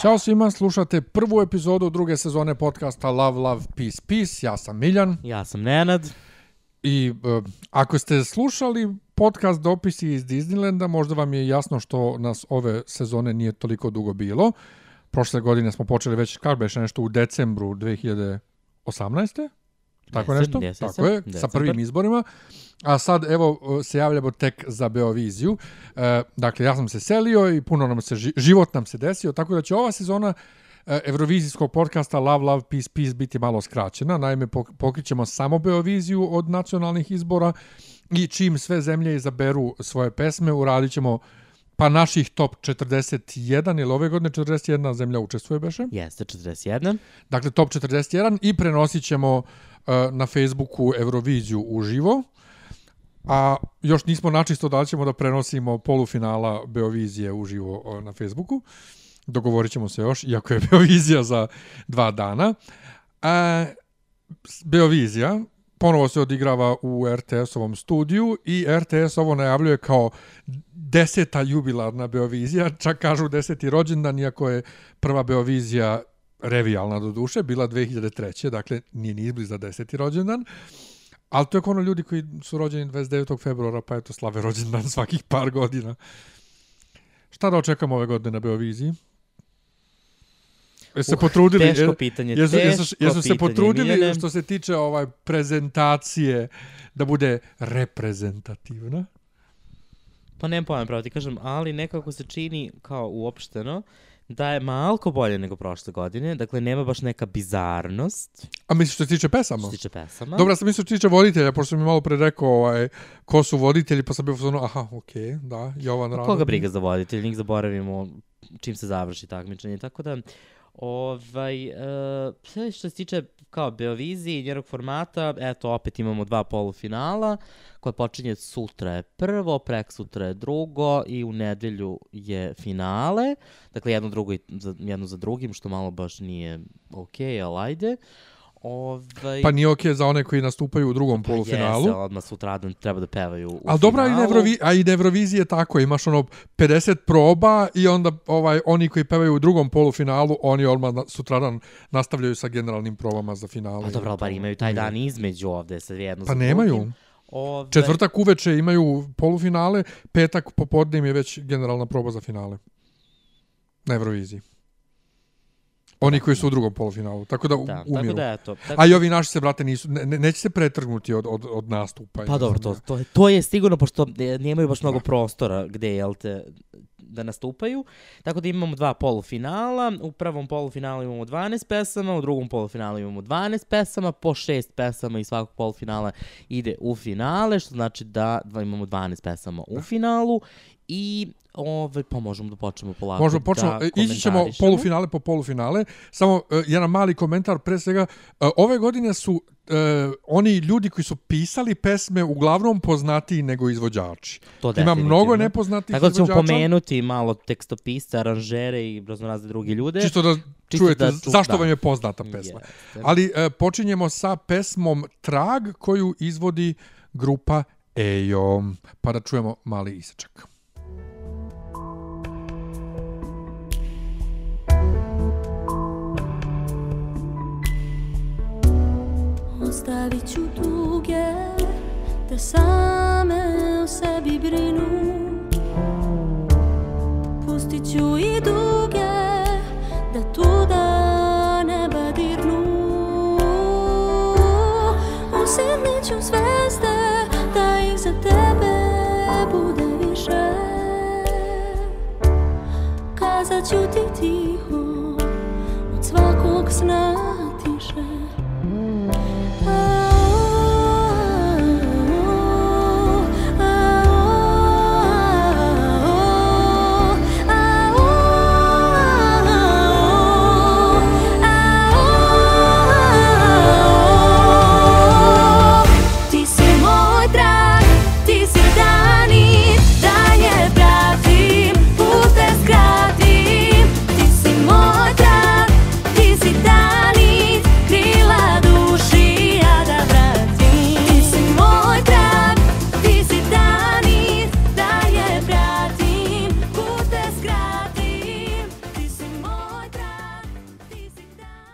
Ćao svima, slušate prvu epizodu druge sezone podcasta Love, Love, Peace, Peace. Ja sam Miljan Ja sam Nenad. i e, ako ste slušali podcast Dopisi iz Disneylanda, možda vam je jasno što nas ove sezone nije toliko dugo bilo. Prošle godine smo počeli već, kako beše nešto, u decembru 2018. Tako nešto? jesam, Tako je, sa decembar. prvim izborima. A sad, evo, se javljamo tek za Beoviziju. E, dakle, ja sam se selio i puno nam se, ži- život nam se desio, tako da će ova sezona e, Eurovizijskog podcasta Love, Love, Peace, Peace biti malo skraćena. Naime, pok- pokrićemo samo Beoviziju od nacionalnih izbora i čim sve zemlje izaberu svoje pesme, uradit ćemo pa naših top 41, ili ove godine 41 zemlja učestvuje beše. Jeste 41. Dakle, top 41 i prenosit ćemo uh, na Facebooku Euroviziju uživo. A još nismo načisto da ćemo da prenosimo polufinala Beovizije uživo na Facebooku. Dogovorit ćemo se još, iako je Beovizija za dva dana. A, Beovizija ponovo se odigrava u RTS-ovom studiju i RTS ovo najavljuje kao deseta jubilarna Beovizija, čak kažu deseti rođendan, iako je prva Beovizija revijalna do duše, bila 2003. Dakle, nije ni izbliza deseti rođendan. Ali to je ono ljudi koji su rođeni 29. februara, pa eto slave rođendan svakih par godina. Šta da očekamo ove godine na Beoviziji? Jesu se Uh, potrudili? teško je- pitanje, Jesu, jesu, teško jesu se pitanje, potrudili Miljane. što se tiče ovaj prezentacije da bude reprezentativna? Pa nemam pojma, pravo ti kažem, ali nekako se čini kao uopšteno da je malko bolje nego prošle godine. Dakle, nema baš neka bizarnost A misliš što se tiče pesama? što se tiče pesama. Dobro, ja sam mislio što se tiče voditelja, pošto mi malo pre rekao ovaj, ko su voditelji, pa sam bio ono, aha, okej, okay, da, Jovan Radovnik. Koga briga za voditelj, njih zaboravimo čim se završi takmičenje. Tako da, ovaj, e, sve što se tiče kao Beoviziji i njenog formata, eto, opet imamo dva polufinala, koje počinje sutra je prvo, prek sutra je drugo i u nedelju je finale. Dakle, jedno, drugo i za, jedno za drugim, što malo baš nije okej, okay, ali ajde. Ovaj, Pa nije okej za one koji nastupaju u drugom pa polufinalu. Jeste, odmah sutradan treba da pevaju u Ali dobro, i na, finalu. Evrovi, a i na tako, imaš ono 50 proba i onda ovaj oni koji pevaju u drugom polufinalu, oni odmah na, sutradan nastavljaju sa generalnim probama za finale. Pa dobro, bar imaju taj dan između ovde, sad jedno Pa nemaju. drugim. Ove, Četvrtak uveče imaju polufinale, petak popodne im je već generalna proba za finale. Na Euroviziji. Oni koji su u drugom polufinalu. Tako da, Da, da tako umiru. da eto. Tako, A i ovi naši se, brate, nisu, ne, ne- neće se pretrgnuti od, od, od nastupa. pa dobro, to, to, je- to je sigurno, pošto e, nemaju baš mnogo prostora gde, jel te, da nastupaju. Tako da imamo dva polufinala. U prvom polufinalu imamo 12 pesama, u drugom polufinalu imamo 12 pesama, po 6 pesama i svakog polufinala ide u finale, što znači da imamo 12 pesama u finalu i ove, pa možemo da počnemo polako Možemo počnemo, da ići ćemo polufinale po polufinale. Samo uh, jedan mali komentar, pre svega, uh, ove godine su uh, oni ljudi koji su pisali pesme uglavnom poznatiji nego izvođači. To Ima mnogo nepoznatih Tako da ćemo izvođača. pomenuti malo tekstopiste, aranžere i raznorazne druge ljude. Čisto da Čisto čujete da ču- zašto da. vam je poznata pesma. Jeste. Ali uh, počinjemo sa pesmom Trag koju izvodi grupa Ejo. Pa da čujemo mali isečak. Ostavit ću tuge da same o sebi brinu. Pustit ću i duge da tuda neba dirnu. Usidnit ću zvezde da ih za tebe bude više. Kazat ću ti tiho od svakog sna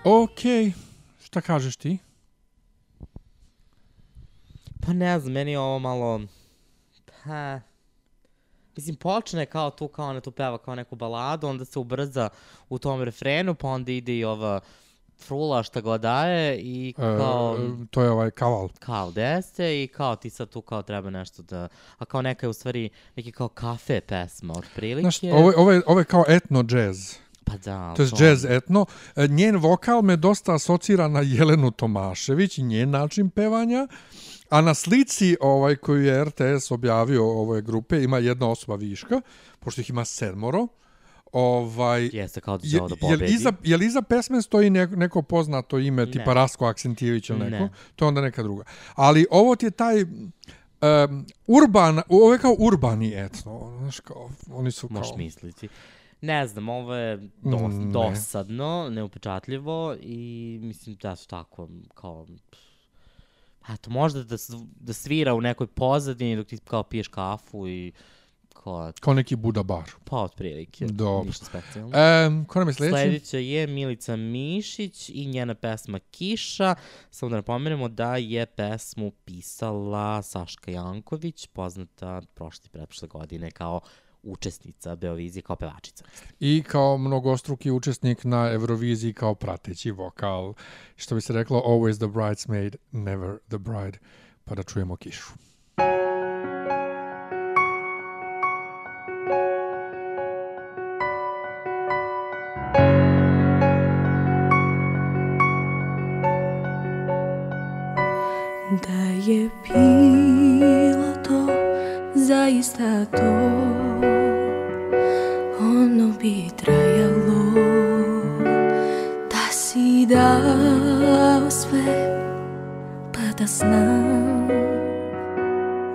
okej. Šta kažeš ti? Pa ne znam, meni je ovo malo... Pa... Mislim, počne kao tu, kao ona tu peva kao neku baladu, onda se ubrza u tom refrenu, pa onda ide i ova frula šta god daje i kao... E, to je ovaj kaval. kao deste i kao ti sad tu kao treba nešto da... A kao neka je u stvari neki kao kafe pesma, otprilike. Znaš, ovo, ovo, je, ovo je kao etno jazz. Pa da, To je jazz etno. E, Njen vokal me dosta asocira na Jelenu Tomašević i njen način pevanja. A na slici ovaj koju je RTS objavio ove grupe ima jedna osoba viška, pošto ih ima sedmoro. Ovaj, Jeste kao da će ovo da jel, pobedi. iza, jel iza pesme stoji neko, neko poznato ime, tipa Ne. Rasko Aksentijević ili neko? Ne. To je onda neka druga. Ali ovo ti je taj um, urban, ovo je kao urbani etno, znaš kao, oni su kao... Možeš misliti. Ne znam, ovo je Mm, ne. dosadno, neupečatljivo i mislim da su tako kao... Eto, možda da, da svira u nekoj pozadini dok ti kao piješ kafu i kao, Kao neki Buda bar. pa otprilike, Dobro. ništa specijalno. E, ko nam je sljedeći? Sljedeća je Milica Mišić i njena pesma Kiša. Samo da napomenemo da je pesmu pisala Saška Janković, poznata prošle i pretprošle godine kao učesnica Beovizije, kao pevačica. I kao mnogostruki učesnik na Euroviziji kao prateći vokal. Što bi se reklo, always the bridesmaid, never the bride. Pa da čujemo kišu. Da je bilo to zaista to da znam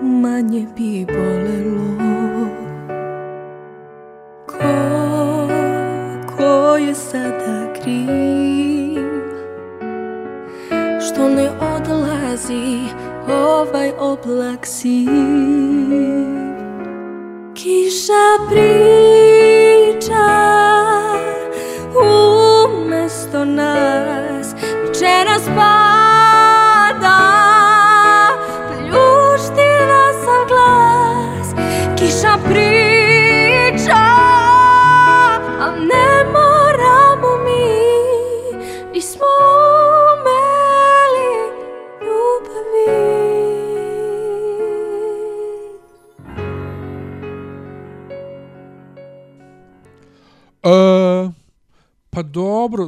Manje bi bolelo. Ko, ko je sada kriv? Što ne odlazi ovaj oblak siv Kiša priča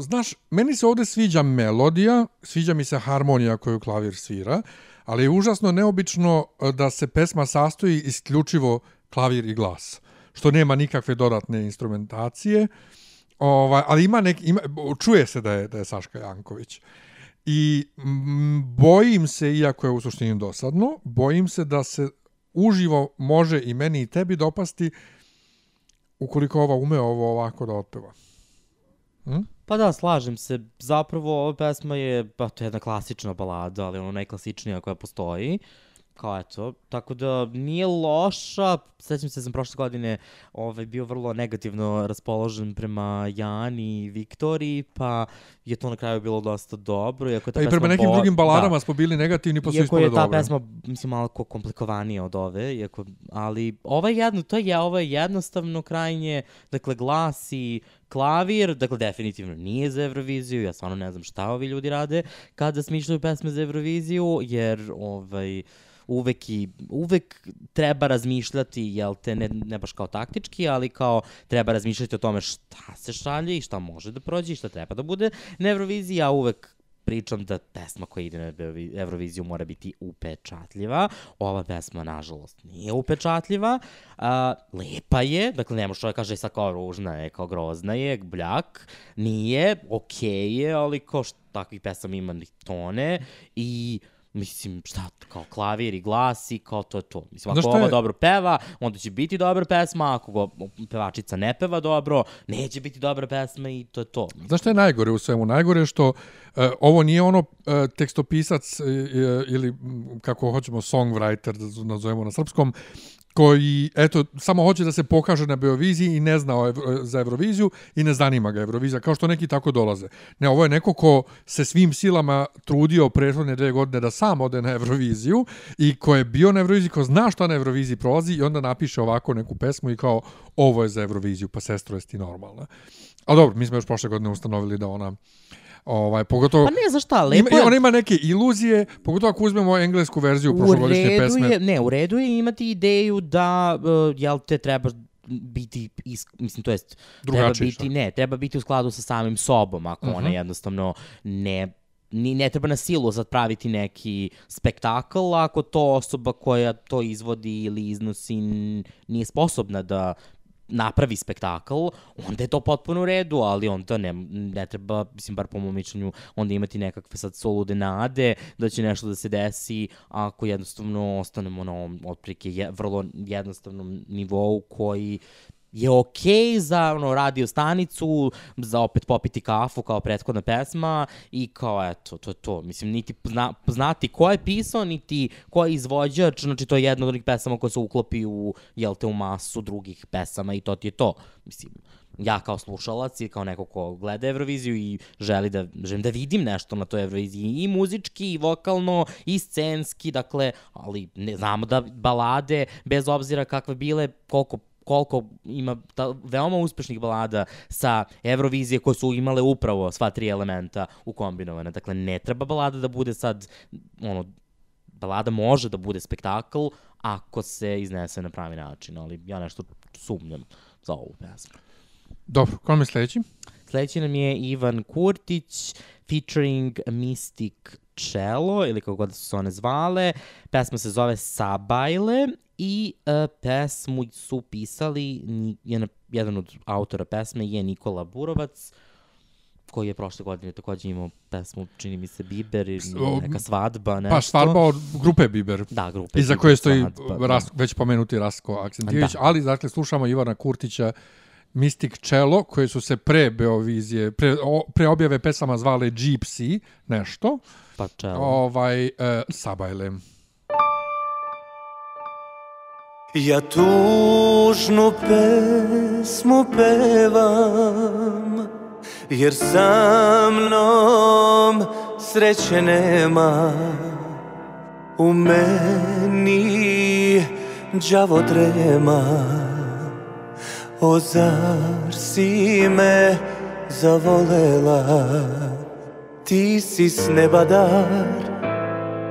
znaš, meni se ovde sviđa melodija, sviđa mi se harmonija koju klavir svira, ali je užasno neobično e, da se pesma sastoji isključivo klavir i glas, što nema nikakve dodatne instrumentacije. Ovaj, ali ima nek, ima, čuje se da je, da je Saška Janković. I mm, bojim se, iako je u suštini dosadno, bojim se da se uživo može i meni i tebi dopasti ukoliko ova ume ovo ovako da otpeva. Pa da, slažem se. Zapravo, ova pesma je, pa to je jedna klasična balada, ali ono najklasičnija koja postoji. Kao eto, tako da nije loša. Sećam se da sam prošle godine ovaj, bio vrlo negativno raspoložen prema Jani i Viktoriji, pa je to na kraju bilo dosta dobro. Iako je ta Pa i prema nekim bo- drugim baladama Da. smo bili negativni, pa su Iako ispale je ta pesma, mislim, malo ko komplikovanija od ove, iako, ali ovo je jedno, to je, ovo je jednostavno krajnje, dakle, glas i klavir, dakle, definitivno nije za Euroviziju, ja stvarno ne znam šta ovi ljudi rade kada smišljaju pesme za Euroviziju, jer, ovaj, uvek i uvek treba razmišljati, jel te, ne, ne baš kao taktički, ali kao treba razmišljati o tome šta se šalje i šta može da prođe i šta treba da bude na Euroviziji, ja uvek pričam da pesma koja ide na Eurovi- Euroviziju mora biti upečatljiva. Ova pesma, nažalost, nije upečatljiva. A, lepa je, dakle, ne može čovjek kaže sad kao ružna je, kao grozna je, bljak. Nije, okej je, ali kao što takvih pesama ima ni tone i Mislim, šta, kao klavir i glas i kao to je to. Mislim, ako ova je- dobro peva, onda će biti dobra pesma, ako go pevačica ne peva dobro, neće biti dobra pesma i to je to. Znaš šta je najgore u svemu? Najgore je što e, ovo nije ono e, tekstopisac e, e, ili kako hoćemo songwriter da nazovemo na srpskom koji, eto, samo hoće da se pokaže na Beoviziji i ne zna Evro, za Euroviziju i ne zanima ga Eurovizija, kao što neki tako dolaze. Ne, ovo je neko ko se svim silama trudio prethodne dve godine da sam ode na Euroviziju i ko je bio na Euroviziji, ko zna šta na Euroviziji prolazi i onda napiše ovako neku pesmu i kao ovo je za Euroviziju, pa sestro, jesi ti normalna. Ali dobro, mi smo još prošle godine ustanovili da ona Ovaj, pogotovo, Pa ne, znaš šta, ima, lepo je... ona ima neke iluzije, pogotovo ako uzmemo englesku verziju U prošlogodišnje redu pesme. je, ne, u redu je imati ideju da, uh, jel te treba biti, is, mislim, to jest, treba Drugačiji, biti, šta? ne, treba biti u skladu sa samim sobom, ako ona Mhm. jednostavno ne ni, ne treba na silu sad praviti neki spektakl ako to osoba koja to izvodi ili iznosi nije sposobna da napravi spektakl, onda je to potpuno u redu, ali onda ne, ne treba, mislim, bar po mom mišljenju, onda imati nekakve sad solude nade da će nešto da se desi ako jednostavno ostanemo na ovom otprilike je, vrlo jednostavnom nivou koji je okej za ono, radio stanicu, za opet popiti kafu kao prethodna pesma i kao eto, to je to. Mislim, niti zna, znati ko je pisao, niti ko je izvođač, znači to je jedna od onih pesama koja se uklopi u, jel te, u masu drugih pesama i to ti je to. Mislim, ja kao slušalac i kao neko ko gleda Euroviziju i želi da, želim da vidim nešto na toj Euroviziji i muzički, i vokalno, i scenski, dakle, ali ne znamo da balade, bez obzira kakve bile, koliko koliko ima ta, veoma uspešnih balada sa Eurovizije koje su imale upravo sva tri elementa ukombinovane. Dakle, ne treba balada da bude sad, ono, balada može da bude spektakl ako se iznese na pravi način, ali ja nešto sumnjam za ovu pesmu. Dobro, ko nam je sledeći? Sledeći nam je Ivan Kurtić featuring Mystic Cello ili kako god su se one zvale. Pesma se zove Sabajle i uh, pesmu su pisali jedan, jedan od autora pesme je Nikola Burovac koji je prošle godine takođe imao pesmu, čini mi se, Biber i neka svadba, nešto. Pa svadba od grupe Biber. Da, grupa. Iza Biber, koje stoji svadba, da. Ras, već pomenuti Rasko Aksentijević, Da. ali dakle slušamo Ivana Kurtića Mystic Cello, koje su se pre Beovizije, pre, o, pre objave pesama zvale Gypsy, nešto, Pa čelo. ovaj, e, Sabajle. Ja tužnu pesmu pevam Jer sa mnom sreće nema U meni đavo drema O zar si me zavolela Ti si s neba dar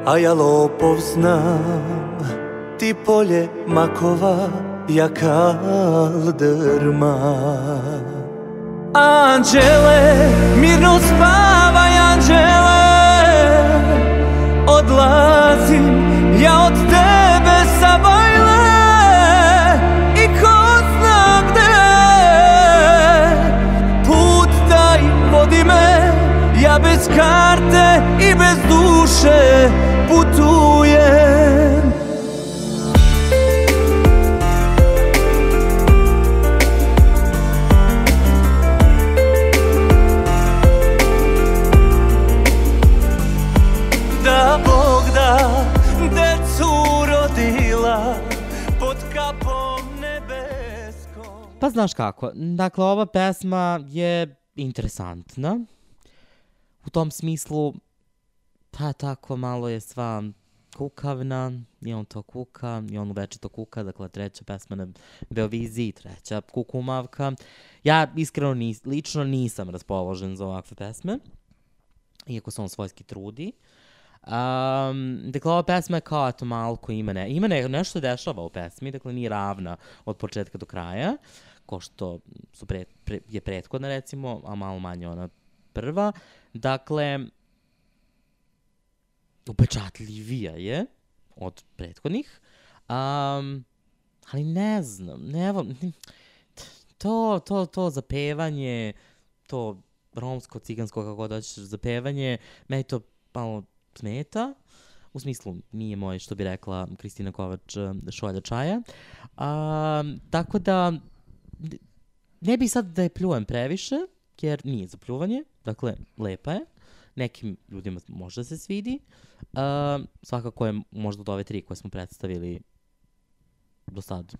A ja lopov znam. Ti polje makova Ja kaldrma Anđele, mirno spavaj anđele. Odlazim ja od bez karte i bez duše putujem Da Bog da decu rodila pod kapom nebeskom Pa znaš kako, dakle ova pesma je interesantna. Tom smislu, pa tako malo je sva kukavna, i on to kuka, i on uveče to kuka, dakle treća pesma na Beoviziji, treća kukumavka. Ja iskreno nis, lično nisam raspoložen za ovakve pesme, iako se on svojski trudi. Um, dakle, ova pesma je kao eto malko ima, ne, ima ne, nešto dešava u pesmi, dakle nije ravna od početka do kraja, ko što su pre, pre, je prethodna recimo, a malo manje ona prva. Dakle, upečatljivija je od prethodnih, um, ali ne znam, ne, to, to, to zapevanje, to romsko, cigansko, kako god hoćeš, zapevanje, meni to malo smeta. U smislu, nije moj, što bi rekla Kristina Kovač, eh, šolja čaja. A, tako da, ne bi sad da je pljujem previše, jer nije za pljuvanje, dakle, lepa je. Nekim ljudima može da se svidi. A, svakako je možda od ove tri koje smo predstavili do sad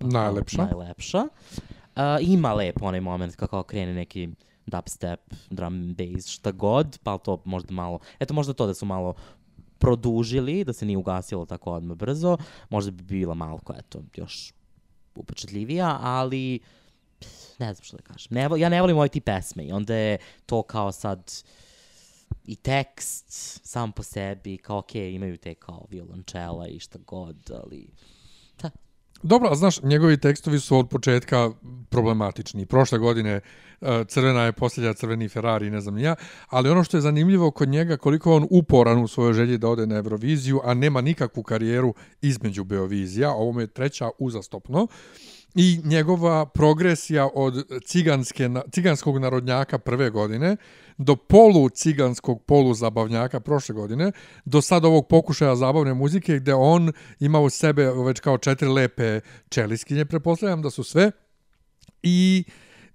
Najlepša. najlepša. Uh, ima lep onaj moment kako krene neki dubstep, drum and bass, šta god, pa to možda malo, eto možda to da su malo produžili, da se nije ugasilo tako odmah brzo, možda bi bila malo, eto, još upečatljivija, ali pff, ne znam što da kažem. Ne, ja ne volim ovaj tip pesme i onda je to kao sad i tekst sam po sebi, kao okej, imaju te kao violončela i šta god, ali... Da, Dobro, a znaš, njegovi tekstovi su od početka problematični. Prošle godine uh, crvena je posljednja crveni Ferrari, ne znam ja, ali ono što je zanimljivo kod njega, koliko on uporan u svojoj želji da ode na Euroviziju, a nema nikakvu karijeru između Beovizija, ovo je treća uzastopno, i njegova progresija od ciganske, ciganskog narodnjaka prve godine do polu ciganskog polu zabavnjaka prošle godine, do sad ovog pokušaja zabavne muzike gde on ima u sebe već kao četiri lepe čeliskinje, prepostavljam da su sve, i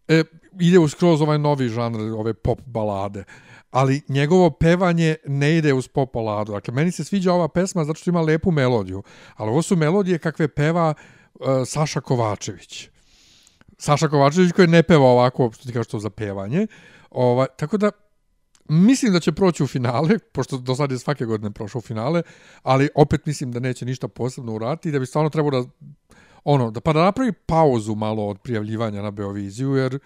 e, ide u skroz ovaj novi žanr, ove pop balade. Ali njegovo pevanje ne ide uz pop baladu. Dakle, meni se sviđa ova pesma zato što ima lepu melodiju. Ali ovo su melodije kakve peva uh, Saša Kovačević. Saša Kovačević koji ne peva ovako, što ti kažeš to za pevanje. Ova, tako da, mislim da će proći u finale, pošto do sad je svake godine prošao u finale, ali opet mislim da neće ništa posebno uraditi i da bi stvarno trebao da ono, da pa da napravi pauzu malo od prijavljivanja na Beoviziju, jer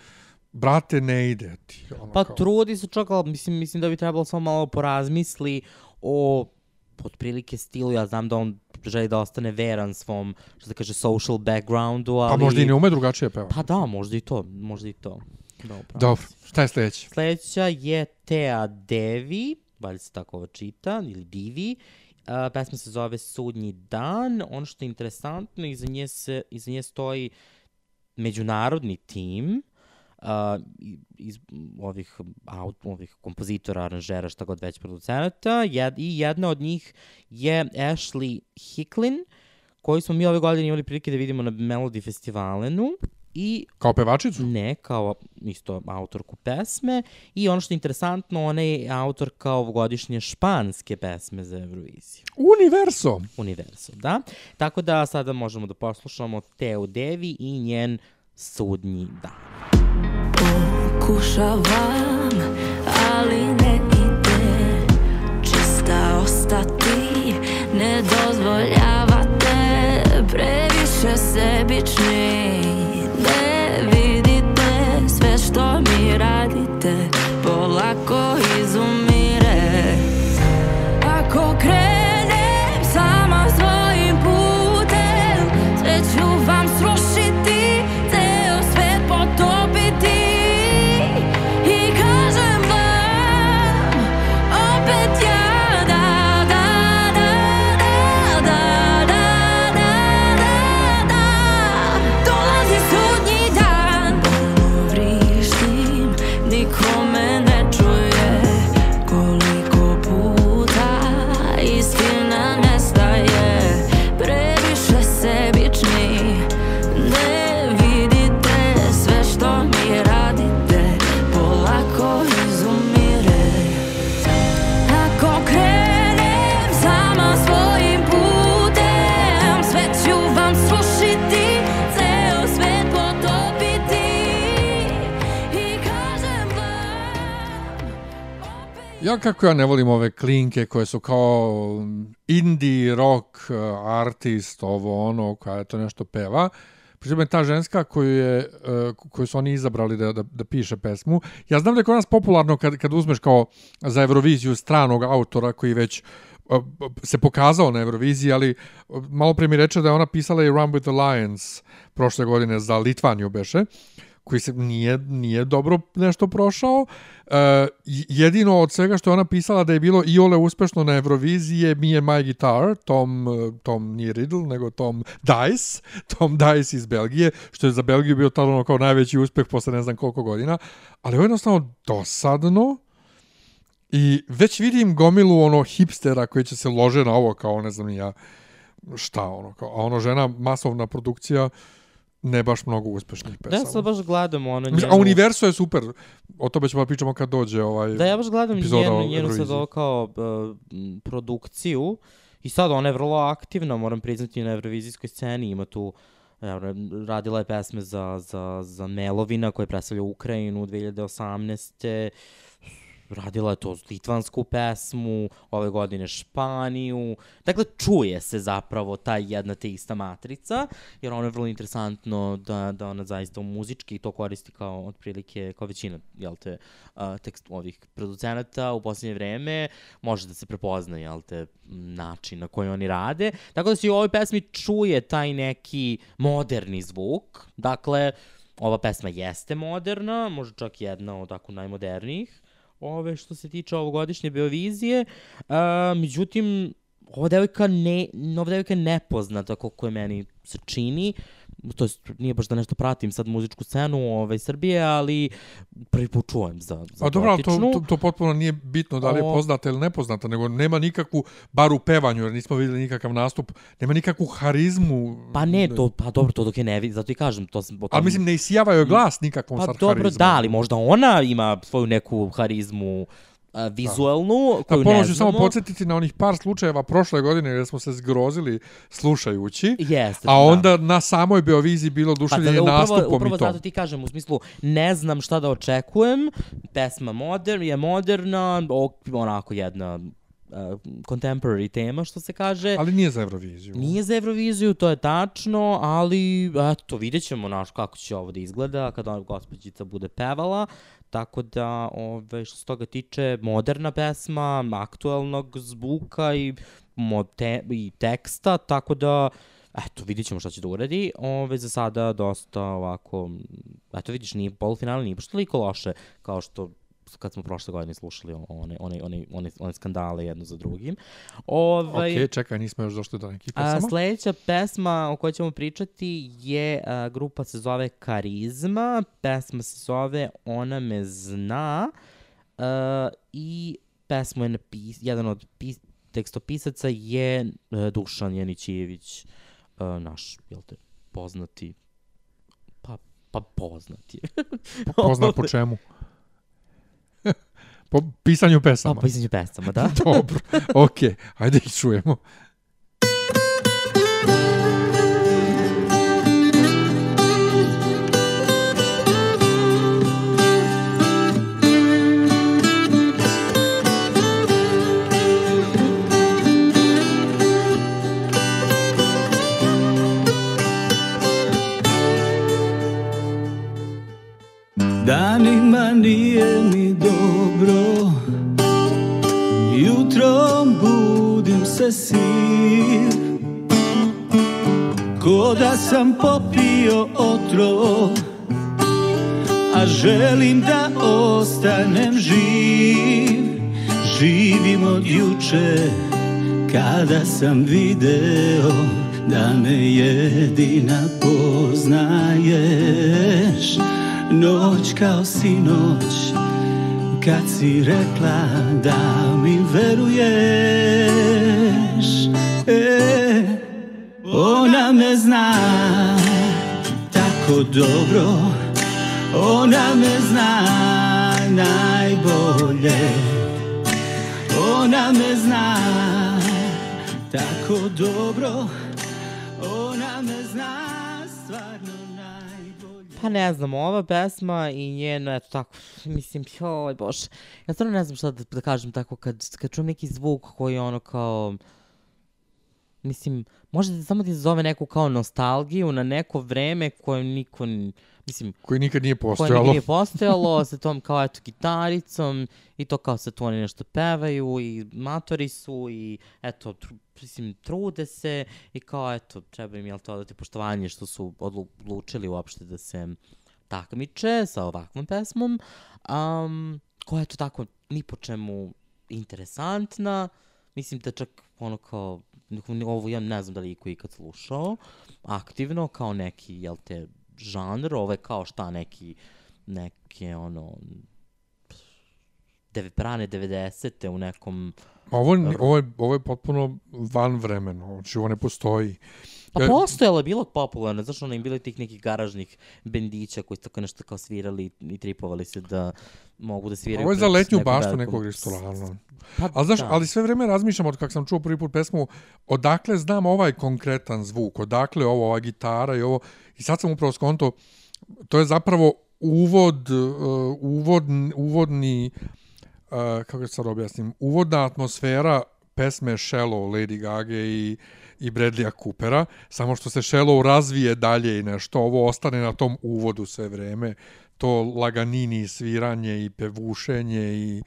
brate ne ide ti. Ono, Pa kao. trudi se čak, ali mislim, mislim da bi trebalo samo malo porazmisli o otprilike stilu, ja znam da on želi da ostane veran svom, što da kaže, social backgroundu, ali... Pa možda i ne ume drugačije peva. Pa da, možda i to, možda i to. Upravo. Dobro, šta je sljedeće? Sledeća je Tea Devi, valjda se tako ovo čita, ili Divi. Uh, pesma se zove Sudnji dan. Ono što je interesantno, iza nje, se, iza nje stoji međunarodni tim uh, iz ovih, aut, ovih kompozitora, aranžera, šta god već producenata. Jed, I jedna od njih je Ashley Hicklin, koju smo mi ove godine imali prilike da vidimo na Melody Festivalenu. I Kao pevačicu? ne kao isto autorku pesme i ono što je interesantno, ona je autorka ovogodišnje španske pesme za Euroviziju. Universo. Universo, da? Tako da sada možemo da poslušamo Teo Devi i njen sudnji dan. Pokušavam, ali ne ide. Čista ostati, ne dozvoljavate Previše sebični Ne vidite sve što mi radite. Polako izumire. Ako krenem Ja kako ja ne volim ove klinke koje su kao indie rock uh, artist, ovo ono, koja je to nešto peva. Pričemu je ta ženska koju, je, uh, koju su oni izabrali da, da, da piše pesmu. Ja znam da je kod nas popularno kad, kad uzmeš kao za Euroviziju stranog autora koji već uh, se pokazao na Euroviziji, ali uh, malo pre mi reče da je ona pisala i Run with the Lions prošle godine za Litvaniju beše koji se nije, nije dobro nešto prošao. E, jedino od svega što je ona pisala da je bilo i ole uspešno na Euroviziji je Me and My Guitar, Tom, e, Tom nije Riddle, nego Tom Dice, Tom Dice iz Belgije, što je za Belgiju bio tada ono kao najveći uspeh posle ne znam koliko godina, ali ovo je jednostavno dosadno i već vidim gomilu ono hipstera koji će se lože na ovo kao ne znam ja šta ono, kao, a ono žena masovna produkcija ne baš mnogo uspešnih Da, pesama. ja sad baš gledam ono njenu... A Universo je super. O tome ćemo da pričamo kad dođe ovaj... Da, ja baš gledam njenu, njenu sad ovo kao uh, produkciju I sad ona je vrlo aktivna, moram priznati, na evrovizijskoj sceni. Ima tu Evo, radila je pesme za, za, za Melovina koje predstavlja Ukrajinu 2018 radila je to litvansku pesmu, ove godine Španiju. Dakle, čuje se zapravo ta jedna te ista matrica, jer ono je vrlo interesantno da, da ona zaista muzički to koristi kao otprilike, kao većina, jel te, uh, tekst ovih producenata u posljednje vreme, može da se prepozna, jel te, način na koji oni rade. Tako da se i u ovoj pesmi čuje taj neki moderni zvuk. Dakle, ova pesma jeste moderna, možda čak jedna od tako najmodernijih ove što se tiče ovogodišnje Beovizije. Uh, međutim, ova devojka, ne, ova devojka je nepoznata koliko je meni se čini. To jest, nije baš da nešto pratim sad muzičku scenu ovaj, Srbije, ali prvi put čujem za, za A dobro, to, to, to potpuno nije bitno da li je poznata ili nepoznata, nego nema nikakvu, bar u pevanju, jer nismo videli nikakav nastup, nema nikakvu harizmu. Pa ne, to, pa dobro, to dok je ne vidi, zato i kažem, to sam... o tom- Ali mislim, ne isijava joj glas nikakvom Pa sad dobro, harizmom. da, ali možda ona ima svoju neku harizmu a, vizualnu, Da, koju ponovo ne ću samo znamo. podsjetiti na onih par slučajeva prošle godine jer smo se zgrozili slušajući, Jeste, a da. onda na samoj Beoviziji bilo Pa duševljenje da, upravo, nastupom upravo i to. zato ti kažem, u smislu, ne znam šta da očekujem, pesma modern, je moderna, onako jedna uh, contemporary tema, što se kaže. Ali nije za Euroviziju. Nije za Euroviziju, to je tačno, ali eto, vidjet ćemo naš kako će ovo da izgleda kada ona gospođica bude pevala. Tako da, ove, što se toga tiče, moderna pesma, aktuelnog zvuka i, te, i teksta, tako da, eto, vidjet ćemo šta će da uradi. Ove, za sada dosta ovako, eto vidiš, nije polufinale, nije baš toliko loše kao što kad smo prošle godine slušali one, one, one, one, one skandale jedno za drugim. Ove, Ok, čekaj, nismo još došli do nekih A, pesama. sledeća pesma o kojoj ćemo pričati je, a, grupa se zove Karizma, pesma se zove Ona me zna a, i pesmu je napis, jedan od pis, tekstopisaca je a, Dušan Janićijević, a, naš, jel te, poznati, pa, pa poznati. Poznat po čemu? Po pisanju pesama. pisanju pesama, da? Dobro, ok, ajde ih čujemo. Se sir Ko da sam popio otrov A želim da ostanem živ. Živim od juče Kada sam video Da me jedina poznaješ. Noć kao sinoć Kad si rekla da mi veruješ e, Ona me zna tako dobro Ona me zna najbolje Ona me zna tako dobro Ona me zna Pa ne znam, ova pesma i njeno, eto tako, mislim, joj bože, ja stvarno ne znam šta da, da kažem tako kad, kad čujem neki zvuk koji je ono kao, mislim, može da samo da izazove neku kao nostalgiju na neko vreme koje niko, mislim, Koji nikad nije koje postojalo. nikad nije postojalo, sa tom kao eto gitaricom i to kao sa tu oni nešto pevaju i matori su i eto, tr mislim, trude se i kao eto, treba im jel to odati poštovanje što su odlu- odlučili uopšte da se takmiče sa ovakvom pesmom, um, koja je to tako ni po čemu interesantna, mislim da čak ono kao, ovo ja ne znam da li je iko ikad slušao, aktivno kao neki, jel te, žanr, ovo je kao šta neki, neke ono, deve, prane 90. u nekom, Ovo, ovo, je, ovo je potpuno van vremena, znači ovo ne postoji. Pa Ja- postojalo je bilo popularno, znaš ono im bilo tih nekih garažnih bendića koji su tako nešto kao svirali i tripovali se da mogu da sviraju. Ovo je za letnju baštu nekog restorana. Pa, Ali znaš, da. ali sve vreme razmišljam od kako sam čuo prvi put pesmu, odakle znam ovaj konkretan zvuk, odakle ovo, ova gitara i ovo. I sad sam upravo skonto, to je zapravo uvod, uh, uvod, uvodni, uh, kako se sad objasnim, uvodna atmosfera pesme Shallow Lady Gaga i i Bradleya Coopera, samo što se Shallow razvije dalje i nešto, ovo ostane na tom uvodu sve vreme, to laganini sviranje i pevušenje i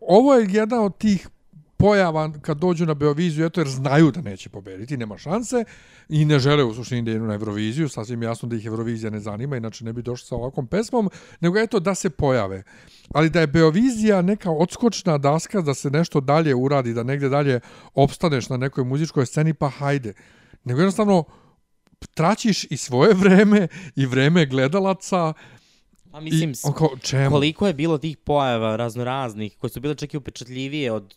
ovo je jedna od tih pojava kad dođu na Beoviziju, eto jer znaju da neće pobediti, nema šanse i ne žele u suštini da idu na Euroviziju, sasvim jasno da ih Eurovizija ne zanima, inače ne bi došli sa ovakvom pesmom, nego eto da se pojave. Ali da je Beovizija neka odskočna daska da se nešto dalje uradi, da negde dalje opstaneš na nekoj muzičkoj sceni, pa hajde. Nego jednostavno traćiš i svoje vreme i vreme gledalaca Pa i mislim, s- oko čemu? koliko je bilo tih pojava raznoraznih koje su bile čak i upečatljivije od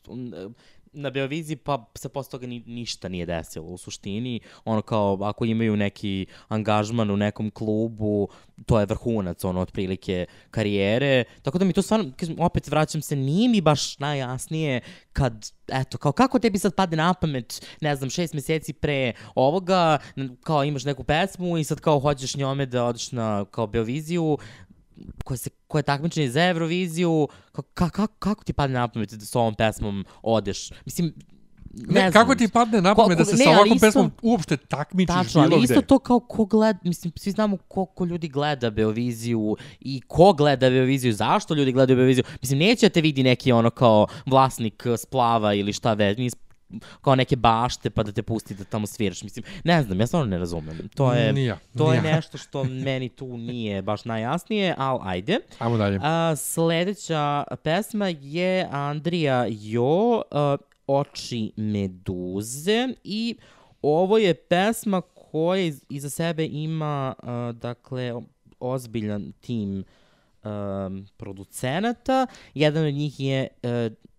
na Beoviziji pa se posle toga ni, ništa nije desilo u suštini. Ono kao ako imaju neki angažman u nekom klubu, to je vrhunac ono otprilike karijere. Tako da mi to stvarno, opet vraćam se, nije mi baš najjasnije kad, eto, kao kako tebi sad pade na pamet, ne znam, šest meseci pre ovoga, kao imaš neku pesmu i sad kao hoćeš njome da odeš na kao Beoviziju, koje, se, koje je takmičenje za Euroviziju, kako, kako, kako ti padne na pamet da s ovom pesmom odeš? Mislim, ne, Ne, znam. kako ti padne na pamet da se ne, sa ovakvom isto- pesmom uopšte takmičiš Tačno, bilo ali gde? isto to kao ko gleda, mislim, svi znamo koliko ljudi gleda Beoviziju i ko gleda Beoviziju, zašto ljudi gledaju Beoviziju. Mislim, neće da te vidi neki ono kao vlasnik eh, splava ili šta već, kao neke bašte pa da te pusti da tamo sviraš. Mislim, ne znam, ja stvarno ne razumem. To je, Ni ja, to ni je nešto što meni tu nije baš najjasnije, ali ajde. Ajmo dalje. A, sledeća pesma je Andrija Jo, a, Oči meduze i ovo je pesma koja iz- iza sebe ima a, dakle ozbiljan tim um, producenata. Jedan od njih je uh,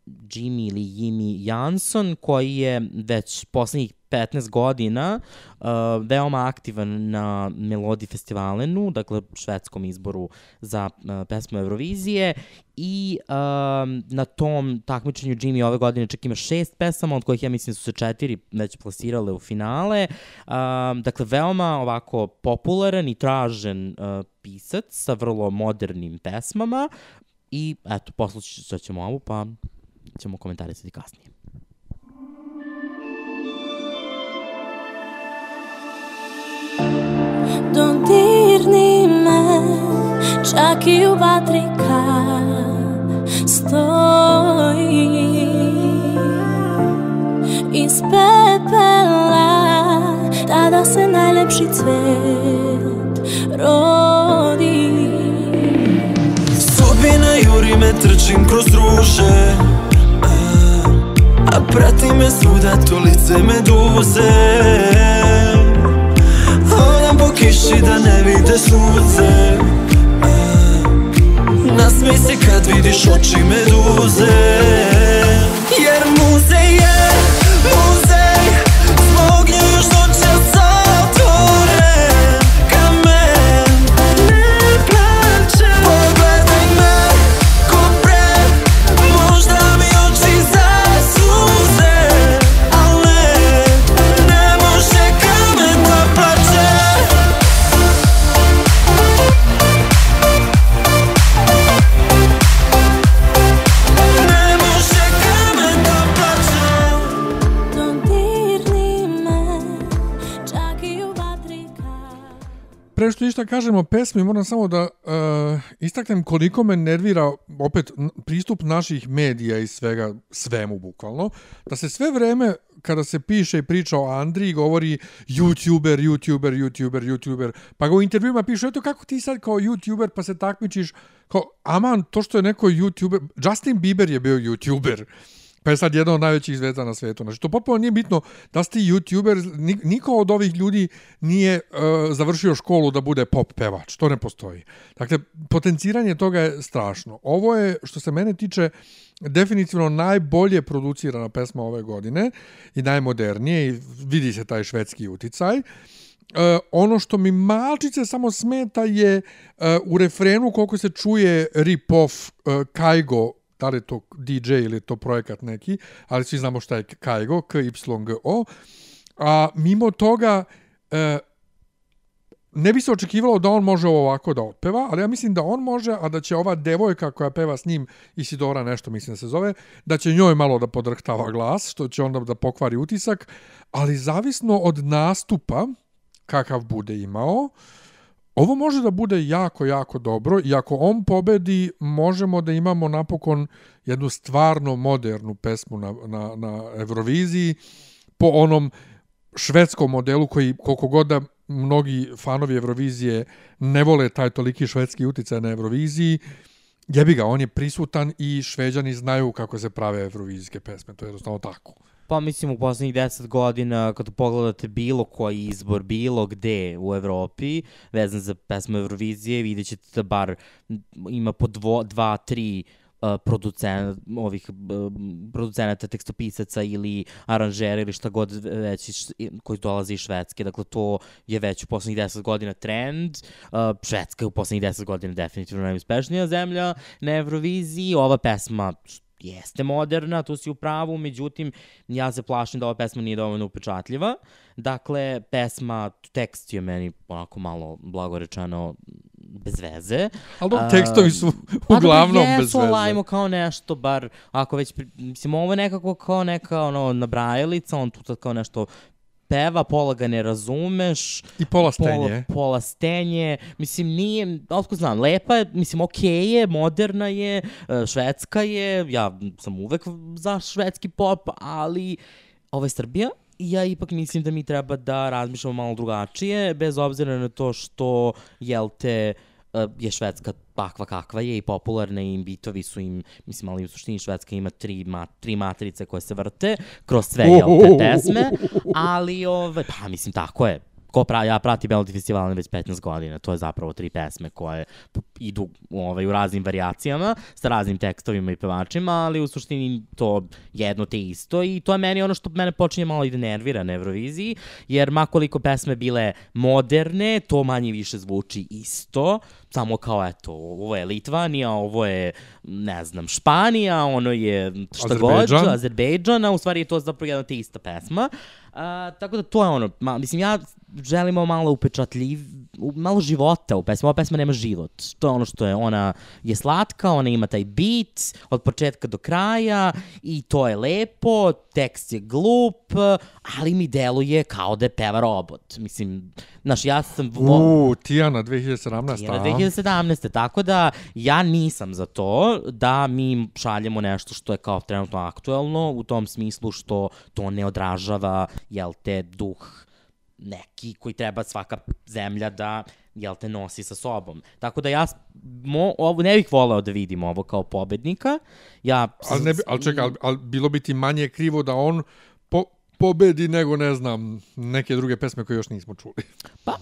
Jimmy ili Jimmy Jansson koji je već poslednjih 15 godina uh, veoma aktivan na Melodi Festivalenu, dakle švedskom izboru za uh, pesmu Eurovizije i um, na tom takmičenju Jimmy ove godine čak ima šest pesama, od kojih ja mislim su se četiri već plasirale u finale. Um, dakle, veoma ovako popularan i tražen uh, pisac sa vrlo modernim pesmama i eto, poslušat ćemo ovu pa ćemo komentarisati kasnije. Dodirni me Čak i u vatri kad stoji. Iz pepela Tada se najlepši cvet rodi. Sudbina juri me, trčim kroz ruže a prati me svuda to lice meduze Hodam po kiši da ne vide sunce. A, Nasmej se kad vidiš oči meduze Jer muzej je Pre što išta kažemo pesmi, moram samo da uh, istaknem koliko me nervira opet pristup naših medija i svega, svemu bukvalno, da se sve vreme kada se piše i priča o Andriji govori youtuber, youtuber, youtuber, youtuber, pa ga u intervjuima pišu, eto kako ti sad kao youtuber pa se takmičiš, kao, aman, to što je neko youtuber, Justin Bieber je bio youtuber, Pa je sad jedna od najvećih zvezda na svetu. Znači, to potpuno nije bitno da si ti youtuber, ni- niko od ovih ljudi nije uh, završio školu da bude pop pevač. To ne postoji. Dakle, potenciranje toga je strašno. Ovo je, što se mene tiče, definitivno najbolje producirana pesma ove godine i najmodernije i vidi se taj švedski uticaj. E, ono što mi malčice samo smeta je e, u refrenu koliko se čuje rip-off e, Kaigo, da li je to DJ ili je to projekat neki, ali svi znamo šta je Kaigo, K-Y-G-O, a mimo toga e, ne bi se očekivalo da on može ovako da otpeva, ali ja mislim da on može, a da će ova devojka koja peva s njim, Isidora nešto mislim da se zove, da će njoj malo da podrhtava glas, što će onda da pokvari utisak, ali zavisno od nastupa, kakav bude imao, ovo može da bude jako, jako dobro i ako on pobedi, možemo da imamo napokon jednu stvarno modernu pesmu na, na, na Euroviziji po onom švedskom modelu koji koliko god da mnogi fanovi Eurovizije ne vole taj toliki švedski uticaj na Euroviziji, jebi ga, on je prisutan i šveđani znaju kako se prave eurovizijske pesme, to je jednostavno tako. Pa mislim u poslednjih 10 godina kad pogledate bilo koji izbor bilo gde u Evropi vezan za pesmu Eurovizije vidjet ćete da bar ima po dvo, dva, tri uh, producen, ovih uh, producenata, tekstopisaca ili aranžera ili šta god već koji dolaze iz Švedske. Dakle, to je već u poslednjih 10 godina trend. Uh, Švedska je u poslednjih 10 godina definitivno najuspešnija zemlja na Euroviziji. Ova pesma jeste moderna, tu si u pravu, međutim, ja se plašim da ova pesma nije dovoljno upečatljiva. Dakle, pesma, tekst je meni onako malo, blago rečeno, bez veze. Ali dobro, tekstovi su Pa uglavnom dobro, bez jesu, veze. ajmo kao nešto, bar, ako već, mislim, ovo je nekako kao neka, ono, nabrajalica, on tu tad kao nešto peva, pola ga ne razumeš, I pola stenje. Pola, pola stenje, mislim, nije, otko znam, lepa je, mislim, okej je, moderna je, e, švedska je, ja sam uvek za švedski pop, ali ovo je Srbija, i ja ipak mislim da mi treba da razmišljamo malo drugačije, bez obzira na to što, jel te, e, je Švedska takva kakva je i popularna i bitovi su im, mislim, ali u suštini Švedska ima tri, ma, tri matrice koje se vrte kroz sve, jel te, pesme, ali, ove, pa, mislim, tako je. Ko pra, ja pratim Melody Festival već 15 godina, to je zapravo tri pesme koje idu ovaj, u raznim variacijama, sa raznim tekstovima i pevačima, ali u suštini to jedno te isto i to je meni ono što mene počinje malo i da nervira na Euroviziji, jer makoliko pesme bile moderne, to manje više zvuči isto, samo kao eto, ovo je Litvanija, ovo je, ne znam, Španija, ono je šta god, Azerbejdžan. Azerbejdžana, u stvari je to zapravo jedna te ista pesma. A, tako da to je ono, ma, mislim, ja želimo malo upečatljiv, malo života u pesmi. Ova pesma nema život. To je ono što je, ona je slatka, ona ima taj beat od početka do kraja i to je lepo, tekst je glup, ali mi deluje kao da je peva robot. Mislim, znaš, ja sam... vo- U, Tijana 2017. je na a? 2017. Tako da ja nisam za to da mi šaljemo nešto što je kao trenutno aktuelno u tom smislu što to ne odražava jel te duh neki koji treba svaka zemlja da jel te nosi sa sobom. Tako da ja mo, ovo, ne bih voleo da vidim ovo kao pobednika. Ja, Ali, ne bi, ali čekaj, ali, ali bilo bi ti manje krivo da on po, pobedi nego, ne znam, neke druge pesme koje još nismo čuli. Pa,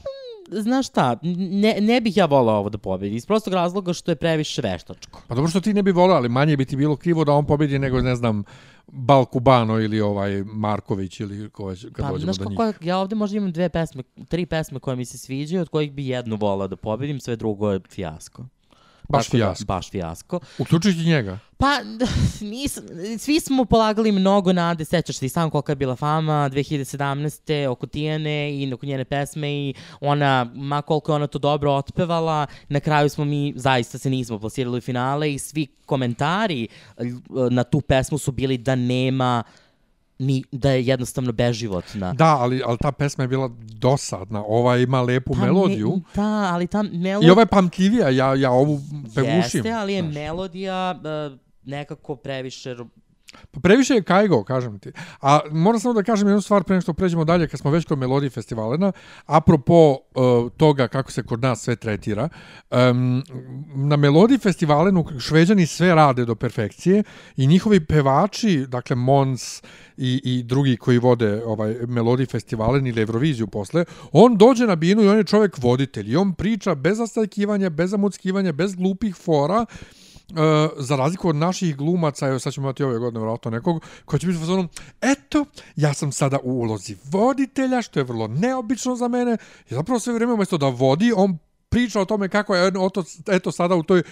znaš šta, ne, ne bih ja voleo ovo da pobedi. Iz prostog razloga što je previše veštačko. Pa dobro što ti ne bi volao, ali manje bi ti bilo krivo da on pobedi nego, ne znam, Balkubano ili ovaj Marković ili ko već, kad Pa, dođemo do njih. kako, ja ovde možda imam dve pesme, tri pesme koje mi se sviđaju, od kojih bi jednu volao da pobedim, sve drugo je fijasko. Baš Tako da, fijasko. baš fijasko. Uključujući njega. Pa, nisam, svi smo polagali mnogo nade, sećaš se i sam kolika je bila fama 2017. oko Tijane i oko njene pesme i ona, ma koliko je ona to dobro otpevala, na kraju smo mi, zaista se nismo plasirali u finale i svi komentari eh, na tu pesmu su bili da nema ni, da je jednostavno beživotna. Da, ali, ali ta pesma je bila dosadna. Ova ima lepu Ta melodiju. Me, da, ali ta melodija... I ova je pamtljivija, ja, ja ovu pevušim. Jeste, ali je melodija uh, nekako previše... Pa previše je kajgo, kažem ti. A moram samo da kažem jednu stvar pre nego što pređemo dalje, kad smo već kod Melodije festivalena, apropo uh, toga kako se kod nas sve tretira, um, na Melodiji festivalenu šveđani sve rade do perfekcije i njihovi pevači, dakle Mons i, i drugi koji vode ovaj Melodiji festivalen ili Euroviziju posle, on dođe na binu i on je čovjek voditelj i on priča bez zastajkivanja, bez zamuckivanja, bez glupih fora za razliku od naših glumaca, evo sad ćemo imati ove godine vjerojatno nekog, koji će biti u fazonu, eto, ja sam sada u ulozi voditelja, što je vrlo neobično za mene, i zapravo sve vrijeme umjesto da vodi, on priča o tome kako je eto sada u toj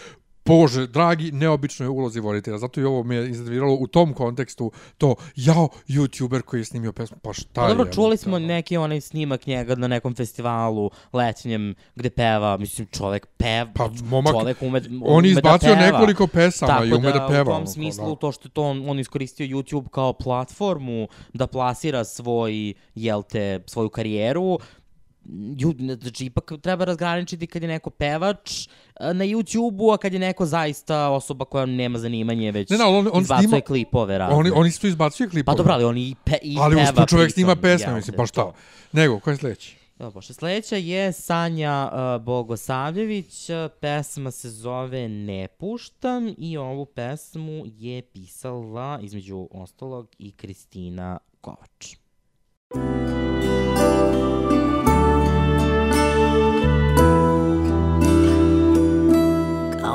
Bože, dragi, neobičnoj ulozi voditelja. Zato i ovo me je iznerviralo u tom kontekstu to, jao, youtuber koji je snimio pesmu, pa šta je? dobro, čuli smo ono? neki onaj snimak njega na nekom festivalu letnjem gde peva, mislim čovek pev, Pa, momak, čovek ume, ume On je da izbacio peva. nekoliko pesama i ume da peva. u tom smislu, da. to što je to on, on iskoristio YouTube kao platformu da plasira svoj, jel te, svoju karijeru, Ju, znači, ipak treba razgraničiti kad je neko pevač na YouTube-u, a kad je neko zaista osoba koja nema zanimanje, već Ne, ne, ali on- on izbacuje snima- klipove razne. Oni, oni isto izbacuje klipove. Pa dobro, ali on i, pe, i ali peva usput čovjek snima pesme, mislim, pa šta? Nego, ko je sljedeći? Evo, pošto sledeća je Sanja uh, Bogosavljević, pesma se zove Ne puštam i ovu pesmu je pisala između ostalog i Kristina Kovač.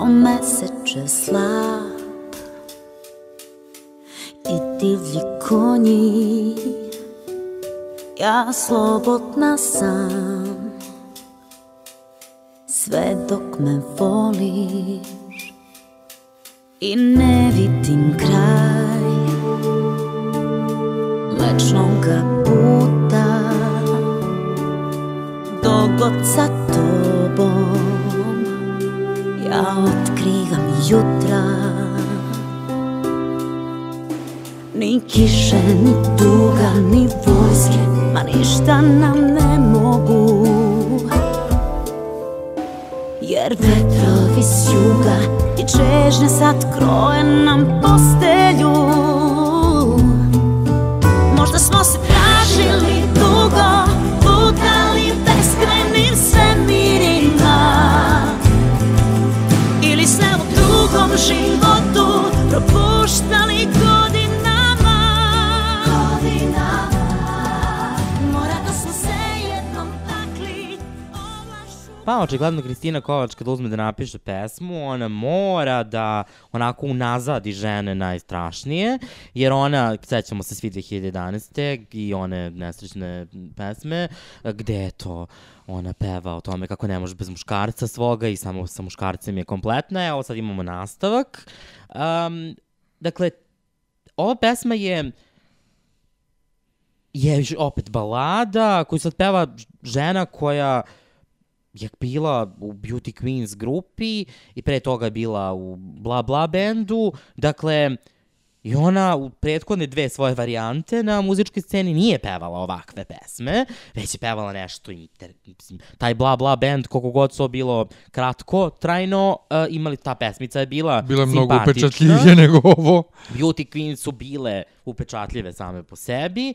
Kao meseče slab I divlji konji. Ja slobodna sam. Sve dok me voliš. I ne vidim kraj. Mlečnoga puta. Dogod sa tobom Ja otkrivam jutra. Ni kiše, ni tuga, ni vojske Ma ništa nam ne mogu. Jer vetrovi s juga I čežnje sad kroje nam postelju. Možda smo se tražili Pa, očigledno Kristina Kovač kad uzme da napiše pesmu, ona mora da onako unazadi žene najstrašnije, jer ona, sećamo se svi 2011. i one nesrećne pesme, gde je to ona peva o tome kako ne može bez muškarca svoga i samo sa muškarcem je kompletna. Evo sad imamo nastavak. Um, dakle, ova pesma je je opet balada koju sad peva žena koja je bila u Beauty Queens grupi i pre toga je bila u Bla Bla bendu. Dakle, i ona u prethodne dve svoje varijante na muzičkoj sceni nije pevala ovakve pesme, već je pevala nešto inter... Taj Bla Bla band, koliko god so bilo kratko, trajno, uh, imali ta pesmica je bila Bilo je mnogo upečatljivije nego ovo. Beauty Queen su bile upečatljive same po sebi.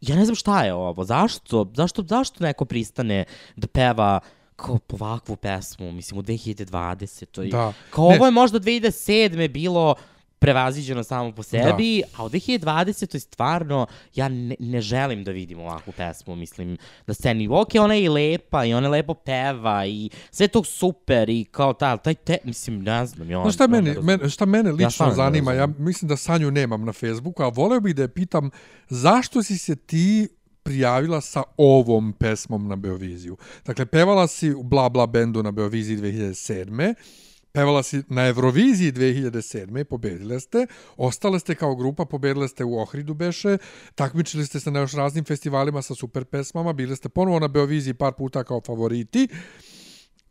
Ja ne znam šta je ovo, zašto, zašto, zašto neko pristane da peva kao ovakvu pesmu, mislim, u 2020. Da. Kao Ne. ovo je možda 2007. bilo prevaziđeno samo po sebi, da. a u 2020. stvarno ja ne, ne želim da vidim ovakvu pesmu, mislim, na sceni. Ok, ona je i lepa i ona lepo peva i sve to super i kao ta, taj te, mislim, ne znam. Ja, Znaš šta ja ne mene, mene, šta mene lično ne zanima, ja mislim da Sanju nemam na Facebooku, a voleo bih da je pitam zašto si se ti prijavila sa ovom pesmom na Beoviziju. Dakle, pevala si u Bla Bla bendu na Beoviziji 2007. Pevala si na Euroviziji 2007. pobedile ste, ostale ste kao grupa, pobedile ste u Ohridu Beše, takmičili ste se na još raznim festivalima sa super pesmama, bili ste ponovo na Beoviziji par puta kao favoriti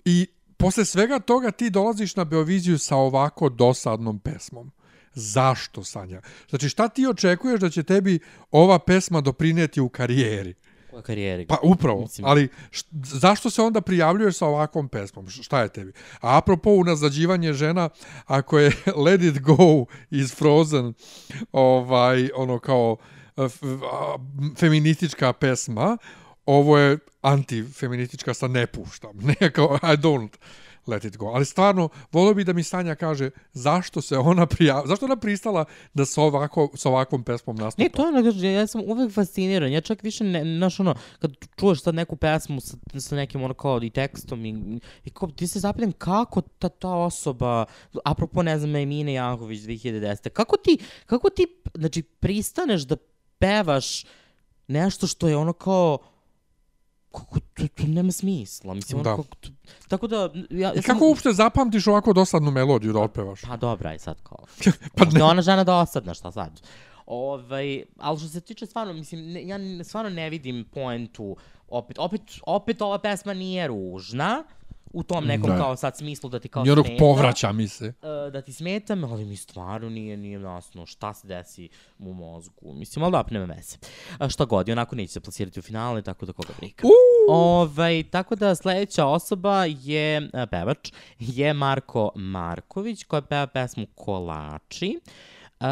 i posle svega toga ti dolaziš na Beoviziju sa ovako dosadnom pesmom. Zašto, Sanja? Znači, šta ti očekuješ da će tebi ova pesma doprineti u karijeri? U karijeri. Pa upravo, Mislim- ali št, zašto se onda prijavljuješ sa ovakvom pesmom? Š- Šta je tebi? A apropo unazađivanje žena, ako je Let It Go iz Frozen, ovaj, ono kao eh, f- a, m, feministička pesma, ovo je antifeministička sa ne puštam. Ne kao I don't Let It Go. Ali stvarno, volio bi da mi Sanja kaže zašto se ona prija, zašto ona pristala da sa, ovako, sa ovakvom pesmom nastupa. Ne, to je ja sam uvek fasciniran. Ja čak više, ne, znaš ono, kad čuješ sad neku pesmu sa, sa nekim ono kao i tekstom i, i kao, ti se zapitam kako ta, ta osoba, apropo ne znam, Emine Janković 2010. Kako ti, kako ti, znači, pristaneš da pevaš nešto što je ono kao, kako, to, to nema smisla. Mislim, ono Da. kako, to, tako da, ja, ja I kako uopšte zapamtiš ovako dosadnu melodiju da otpevaš? Pa dobra, aj sad kao. Pa ne. ona žena dosadna, šta sad? Ovaj, ali što se tiče stvarno, mislim, ne, ja stvarno ne vidim poentu, opet, opet, opet ova pesma nije ružna, u tom nekom Ne. kao sad smislu da ti kao Ni onog smeta. povraća mi se. da ti smetam, ali mi stvarno nije, nije jasno šta se desi u mozgu. Mislim, ali da, nema veze. Šta god, i onako neće se plasirati u finale, tako da koga briga. Ovaj, tako da sledeća osoba je e, pevač, je Marko Marković, koja peva pesmu Kolači. Uh,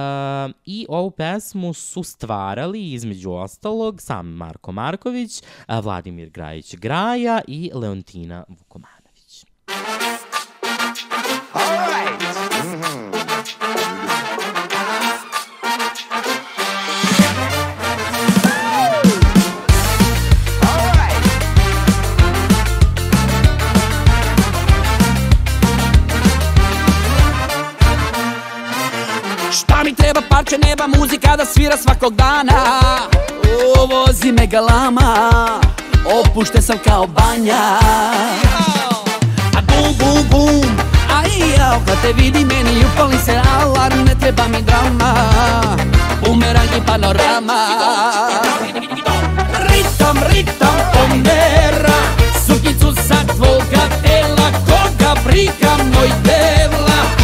I ovu pesmu su stvarali, između ostalog, sam Marko Marković, a, Vladimir Grajić Graja i Leontina Vukomanović. Parče neba muzika da svira svakog dana? O, vozi me galama Opušte sam kao banja bum bum bum Aj jao kad te vidi meni upali se alarm Ne treba mi drama. Bumerang i panorama Ritam, ritam pomera Sukicu sa tvoga tela Koga briga moj devla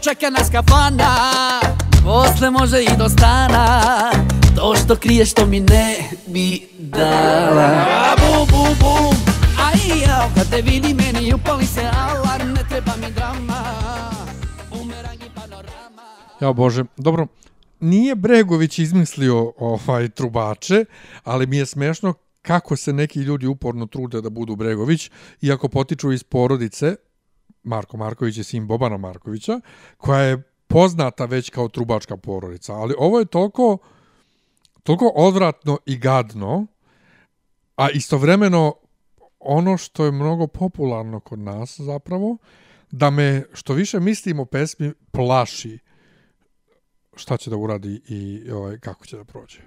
čeka nas kafana Posle može i do stana. To što kriješ to mi ne bi dala. A, Bum, bum, bum Aj, jao, kad te vidi meni upali se alarm Ne treba mi drama. Bumerang i panorama. Ja bože, dobro, nije Bregović izmislio ovaj trubače, ali mi je smešno kako se neki ljudi uporno trude da budu Bregović, iako potiču iz porodice, Marko Marković je sin Bobana Markovića, koja je poznata već kao trubačka porodica. Ali ovo je toliko, toliko odvratno i gadno, a istovremeno ono što je mnogo popularno kod nas zapravo, da me što više mislim o pesmi plaši šta će da uradi i ovaj, kako će da prođe.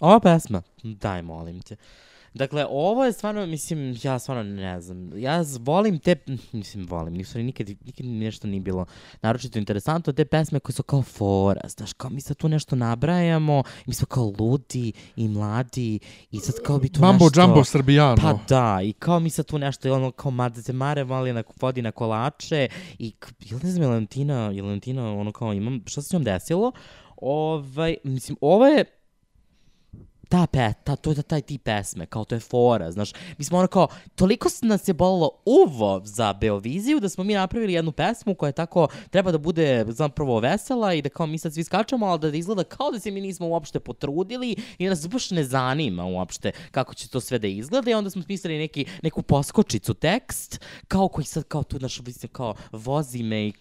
Ova pesma, daj molim te. Dakle, ovo je stvarno, mislim, ja stvarno ne znam. Ja volim te, mislim, volim, nisu nikad, nikad nešto nije bilo naročito interesantno, te pesme koje su kao fora, znaš, kao mi sad tu nešto nabrajamo, mi smo kao ludi i mladi i sad kao bi tu Mambo nešto... Jumbo Srbijano. Pa da, i kao mi sad tu nešto, ono, kao mada se mare mali na, vodi na kolače i, ili ne znam, je Leontina, je Leontina, ono kao imam, šta se s njom desilo? Ovaj, mislim, ovo je ta pe, ta, to je taj tip pesme, kao to je fora, znaš. Mi smo ono kao, toliko nas je bolilo uvo za Beoviziju da smo mi napravili jednu pesmu koja je tako, treba da bude zapravo vesela i da kao mi sad svi skačemo, ali da izgleda kao da se mi nismo uopšte potrudili i nas baš ne zanima uopšte kako će to sve da izgleda i onda smo smislili neki, neku poskočicu tekst, kao koji sad kao tu, znaš, kao vozi me i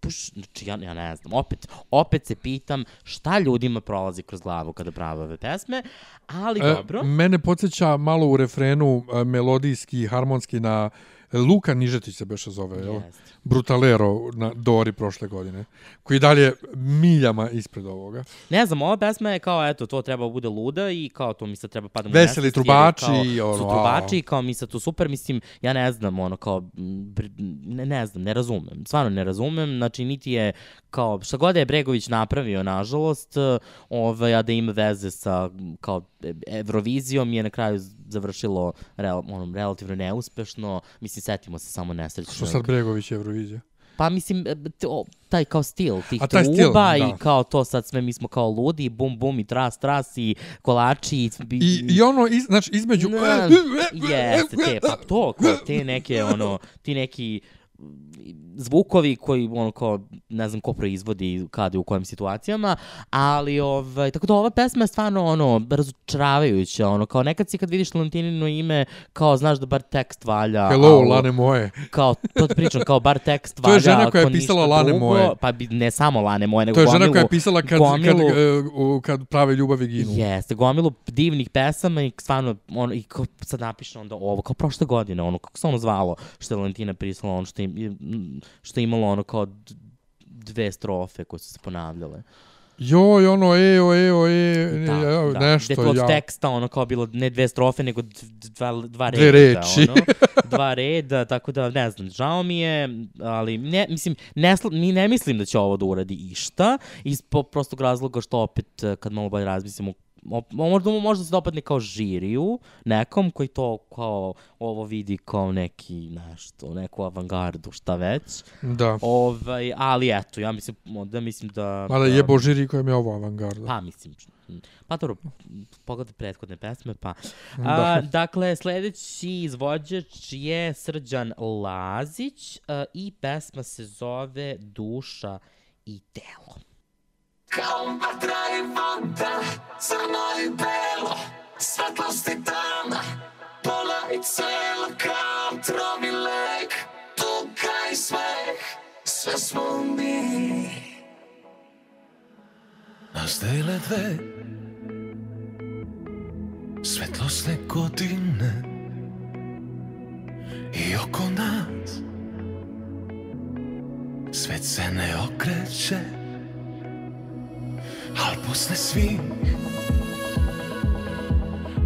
puš, znači ja, ja ne znam, opet, opet se pitam šta ljudima prolazi kroz glavu kada prave ove pesme, ali E, dobro. mene podsjeća malo u refrenu e, melodijski, harmonski na Luka Nižetić se beše zove, jel? Jeste. Brutalero na Dori prošle godine, koji je dalje miljama ispred ovoga. Ne znam, ova pesma je kao, eto, to treba bude luda i kao to mi sad treba padamo Veseli je trubači, kao, ono, su a. trubači i kao mi sad tu super, mislim, ja ne znam, ono, kao, ne, ne znam, ne razumem, stvarno ne razumem, znači, niti je, kao, šta god je Bregović napravio, nažalost, ovaj, a da ima veze sa, kao, e- Eurovizijom je na kraju završilo rel, ono, relativno neuspešno, mislim, setimo se samo nesrećnog. Što sad Bregović je Eurovizija. Pa mislim, e, to, taj kao stil tih A taj stil, truba da. i kao to sad sve mi smo kao ludi, bum bum i tras tras i kolači i... I, i ono, iz, znači, između... Ne, jeste, te, pa to, kao te neke, ono, ti neki zvukovi koji ono kao ne znam ko proizvodi kada i u kojim situacijama, ali ovaj tako da ova pesma je stvarno ono razočaravajuća, ono kao nekad si kad vidiš Lantinino ime kao znaš da bar tekst valja. Hello, a u- lane moje. Kao to ti pričam kao bar tekst To valja. je žena koja je pisala Lane drugo, moje. Pa bi, ne samo Lane moje, nego To je žena gomilu, koja je pisala kad, kad, gomilu, e, u- kad prave ljubavi ginu. Jeste, gomilu divnih pesama i stvarno, ono, i kao sad napiše onda ovo, kao prošle godine, ono, kako se ono zvalo, što je Valentina prisala, ono, što je, im- što je imalo ono kao dve strofe koje su se ponavljale. Joj, ono, eo, eo, e, Da, ja, da. nešto, Gde to od ja. teksta ono kao bilo ne dve strofe, nego dva, dva Dve reda. reči. Ono, dva reda, tako da ne znam, žao mi je, ali ne, mislim, ne, ni ne mislim da će ovo da uradi išta, iz po, prostog razloga što opet, eh, kad malo bolje razmislimo, možda mu možda se dopadne kao žiriju, nekom koji to kao ovo vidi kao neki nešto, neku avangardu, šta već. Da. Ovaj, ali eto, ja mislim, da mislim da... Mada da- jebo žiri kojem je ovo avangarda. Pa, mislim, pa dobro, pogledaj prethodne pesme, pa. Da. A, dakle, sledeći izvođač je Srđan Lazić a, i pesma se zove Duša i telo. Kao vatra i voda, crno i belo, svetlost i tama, pola i cela kao tromi lek, tuga i smeh, sve smo mi. Nas dele dve svetlosne godine i oko nas svet se ne okreće Al posle svih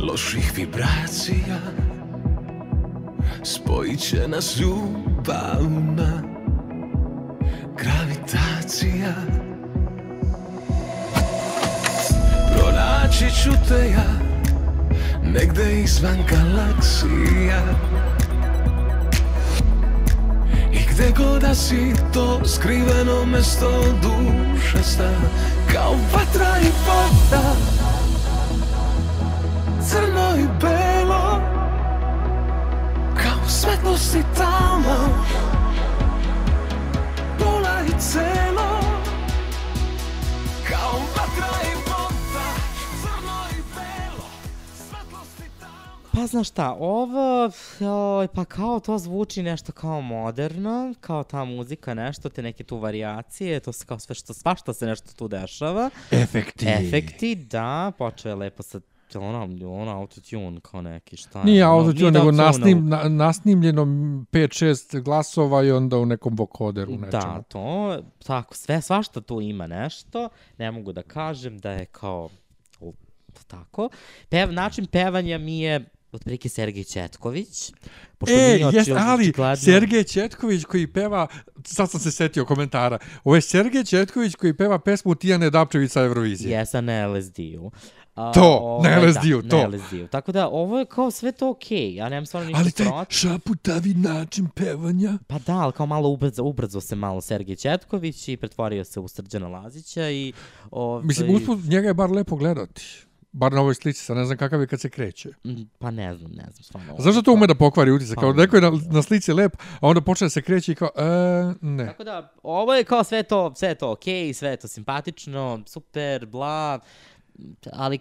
loših vibracija Spojit će nas ljubavna gravitacija. Pronaći ću te ja negde izvan galaksija gde god da si to skriveno mesto duša sta. Kao vatra i voda Crno i belo. Kao svetlost i tama Pola i celo Pa znaš šta, ovo, oj, pa kao to zvuči nešto kao moderno, kao ta muzika nešto, te neke tu variacije, to se kao sve što, svašta se nešto tu dešava. Efekti. Efekti, da, počeo je lepo sa ono, ono autotune kao neki, šta je? Nije autotune, da nego nasnim, na, nasnimljeno 5-6 glasova i onda u nekom vokoderu nečemu. Da, to, tako, sve, svašta tu ima nešto, ne mogu da kažem da je kao, tako. Pev, način pevanja mi je otprilike Sergej Četković. Pošto E, mi jes, oči- ali očigledno- Sergej Četković koji peva, sad sam se setio komentara, ovo je Sergej Četković koji peva pesmu Tijane Dapčević sa Eurovizije. Jesa na LSD-u. A, To, na ovaj, LSD-u, da, to. Na LSD-u. Tako da, ovo je kao sve to okej. Okay. Ja nemam stvarno ništa Ali taj protiv. šaputavi način pevanja. Pa da, ali kao malo ubrzo, ubrzo se malo Sergej Četković i pretvorio se u Srđana Lazića i... Ovaj, Mislim, usput njega je bar lepo gledati. Bar na ovoj slici, sad ne znam kakav je kad se kreće. m, Pa ne znam, ne znam, stvarno. Znaš da to ume da pokvari utisak? Kao Pa, neko je na, na slici lep, a onda počne da se kreće i kao, e, ne. Tako da, ovo je kao sve to, sve to okej, okay, sve to simpatično, super, bla, ali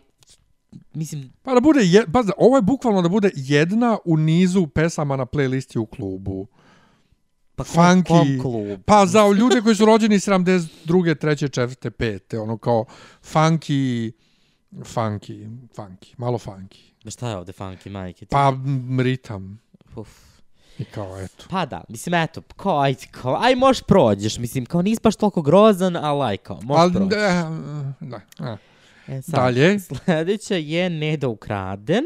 mislim, Pa da bude, je, pa da, ovo je bukvalno da bude jedna u nizu pesama na playlisti u klubu. pa Funky. kom klub? Pa za ljude koji su rođeni 72. 3. 4. 5. Ono kao funky, funky, funky, malo funky. Ma šta je ovde funky, majke? ti? Pa ritam. Uf. I kao, eto. Pa da, mislim, eto, kao, aj, kao, aj, možeš prođeš, mislim, kao, nisi baš toliko grozan, ali aj, kao, možeš Ali, prođeš. da, da. E, sad, Dalje. Sledeća je Neda ukraden.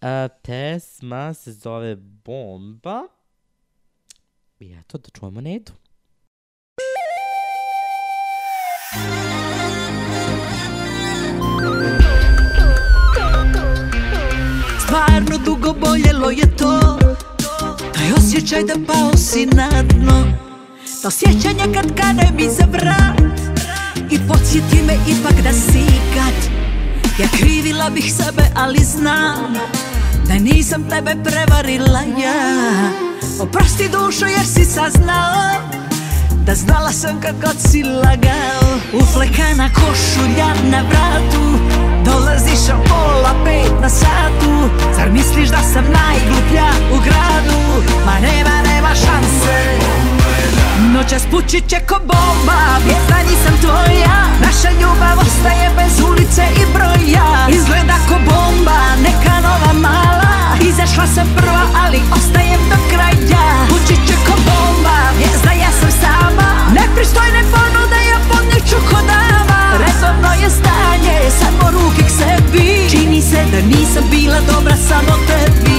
A, pesma se zove Bomba. I eto, da čujemo Nedu. Stvarno dugo boljelo je to. Taj osjećaj da pao si na dno. To sjećanje kad kane mi za vrat. I podsjeti me ipak da si kad Ja krivila bih sebe, ali znam Da nisam tebe prevarila ja. Oprosti dušo jer si saznao Da znala sam kad god si lagao. Uflekana košulja na vratu. Dolaziš o pola pet na satu. Zar misliš da sam najgluplja u gradu? Ma nema, nema šanse. Noćas pući će ko bomba. Vijezda nisam tvoja. Naša ljubav ostaje bez ulice i broja. Izgleda ko bomba Neka nova mala Izašla sam prva ali ostajem do kraja Pući će ko bomba Vijezda ja sam sama. Nepristojne ponude ja podneću ko dama Redovno je stanje Samo ruke k sebi. Čini se da nisam bila dobra samo tebi.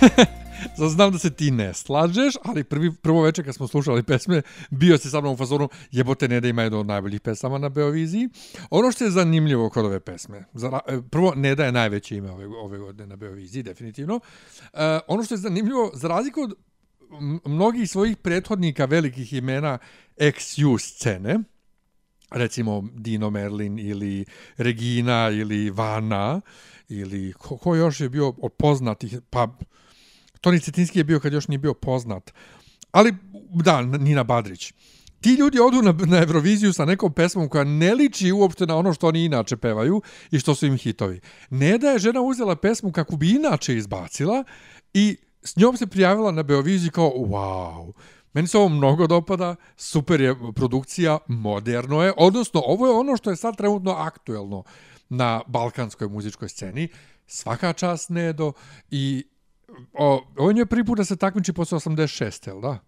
Sad znam da se ti ne slažeš, ali prvi, prvo večer kad smo slušali pesme, bio si sa mnom u fazonu, jebote Neda ima jedno od najboljih pesama na Beoviziji. Ono što je zanimljivo kod ove pesme, e, prvo Neda je najveće ime ove, ove godine na Beoviziji, definitivno. Uh, ono što je zanimljivo, za razliku od mnogih svojih prethodnika velikih imena ex-ju scene, recimo Dino Merlin ili Regina ili Vana ili ko, ko još je bio od poznatih, pa Toni Cetinski je bio kad još nije bio poznat. Ali, da, Nina Badrić. Ti ljudi odu na, na Euroviziju sa nekom pesmom koja ne liči uopšte na ono što oni inače pevaju i što su im hitovi. Ne da je žena uzela pesmu kako bi inače izbacila i s njom se prijavila na Beoviziji kao wow, meni se ovo mnogo dopada, super je produkcija, moderno je, odnosno ovo je ono što je sad trenutno aktuelno na balkanskoj muzičkoj sceni. Svaka čast Nedo i o, on je prvi put da se takmiči posle 86. jel da?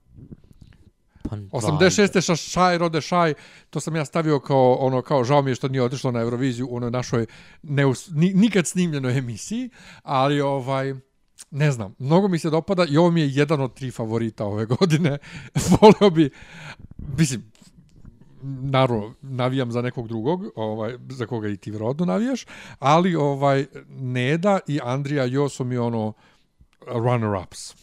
Pa, 86. Ša, šaj, rode šaj, to sam ja stavio kao ono kao žao mi je što nije otišlo na Euroviziju u onoj našoj neus, ni, nikad snimljenoj emisiji, ali ovaj ne znam, mnogo mi se dopada i ovo mi je jedan od tri favorita ove godine. Voleo bi, mislim, naravno, navijam za nekog drugog, ovaj, za koga i ti vjerojatno navijaš, ali ovaj Neda i Andrija Jo su mi ono Uh, runner ups.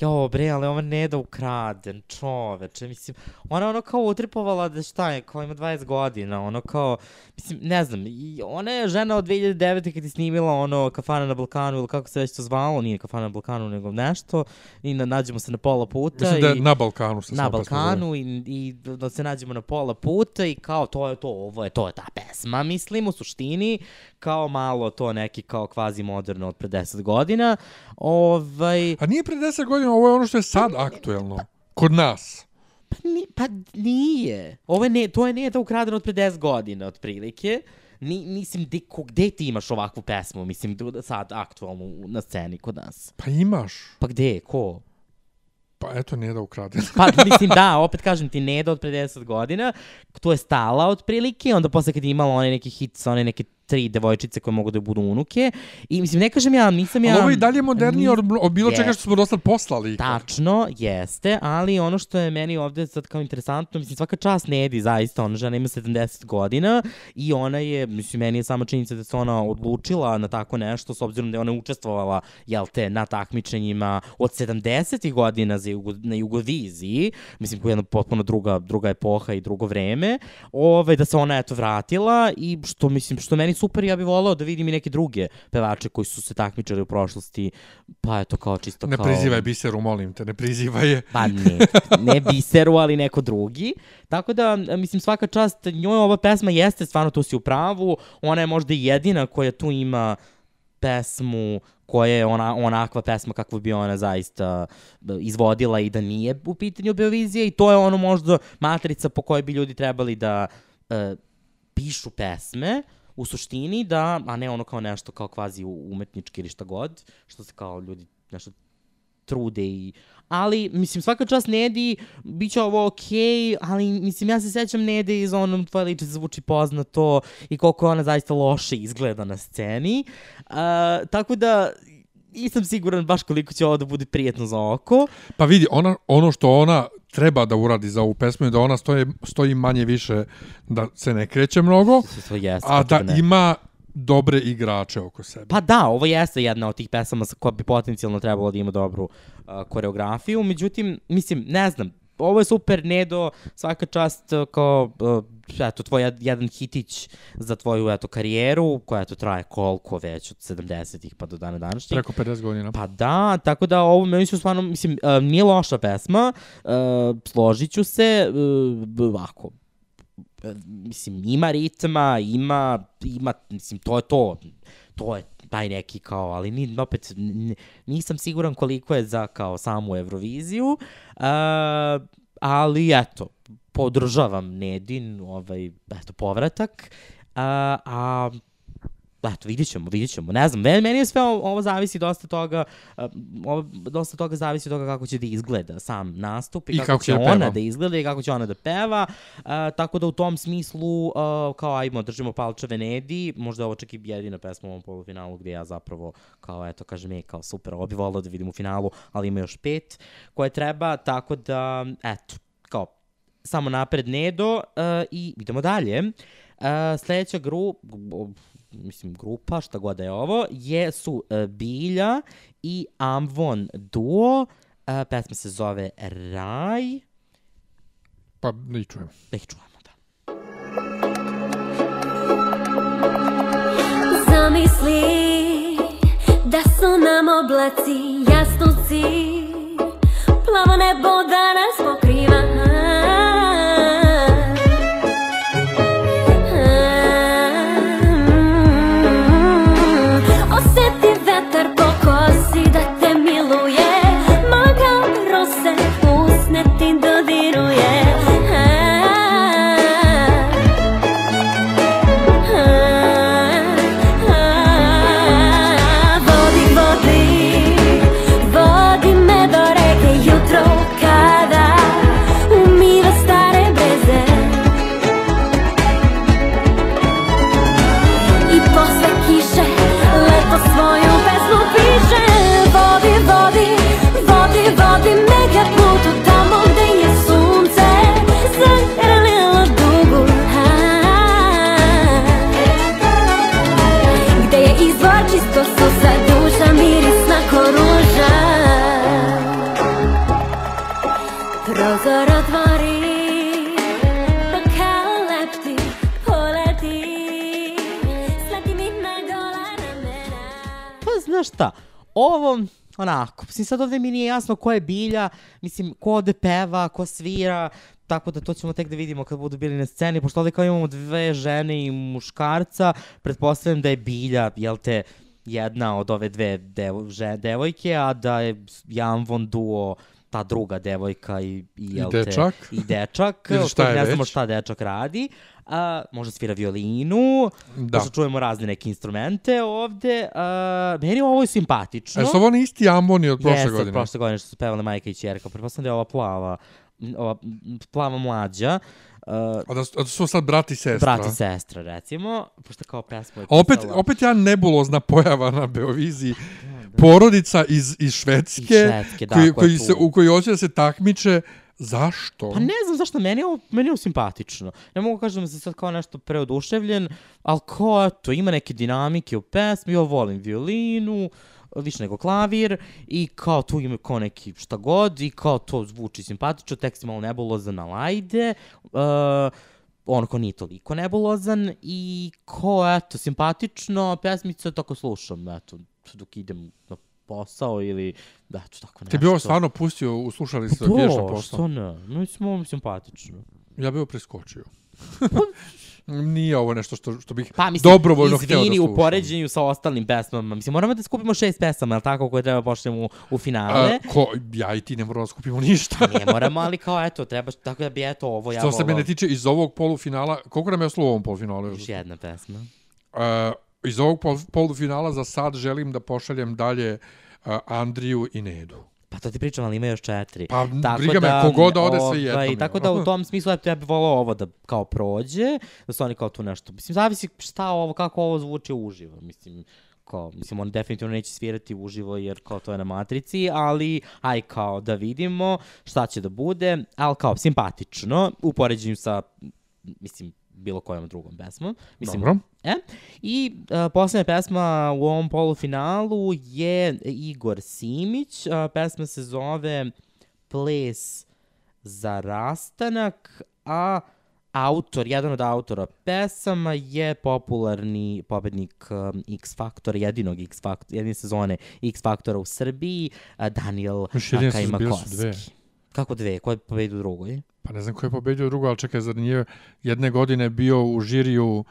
Jo, bre, ali ova ne da ukraden, čoveče, mislim, ona ono kao utripovala da šta je, kao ima 20 godina, ono kao, mislim, ne znam, i ona je žena od 2009. kad je snimila ono Kafana na Balkanu ili kako se već to zvalo, nije Kafana na Balkanu nego nešto, i na, nađemo se na pola puta. Mislim da je i, na Balkanu se na. Balkanu i, i da se nađemo na pola puta i kao to je to, ovo je to je ta pesma, mislim, u suštini, kao malo to neki kao kvazi moderno od pre 10 godina. Ovaj, A nije pre 10 godina, ovo je ono što je sad aktuelno. Kod nas. Pa, ni, pa nije. Ovo je ne, to je ne da ukradeno od pre 10 godina, otprilike. Ni, mislim, de, ko, gde ti imaš ovakvu pesmu, mislim, d- sad aktualnu na sceni kod nas? Pa imaš. Pa gde, ko? Pa eto, nije da ukrade. Pa, mislim, da, opet kažem ti, Neda od pre 10 godina, to je stala otprilike, onda posle kad je imala onaj neki hit sa one neke tri devojčice koje mogu da budu unuke. I mislim, ne kažem ja, nisam ja... Ali ovo je dalje modernije Ni- od, bilo čega što smo dosta poslali. Tačno, jeste, ali ono što je meni ovde sad kao interesantno, mislim, svaka čast Nedi, zaista, ona žena ima 70 godina i ona je, mislim, meni je sama činjenica da se ona odlučila na tako nešto, s obzirom da je ona učestvovala, jel te, na takmičenjima od 70. godina za Jugo, na Jugoviziji, mislim, koja je jedna potpuno druga, druga epoha i drugo vreme, ovaj, da se ona, eto, vratila i što, mislim, što meni super, ja bih volao da vidim i neke druge pevače koji su se takmičari u prošlosti, pa eto, kao čisto Ne kao... prizivaj biseru, molim te, ne prizivaj je. Pa ne, ne biseru, ali neko drugi. Tako da, mislim, svaka čast, njoj ova pesma jeste, stvarno tu si u pravu, ona je možda jedina koja tu ima pesmu koja je ona, onakva pesma kakvu bi ona zaista e, izvodila i da nije u pitanju Beovizije i to je ono možda matrica po kojoj bi ljudi trebali da e, pišu pesme u suštini da, a ne ono kao nešto kao kvazi umetnički ili šta god, što se kao ljudi nešto trude i ali mislim svaka čast Nedi biće ovo okej, okay, ali mislim ja se sećam Nede iz onom tvoje liče zvuči poznato i koliko ona zaista loše izgleda na sceni. Uh, tako da nisam siguran baš koliko će ovo da bude prijetno za oko. Pa vidi, ona, ono što ona treba da uradi za ovu pesmu i da ona stoji, stoji manje više da se ne kreće mnogo, a da ne. ima dobre igrače oko sebe. Pa da, ovo jeste jedna od tih pesama sa- koja bi potencijalno trebalo da ima dobru uh, koreografiju, međutim, mislim, ne znam, ovo je super, Nedo, svaka čast uh, kao, uh, eto, tvoj jed- jedan hitić za tvoju, eto, karijeru, koja, eto, traje koliko već od 70-ih pa do dana današnjih. Preko 50 godina. Pa da, tako da ovo meni su stvarno, mislim, uh, nije loša pesma, uh, složit ću se, uh, ovako, mislim, ima ritma, ima, ima, mislim, to je to, to je taj neki kao, ali ni, opet nisam siguran koliko je za kao samu Euroviziju, uh, ali eto, podržavam Nedin, ovaj, eto, povratak, a, a Eto, vidjet ćemo, vidjet ćemo. Ne znam, meni, je sve ovo, ovo zavisi dosta toga, ovo, dosta toga zavisi od toga kako će da izgleda sam nastup i, I kako, kako će da ona peva. da izgleda i kako će ona da peva. Uh, tako da u tom smislu, uh, kao ajmo, držimo palčeve Nedi, možda je ovo čak i jedina pesma u ovom polufinalu gdje ja zapravo, kao eto, kažem je, kao super, ovo bi volao da vidim u finalu, ali ima još pet koje treba, tako da, eto, kao, samo napred Nedo uh, i idemo dalje. Uh, sledeća gru, mislim grupa, šta god da je ovo, je su uh, Bilja i Amvon duo. Uh, pesma se zove Raj. Pa da ih čujem. Da ih čujemo, da. Zamisli da su nam oblaci jasnuci Plavo nebo da nas pokriva ovo, onako, mislim sad ovde mi nije jasno ko je Bilja, mislim, ko ovde peva, ko svira, tako da to ćemo tek da vidimo kad budu bili na sceni, pošto ovde kao imamo dve žene i muškarca, pretpostavljam da je Bilja, jel te, jedna od ove dve devo, že, devojke, a da je Jan Von Duo ta druga devojka i, i, te, dečak. i dečak, šta ne znamo šta dečak radi. A, možda svira violinu, Da. pošto čujemo razne neke instrumente ovde. A, meni ovo je simpatično. E, su ovo isti amboni od prošle Jeste, godine? od prošle godine što su pevale majka i čerka. Pretpostavljam da je ova plava, ova plava mlađa. Uh, A da, su- a da su sad brat i sestra? brat i sestra, recimo, pošto kao pesma je Opet, pisala- opet ja nebulozna pojava na Beoviziji. Porodica iz, iz Švedske, Iz Švedske, da, koji, koji se, u koji hoće da se takmiče. Zašto? Pa ne znam zašto, meni je ovo, meni je ovo simpatično. Ne mogu kažem da sam sad kao nešto preoduševljen, ali kao eto, ima neke dinamike u pesmi, ja volim violinu, više nego klavir i kao tu ima kao neki šta god i kao to zvuči simpatično, tekst je malo nebulozan, ali ajde. Uh, on ko nije toliko nebulozan i ko, eto, simpatično, pesmica tako slušam, eto, dok idem na posao ili, da, eto, tako nešto. Ti bi ovo stvarno pustio u slušalicu da piješ na To, poslu? što ne, mislim, ovo mi simpatično. Ja bi ovo preskočio. Nije ovo nešto što, što bih Pa mislim, dobrovoljno hteo da izvini slušam. u poređenju sa ostalim pesmama. Mislim, moramo da skupimo šest pesama, ali tako, koje treba pošljemo u, u finale. A, ko, ja i ti ne moramo da skupimo ništa. Ne moramo, ali kao, eto, treba, tako da bi, eto, ovo ja Što se mene tiče, iz ovog polufinala, koliko nam je ostalo u ovom polufinalu? Još jedna pesma. Uh, iz ovog pol, polufinala za sad želim da pošaljem dalje uh, Andriju i Nedu. Pa to ti pričam, ali ima još četiri. Pa, briga me, kogod da ode, sve jedno mi je. Tako da u tom smislu, eto, ja bih volao ovo da kao prođe, da su oni kao tu nešto, mislim, zavisi šta ovo, kako ovo zvuči uživo, mislim, kao, mislim, on definitivno neće svirati uživo jer kao to je na matrici, ali aj kao da vidimo šta će da bude, ali kao simpatično, u poređenju sa, mislim, bilo kojom drugom pesmom. Mislim, Dobro. E? I uh, poslednja pesma u ovom polufinalu je Igor Simić. Uh, pesma se zove Ples za rastanak, a autor, jedan od autora pesama je popularni pobednik um, X Faktora, jedinog X Faktora, jedine sezone X Faktora u Srbiji, uh, Daniel Kajmakovski. Kako dve? Ko je pobedio u drugoj? Pa ne znam ko je pobedio drugo, ali čekaj, zar nije jedne godine bio u žiriju uh,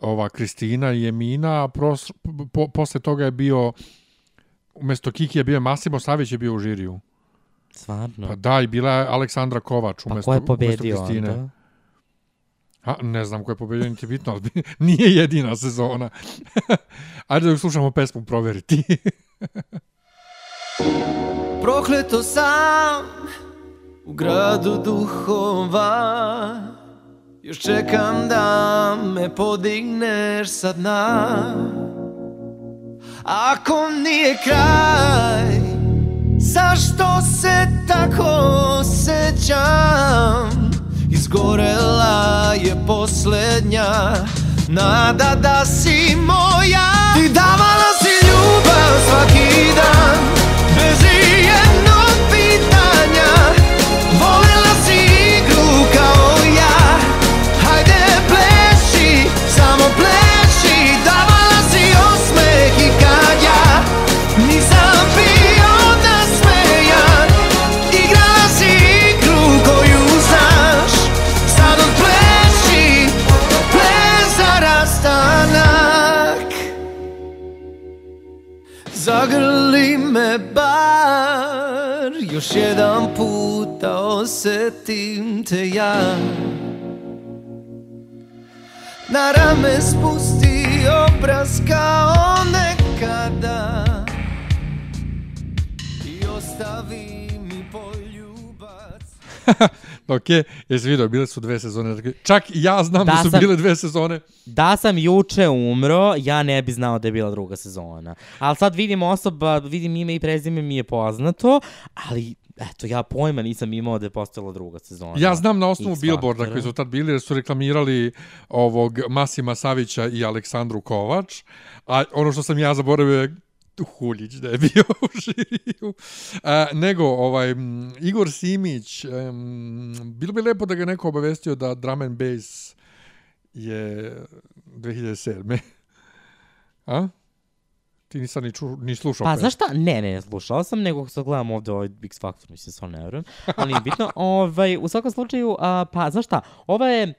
ova Kristina i Emina, a pros, po, posle toga je bio, umesto Kiki je bio Masimo Savić je bio u žiriju. Stvarno? Pa da, i bila je Aleksandra Kovač pa umesto, ko je umesto pobedio Kristine. onda? A, ne znam ko je pobedio, niti bitno, ali nije jedina sezona. Ajde da slušamo pesmu proveriti. Prokleto sam u gradu duhova Još čekam da me podigneš sa dna. Ako nije kraj Zašto se tako osjećam Izgorela je posljednja Nada da si moja. Ti davala si ljubav svaki dan Zagrli me bar Još jedan puta osetim te ja Na rame spusti obraz kao nekada I ostavi mi poljubac ok, jesi vidio, bile su dve sezone. Čak i ja znam da, Da su sam- bile dve sezone. Da sam juče umro, ja ne bi znao da je bila druga sezona. Ali sad vidim osoba, vidim ime i prezime mi je poznato, ali eto, ja pojma nisam imao da je postojala druga sezona. Ja znam na osnovu Billboarda koji su tad bili, jer su reklamirali ovog Masima Savića i Aleksandru Kovač, a ono što sam ja zaboravio je Huljić da je bio u žiriju. A, nego, ovaj, Igor Simić, um, bilo bi lepo da ga neko obavestio da drum and bass je 2007. A? Ti nisam ni, ču, ni slušao. Pa znaš šta? Ne, ne, ne, slušao sam, nego sad gledam ovde ovaj X Factor, mislim, stvarno ne verujem. Ali nije bitno. ovaj, u svakom slučaju, a, pa znaš šta? Ova je,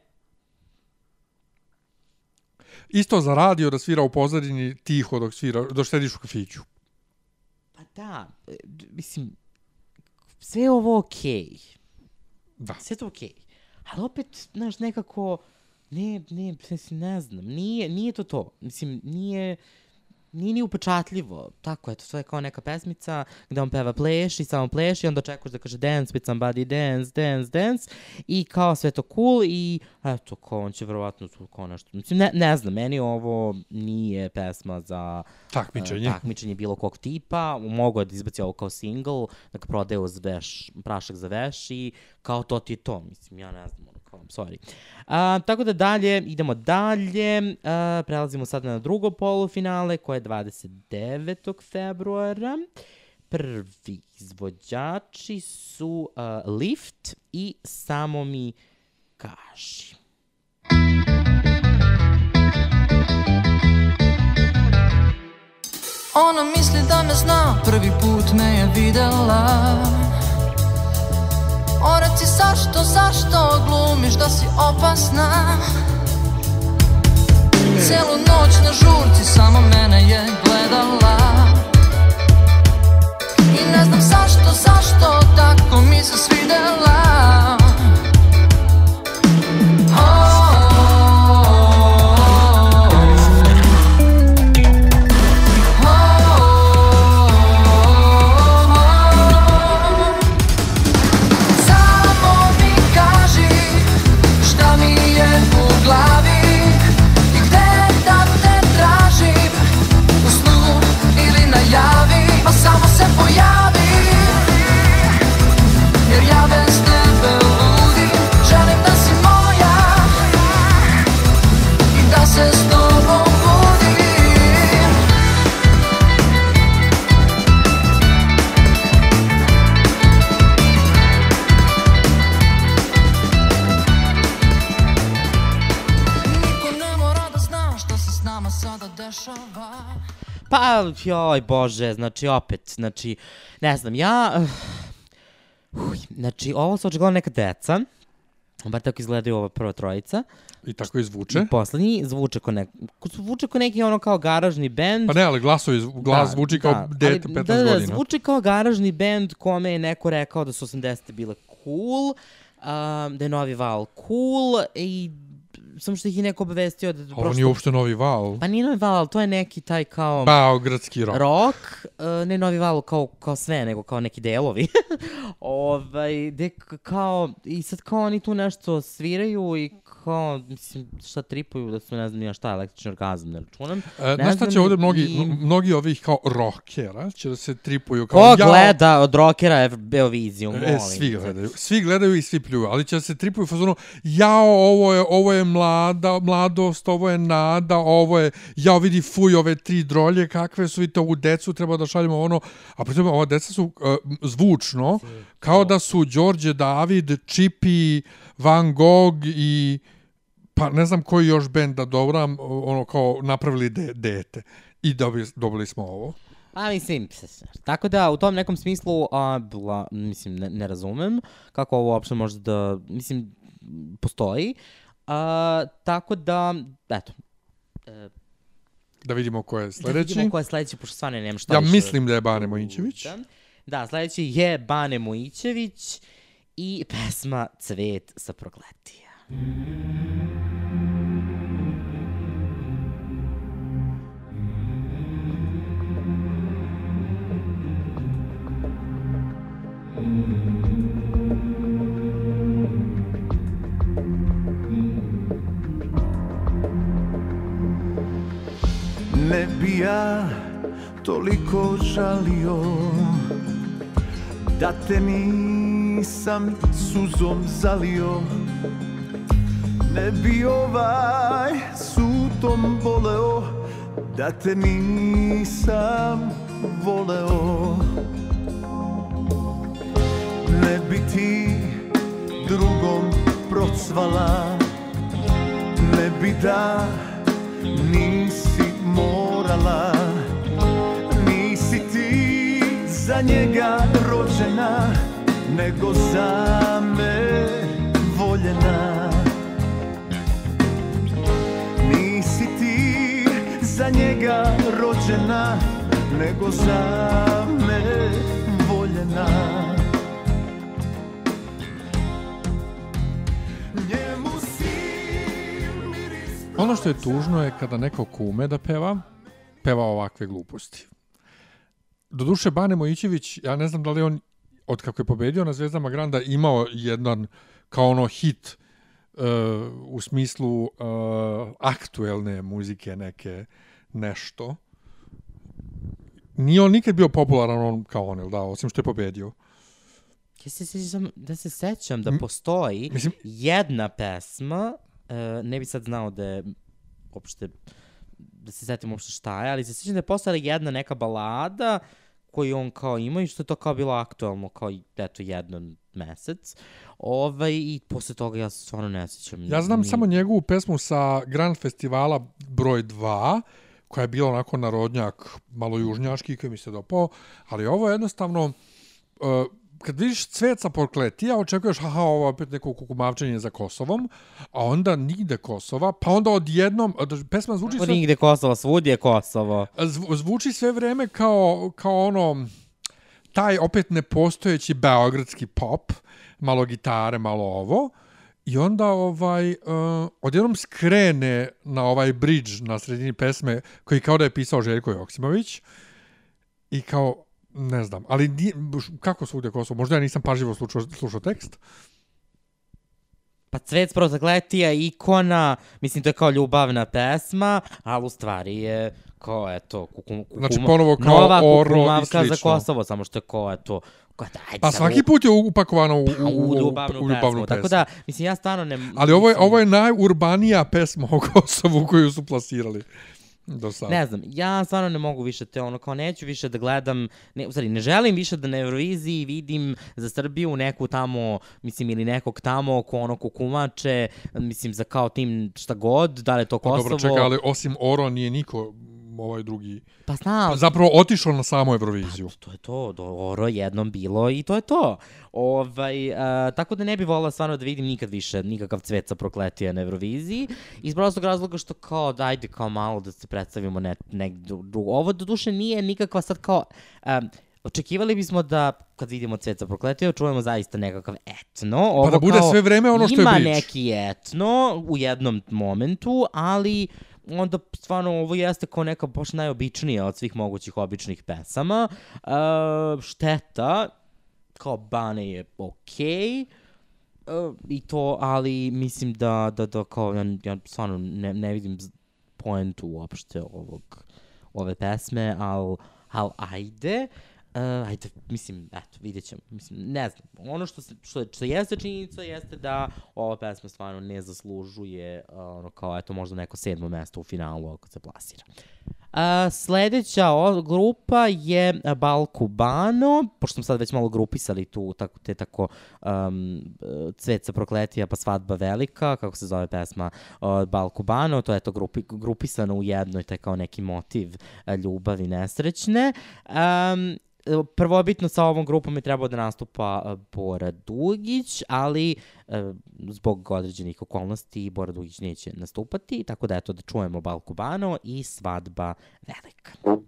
Isto za radio da svira u pozadini tiho dok svira, dok sediš u kafiću. pa da, e, mislim, sve je ovo okej. Da. Sve je to okej. Ali opet, znaš, nekako, ne, ne, mislim, ne znam, nije, nije to to. Mislim, nije, nije ni upečatljivo. Tako, eto, to je kao neka pesmica gde on peva pleši, samo pleši, onda očekuješ da kaže dance with somebody, dance, dance, dance i kao sve to cool i eto, kao on će verovatno tu kao nešto, mislim, ne, ne znam, meni ovo nije pesma za Takmičenje. e, takmičenje bilo kog tipa, mogu da izbaci ovo kao single, da ga prodaje uz veš, prašak za veš i kao to ti je to, mislim, ja ne znam, ono, kao, sorry. A, tako da dalje, idemo dalje, a, prelazimo sad na drugo polufinale koje je 29. februara. Prvi izvođači su a, Lift i Samo mi kaži. Ona misli da me zna, prvi put me je videla O reci zašto, zašto glumiš da si opasna? Celu noć na žurci samo mene je gledala. I ne znam zašto, zašto tako mi se svidela Pa, joj bože, znači opet, znači, ne znam, ja, uh, znači, ovo su očigledno neka deca, bar tako izgledaju ova prva trojica, I tako i zvuče. i poslednji zvuče ko, nek, zvuče ko neki ono kao garažni bend, Pa ne, ali glasovi, glas zvuči kao dete 15 ali, da, da, godina. zvuči kao garažni bend kome je neko rekao da su 80. bile cool, um, da je novi val cool i samo što ih je neko obavestio da... Ovo nije uopšte novi val. Pa nije novi val, ali to je neki taj kao... Beogradski rock. rock, uh, ne novi val kao, kao sve, nego kao neki delovi. ovaj, de, k- kao, I sad kao oni tu nešto sviraju i kao, mislim, šta tripuju, da su ne znam ja šta, električni orgazam, ne računam. E, Ne znaš šta će ovde mnogi, i- mnogi ovih kao rockera će da se tripuju kao Ko jao, gleda od rockera Beoviziju, molim E, svi gledaju. Svi gledaju i svi pljuju, ali će da se tripuju u fazonu jao, ovo je, ovo je mlada, mladost, ovo je nada, ovo je, jao, vidi, fuj, ove tri drolje, kakve su, vidite, ovu decu treba da šaljemo ono, a pritom ova deca su uh, zvučno, kao da su Đorđe David, Čipi, Van Gogh i pa ne znam koji još bend da dobram, ono kao napravili de, dete. I dobili, dobili smo ovo. Pa mislim, tako da u tom nekom smislu, a, bla, mislim, ne, ne razumem kako ovo uopšte može da, mislim, postoji. A, tako da, eto, Da vidimo ko je da sledeći. vidimo ko je sledeći, pošto stvarno nemam šta Ja više mislim da je Bane Mojićević. Da. Da, sledeći je Bane Mojićević i pesma Cvet sa prokletija. Ne bi ja toliko žalio Da te nisam suzom zalio. Ne bi ovaj sutom voleo Da te nisam voleo. Ne bi ti drugom procvala. Ne bi da nisi morala. Nisi ti za njega rođena Nego za me voljena. Nisi ti za njega rođena Nego za me voljena Ono što je tužno je kada neko kume da peva, peva ovakve gluposti. Doduše, Bane Mojićević, ja ne znam da li on, od kako je pobedio na Zvezdama Granda, imao jedan kao ono hit uh, u smislu uh, aktuelne muzike neke nešto. Nije on nikad bio popularan on kao on, jel da, osim što je pobedio. Ja se sećam, da se sećam da postoji Mislim- jedna pesma, ne bi sad znao da je uopšte, da se setim uopšte šta je, ali se sećam da je postojala jedna neka balada koju on kao ima i što je to kao bilo aktualno kao eto jedan mesec. Ovaj, I posle toga ja se stvarno ne sećam. Ja znam ni- samo njegovu pesmu sa Grand Festivala broj 2, koja je bila onako narodnjak, malo južnjaški, koji mi se dopao, ali ovo je jednostavno, uh, kad vidiš cvet sa prokletija, očekuješ, aha, ovo je opet neko kukumavčenje za Kosovom, a onda nigde Kosova, pa onda odjednom, da- pesma zvuči sve, Nigde Kosovo, svud je Kosovo. zv- zvuči sve vreme kao, kao ono, taj opet nepostojeći beogradski pop, malo gitare, malo ovo, i onda ovaj, uh, odjednom skrene na ovaj bridge na sredini pesme, koji kao da je pisao Željko Joksimović, i kao, ne znam, ali nije, kako svugde Kosovo, možda ja nisam pažljivo slušao, slušao tekst, Pa Cvet prozagletija, ikona, mislim to je kao ljubavna pesma, ali u stvari je kao, eto, kukum, kukuma, Znači, ponovo kao nova kukumavka za. Kosovo, samo što je kao, eto, kao, dajde pa svaki put je upakovano u, pa u, u, ljubavnu, u ljubavnu pesmu. Tako da, mislim, ja stvarno ne... Ali ovo je, ovo je najurbanija pesma o Kosovu koju su plasirali do sada. Ne znam, ja stvarno ne mogu više te ono, kao neću više da gledam, ne, u stvari, ne želim više da na Euroviziji vidim za Srbiju neku tamo, mislim, ili nekog tamo ko ono kukumače, mislim, za kao tim šta god, da li je to Pa Kosovo. dobro, čekaj, ali osim Oro nije niko ovaj drugi. Pa znam, Zapravo otišao na samu Euroviziju. to je to, dobro jednom bilo i to je to. Ovaj, a, tako da ne bi volila stvarno da vidim nikad više nikakav cvet sa prokletija na Euroviziji. Iz prostog razloga što kao, dajde kao malo da se predstavimo ne, negdje drugo. Ovo do duše nije nikakva sad kao... Um, Očekivali bismo da, kad vidimo Cvet sa prokletija, čujemo zaista nekakav etno. Ovo da bude kao sve vreme ono što je Ima Beach. neki etno u jednom momentu, ali onda stvarno ovo jeste kao neka baš najobičnija od svih mogućih običnih pesama. Uh, šteta, kao Bane je okej, uh, i to, ali mislim da, da, da kao, ja, ja stvarno ne, ne vidim poentu uopšte ovog, ove pesme, al, al ajde. Uh, ajde, mislim, eto, vidjet ćemo. Mislim, ne znam, ono što, se, što, što jeste činjenica jeste da ova pesma stvarno ne zaslužuje uh, ono kao, eto, možda neko sedmo mesto u finalu ako se plasira. A, sledeća grupa je Balkubano, pošto smo sad već malo grupisali tu tako, te tako um, cvet sa prokletija pa svadba velika, kako se zove pesma od Balkubano, to je to grupi, grupisano u jednoj, taj kao neki motiv a, ljubavi nesrećne. Um, prvobitno sa ovom grupom je trebao da nastupa a, Bora Dugić, ali e, zbog određenih okolnosti Bora Dugić neće nastupati, tako da eto da čujemo Balkubano i svadba velika.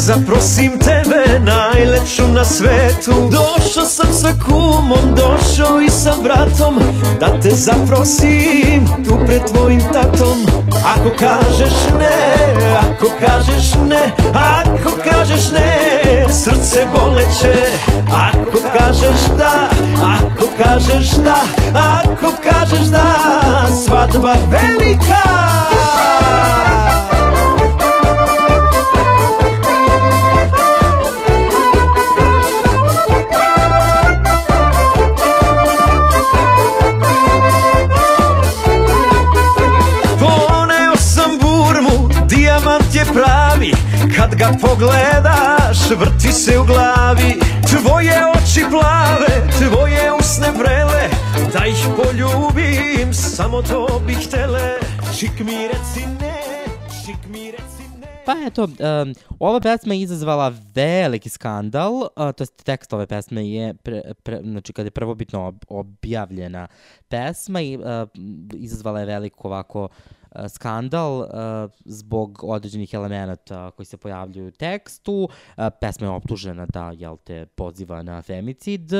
Zaprosim tebe, najlepšu na svetu. Došao sam sa kumom, došao i sa bratom Da te zaprosim, tu pred tvojim tatom. Ako kažeš ne, ako kažeš ne Ako kažeš ne, srce boleće. Ako kažeš da, ako kažeš da Ako kažeš da, svadba velika Kad ga pogledaš, vrti se u glavi Tvoje oči plave, tvoje usne vrele Da ih poljubim, samo to bih htele. Čik mi reci ne, čik mi reci ne. Pa eto, um, ova pesma je izazvala veliki skandal, uh, to jest tekst ove pesme je, pre, pre, znači kada je prvobitno ob, objavljena pesma i uh, izazvala je veliko ovako uh, skandal uh, zbog određenih elemenata koji se pojavljuju u tekstu. Uh, pesma je optužena da, jel te, poziva na femicid.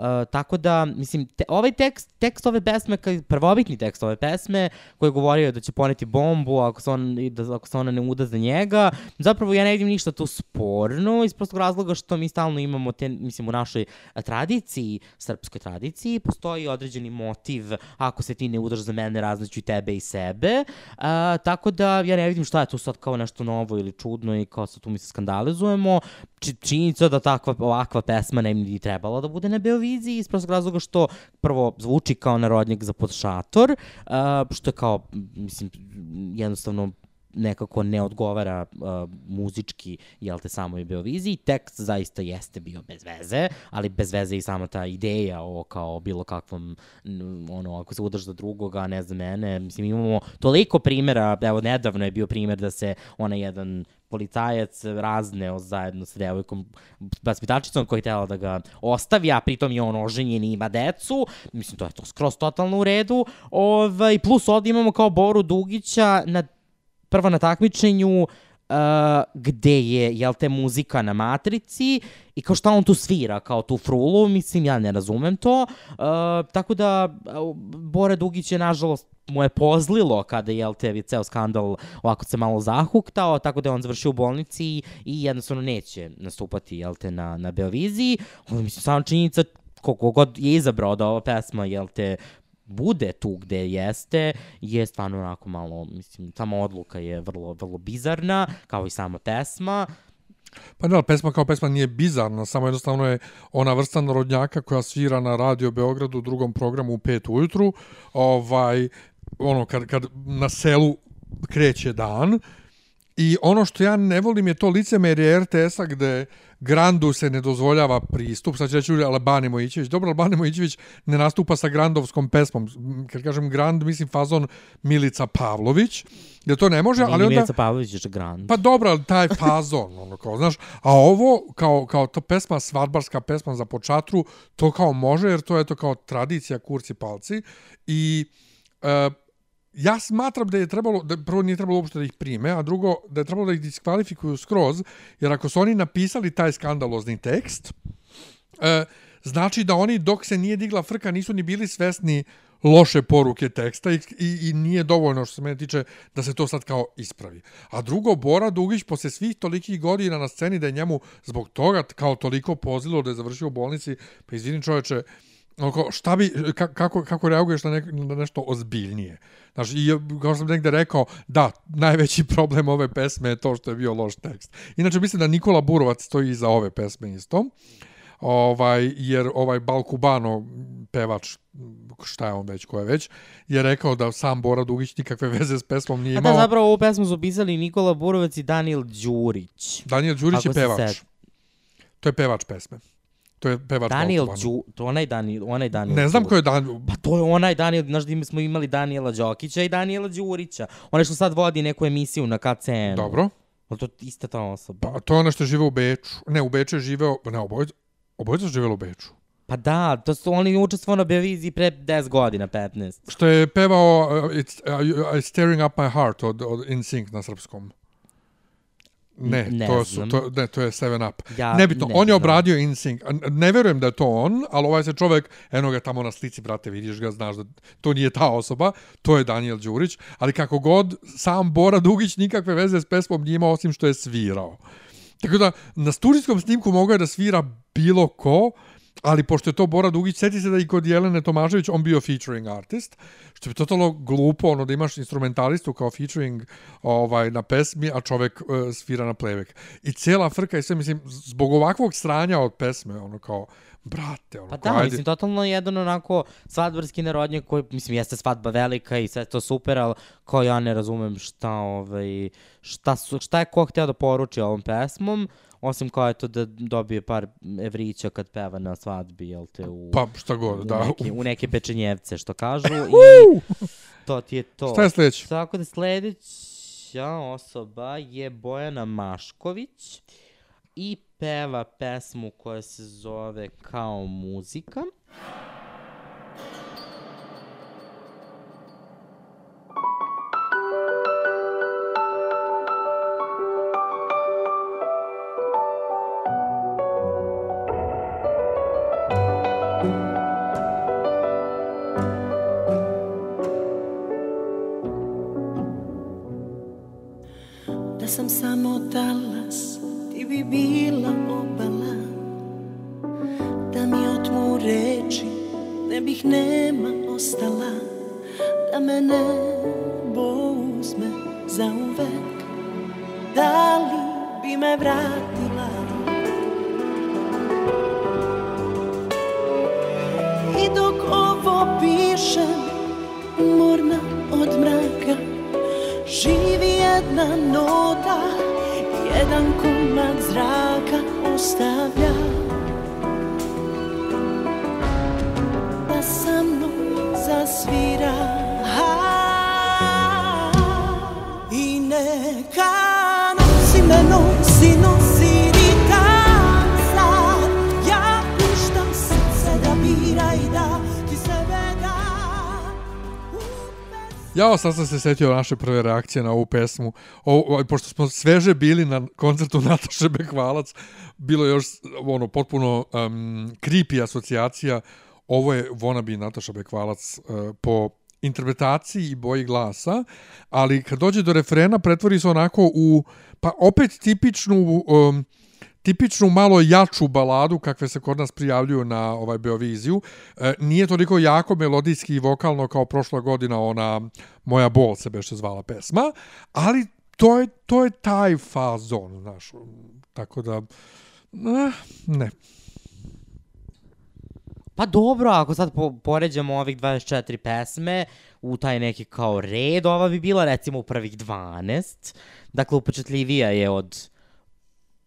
Uh, tako da, mislim, te, ovaj tekst, tekst ove pesme, prvobitni tekst ove pesme, koji je govorio da će poneti bombu ako se, on, da, ako se ona ne uda za njega, zapravo ja ne vidim ništa tu sporno, iz prostog razloga što mi stalno imamo, te, mislim, u našoj tradiciji, srpskoj tradiciji, postoji određeni motiv, ako se ti ne udaš za mene, raznaću i tebe i sebe, uh, tako da ja ne vidim šta je tu sad kao nešto novo ili čudno i kao sad tu mi se skandalizujemo, Či, činjenica da takva ovakva pesma ne bi trebala da bude na Beoviziji iz prostog razloga što prvo zvuči kao narodnjak za podšator, uh, što je kao, mislim, jednostavno nekako ne odgovara uh, muzički, jel te, samoj Beoviziji. Tekst zaista jeste bio bez veze, ali bez veze i sama ta ideja o kao bilo kakvom, ono, ako se udaš za drugoga, ne za mene. Mislim, imamo toliko primjera, evo, nedavno je bio primjer da se onaj jedan policajac razneo zajedno sa devojkom vaspitačicom koja je htjela da ga ostavi, a pritom je on oženjen i ima decu. Mislim, to je to skroz totalno u redu. Ovaj, plus ovdje imamo kao Boru Dugića na prvo na takmičenju uh, gde je, jel te, muzika na matrici i kao šta on tu svira, kao tu frulu, mislim, ja ne razumem to. Uh, tako da, uh, Bora Dugić je, nažalost, mu je pozlilo kada je, je ceo skandal ovako se malo zahuktao, tako da je on završio u bolnici i jednostavno neće nastupati, jel te, na, na Beoviziji. Ovo, mislim, samo činjenica koliko god je izabrao da ova pesma, jel te, bude tu gde jeste, je stvarno onako malo, mislim, sama odluka je vrlo, vrlo bizarna, kao i sama pesma, Pa ali pesma kao pesma nije bizarna, samo jednostavno je ona vrsta narodnjaka koja svira na Radio Beogradu u drugom programu u 5 ujutru, ovaj, ono, kad, kad na selu kreće dan, I ono što ja ne volim je to licemerje RTS-a gde Grandu se ne dozvoljava pristup. Sad će reći Albani Mojićević. Dobro, Albani Mojićević ne nastupa sa Grandovskom pesmom. Kad kažem Grand, mislim fazon Milica Pavlović. Gde to ne može, ali onda... Milica Pavlović je grand. Pa dobro, ali taj fazon, ono kao, znaš, a ovo kao, kao to pesma, svadbarska pesma za počatru, to kao može, jer to je to kao tradicija kurci palci i e, ja smatram da je trebalo, da prvo nije trebalo uopšte da ih prime, a drugo da je trebalo da ih diskvalifikuju skroz, jer ako su oni napisali taj skandalozni tekst, e, znači da oni dok se nije digla frka nisu ni bili svesni loše poruke teksta i, i, i nije dovoljno što se mene tiče da se to sad kao ispravi. A drugo, Bora Dugić posle svih tolikih godina na sceni da je njemu zbog toga kao toliko pozilo da je završio u bolnici, pa izvini čoveče, Oko, šta bi, ka- kako, kako reaguješ na, nek, na nešto ozbiljnije? Znaš, i kao sam negde rekao, da, najveći problem ove pesme je to što je bio loš tekst. Inače, mislim da Nikola Burovac stoji iza ove pesme isto. Ovaj, jer ovaj Balkubano, pevač, šta je on već, ko je već, je rekao da sam Bora Dugić nikakve veze s pesmom nije A imao. da, zapravo ovu pesmu su pisali Nikola Burovac i Daniel Đurić. Daniel Đurić Ako je se pevač. sed- To je pevač pesme. To je pevač Daniel. Đu, to onaj Daniel, onaj Daniel Ne znam Đurić. ko je Daniel... Pa to je onaj Daniel, znaš da smo imali Daniela Đokića i Daniela Đurića. Onaj što sad vodi neku emisiju na KCN. Dobro. Ali to je ista ta osoba. Pa to je ono što žive u Beču. Ne, u Beču je živeo... Ne, obojica, obojica su u Beču. Pa da, to su oni učestvovali na Beoviziji pre 10 godina, 15. Što je pevao uh, it's, uh, it's Staring Up My Heart od, od In Sync na srpskom. Ne, Ne to, su, to, ne, to je Seven Up. Ja Nebitno, ne on je obradio In Sync. A Ne verujem da je to on, ali ovaj se čovek, eno ga tamo na slici, brate, vidiš ga, znaš da to nije ta osoba, to je Daniel Đurić, ali kako god, sam Bora Dugić nikakve veze s pesmom nije imao, osim što je svirao. Tako da, na studijskom snimku mogao je da svira bilo ko, ali pošto je to Bora Dugić, seti se da i kod Jelene Tomašević on bio featuring artist, što je totalno glupo, ono da imaš instrumentalistu kao featuring ovaj na pesmi, a čovek uh, svira na playback. I cela frka i sve, mislim, zbog ovakvog stranja od pesme, ono kao, brate, ono, Pa da, ajde. mislim, totalno jedan onako svadbarski narodnjak koji, mislim, jeste svadba velika i sve to super, ali kao ja ne razumem šta, ovaj, šta, su, šta je ko hteo da poruči ovom pesmom, osim kao eto da dobije par evrića kad peva na svadbi, jel te, u, Pa šta god, u, da. neke, u neke pečenjevce, što kažu, i to ti je to. Šta je sledeće? Tako da sledeća osoba je Bojana Mašković i peva pesmu koja se zove Kao muzika. Da sam samo talas, ti bi bila obala. Da mi otmu reči, ne bih nema ostala. Da me nebo uzme za uvek Da li bi me vratila jedna nota, jedan komad zraka ostavlja. Da sa mnom zasvira Ja sad sam se setio naše prve reakcije na ovu pesmu. O, o, pošto smo sveže bili na koncertu Nataše Bekvalac, bilo je još ono potpuno um, creepy asocijacija. Ovo je wannabe Nataša Bekvalac uh, po interpretaciji i boji glasa, ali kad dođe do refrena pretvori se onako u, pa opet tipičnu um, tipičnu malo jaču baladu kakve se kod nas prijavljuju na ovaj Beoviziju. E, nije toliko jako melodijski i vokalno kao prošla godina ona Moja bol se beše zvala pesma, ali to je, to je taj fazon, znaš, tako da, eh, ne. Pa dobro, ako sad po, poređamo ovih 24 pesme u taj neki kao red, ova bi bila recimo u prvih 12. Dakle, upečatljivija je od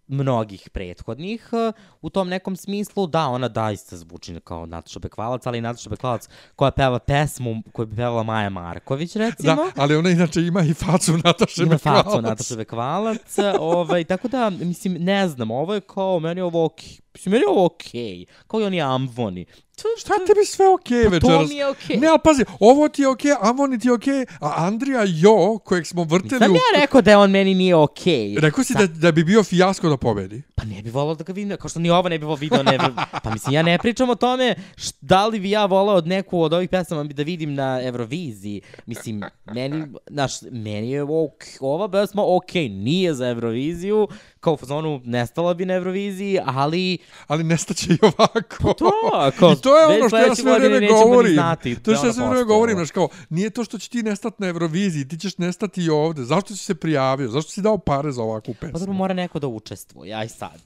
mnogih prethodnih uh, u tom nekom smislu. Da, ona daista zvuči kao Nataša Bekvalac, ali Nataša Bekvalac koja peva pesmu koju bi pevala Maja Marković, recimo. Da, ali ona inače ima i facu Nataše Ima Bekvalac. facu Nataša Bekvalac. ovaj, tako da, mislim, ne znam, ovo je kao, meni ovo okej. Mislim, meni je ovo okej. Kao i oni amvoni. To, Šta tebi sve okej Pa to večeras? mi je okej. Ne, ali pazi, ovo ti je okej, Amoni ti je okej, a Andrija Jo, kojeg smo vrteli Sam u... ja rekao da on meni nije okej. Rekao si da, da bi bio fijasko da pobedi. Pa ne bi volao da ga vidim, kao što ni ovo ne bi volao video, ne bi... Pa mislim, ja ne pričam o tome š, da li bi ja volao od neku od ovih pesama da vidim na Euroviziji. Mislim, meni, znaš, meni je ok, ova pesma okej, nije za Euroviziju, kao u fazonu nestala bi na Euroviziji, ali Ali nestaće i ovako. to, kao, I to je ono što ja sve vreme govorim. znati to je što ja sve vreme govorim, znaš kao, nije to što će ti nestati na Euroviziji, ti ćeš nestati i ovde. Zašto si se prijavio? Zašto si dao pare za ovakvu Pa pesmu? mora neko da učestvuje, aj sad.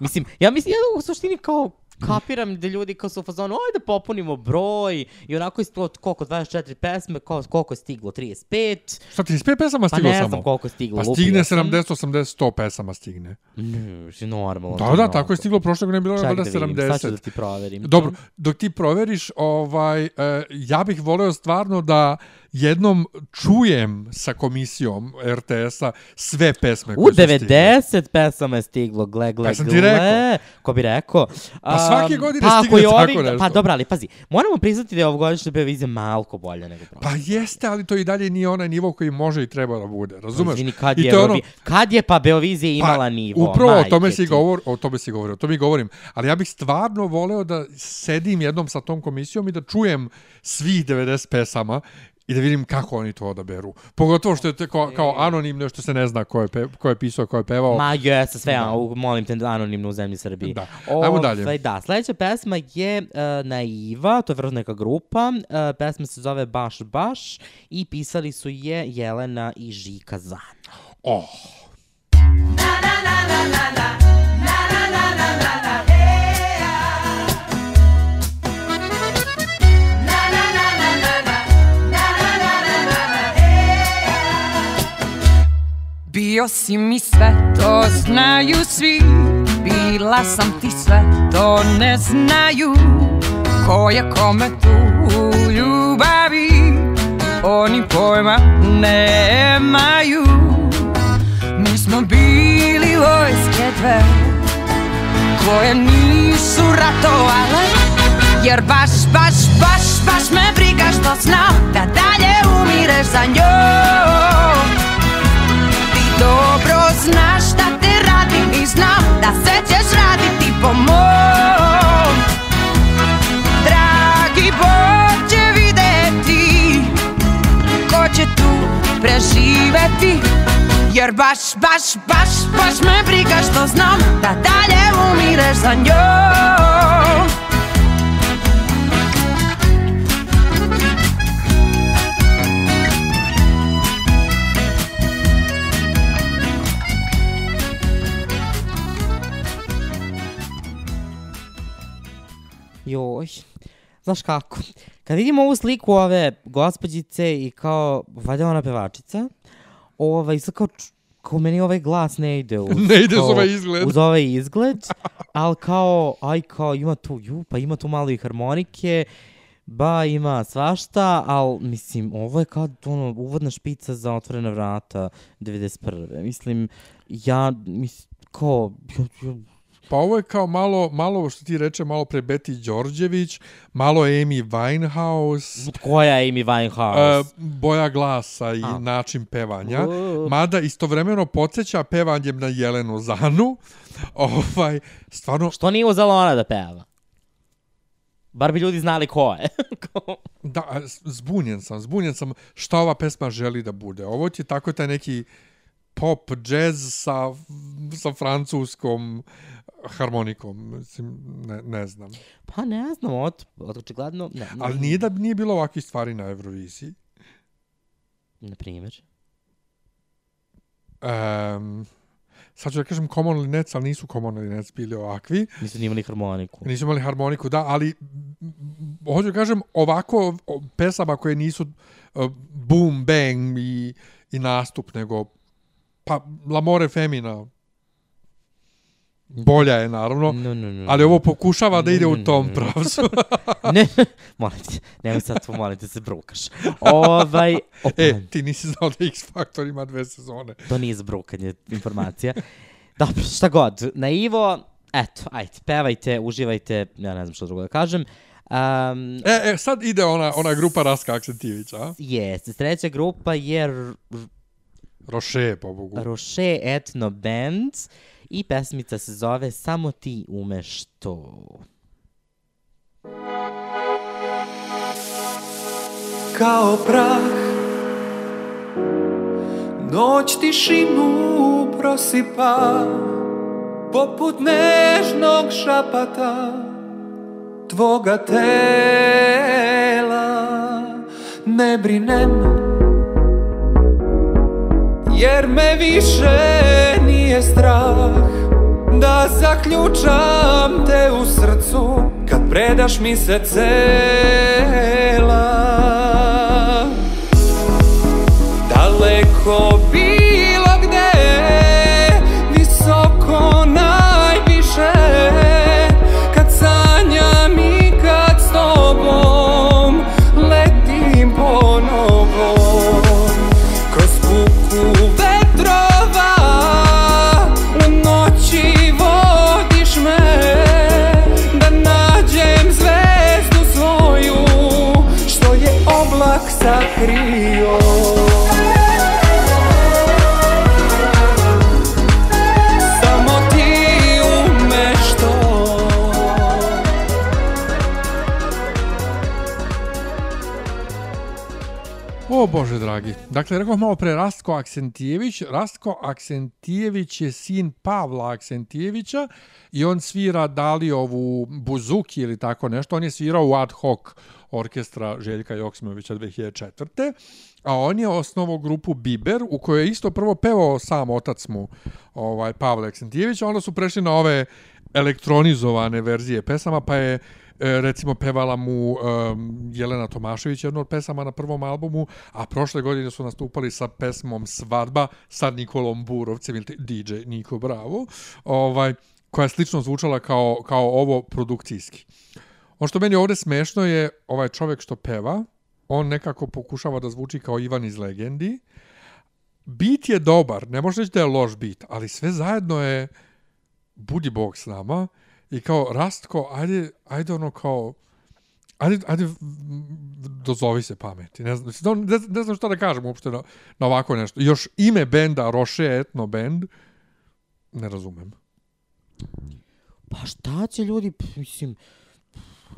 mislim, ja mislim, ja u suštini kao kapiram da ljudi kao su u fazonu, ajde popunimo broj i onako isto koliko, 24 pesme, ko, koliko je stiglo, 35, Šta ti iz pet pesama pa stiglo ne samo? znam koliko je stiglo, Pa stigne sam. 70, 80, 100 pesama stigne. Ne, si normalno. Da, je da, tako je stiglo prošle godine, bilo je valjda da vidim, sad ću 70. da ti proverim. Dobro, dok ti proveriš, ovaj, e, ja bih voleo stvarno da jednom čujem sa komisijom RTS-a sve pesme U koje su stigle. 90 pesama je stiglo, gle, gle, Pa sam ti gle. rekao. Ko bi rekao? Pa svake godine pa ako stigne tako ovih- nešto. Pa dobro, ali pazi, moramo priznati da je ovogodišnja Beovizija malko bolja nego prošla. Pa jeste, ali to i dalje nije onaj nivo koji može i treba da bude, razumeš? Izvini, kad I je, to je Eurovi... kad je pa Beovizija imala nivo? Upravo o tome si govor, o tome si govorio, o tome i govorim. Ali ja bih stvarno voleo da sedim jednom sa tom komisijom i da čujem svih 90 pesama i da vidim kako oni to odaberu. Pogotovo što je to kao, kao anonimno, što se ne zna ko je, pe, ko je pisao, ko je pevao. Ma jeste sve, da. molim te, anonimno u zemlji Srbiji. Da. Ajmo dalje. Ovaj, Da, sledeća pesma je uh, Naiva, to je vrlo neka grupa. Uh, pesma se zove Baš Baš i pisali su je Jelena i Žika Zana. Oh. Bio si mi sve, to znaju svi. Bila sam ti sve, to ne znaju. Ko je kome tu u ljubavi? Oni pojma nemaju. Mi smo bili vojske dve Koje nisu ratovale. Jer baš, baš, baš, baš me briga što znam Da dalje umireš za njom dobro znaš šta te radim I znam da se ćeš raditi po mom. Dragi Bog će videti Ko će tu preživeti Jer baš, baš, baš, baš me briga što znam Da dalje umireš za njom Joj, znaš kako? Kad vidim ovu sliku ove gospođice i kao, valjda ona pevačica, ovaj, sad kao, kao meni ovaj glas ne ide uz, Ne ide uz kao, ovaj izgled. Uz ovaj izgled, ali kao, aj kao ima tu, ju, pa ima tu malo i harmonike, ba ima svašta, ali mislim, ovo je kao ono, uvodna špica za otvorena vrata 91. Mislim, ja, mislim, kao, ja, ja, Pa ovo je kao malo, malo što ti reče, malo pre Beti Đorđević, malo Amy Winehouse, koja je Amy Winehouse? uh, boja glasa i A. način pevanja. Mada istovremeno podsjeća pevanjem na Jelenu Zanu. Ovaj, stvarno, Što nije uzela ona da peva? Bar bi ljudi znali ko je. Da, zbunjen sam, zbunjen sam šta ova pesma želi da bude. Ovo ti je tako taj neki pop, jazz sa, sa francuskom harmonikom, mislim, ne, ne znam. pa ne znam, od, od očigledno... Ne, Ali nije da nije bilo ovakvih stvari na Euroviziji. Na primjer. Um, sad ću da kažem Common Linets, ali nisu Common Linets bili ovakvi. Nisu ni imali harmoniku. Nisu imali harmoniku, da, ali hoću da kažem ovako pesama koje nisu uh, boom, bang i, i nastup, nego pa L'amore femina bolja je naravno, No, no, no. ali ovo pokušava da ide No, u no, tom no, no. pravcu. ne, molim te, nemoj sad to, molim te, se brukaš. Ovaj, opa, e, ti nisi znao da X Factor ima dve sezone. to nije za brukanje informacija. Dobro, šta god. Na Ivo, eto, ajde, pevajte, uživajte, ja ne znam što drugo da kažem. Um, E, e, sad ide ona, ona grupa Raska Aksentijevića, a? Jeste, treća grupa je Roše, pobogu. Roche Etno Band i pesmica se zove Samo ti umeš to. kao prah Noć tišinu prosipa Poput nežnog šapata Tvoga tela Ne brinem Jer me više strah Da zaključam te u srcu Kad predaš mi se cela. Daleko Bože dragi. Dakle, rekao malo pre Rastko Aksentijević. Rastko Aksentijević je sin Pavla Aksentijevića i on svira Daliovu buzuki ili tako nešto. On je svirao u ad hoc orkestra Željka Joksimovića 2004. A on je osnovao grupu Biber u kojoj je isto prvo pevao sam otac mu ovaj, Pavle Aksentijević, a onda su prešli na ove elektronizovane verzije pesama, pa je e, recimo pevala mu um, Jelena Tomašević jednu od pesama na prvom albumu, a prošle godine su nastupali sa pesmom Svadba sa Nikolom Burovcem ili DJ Niko Bravo, ovaj, koja je slično zvučala kao, kao ovo produkcijski. Ono što meni ovdje smešno je ovaj čovjek što peva, on nekako pokušava da zvuči kao Ivan iz Legendi. Bit je dobar, ne može reći da je loš bit, ali sve zajedno je budi Bog s nama i kao Rastko, ajde, ajde ono kao ajde, ajde dozovi se pameti. Ne znam, mislim, ne, ne znam šta da kažem uopšte na, na ovako nešto. Još ime benda Roše Etno Band ne razumem. Pa šta će ljudi, mislim,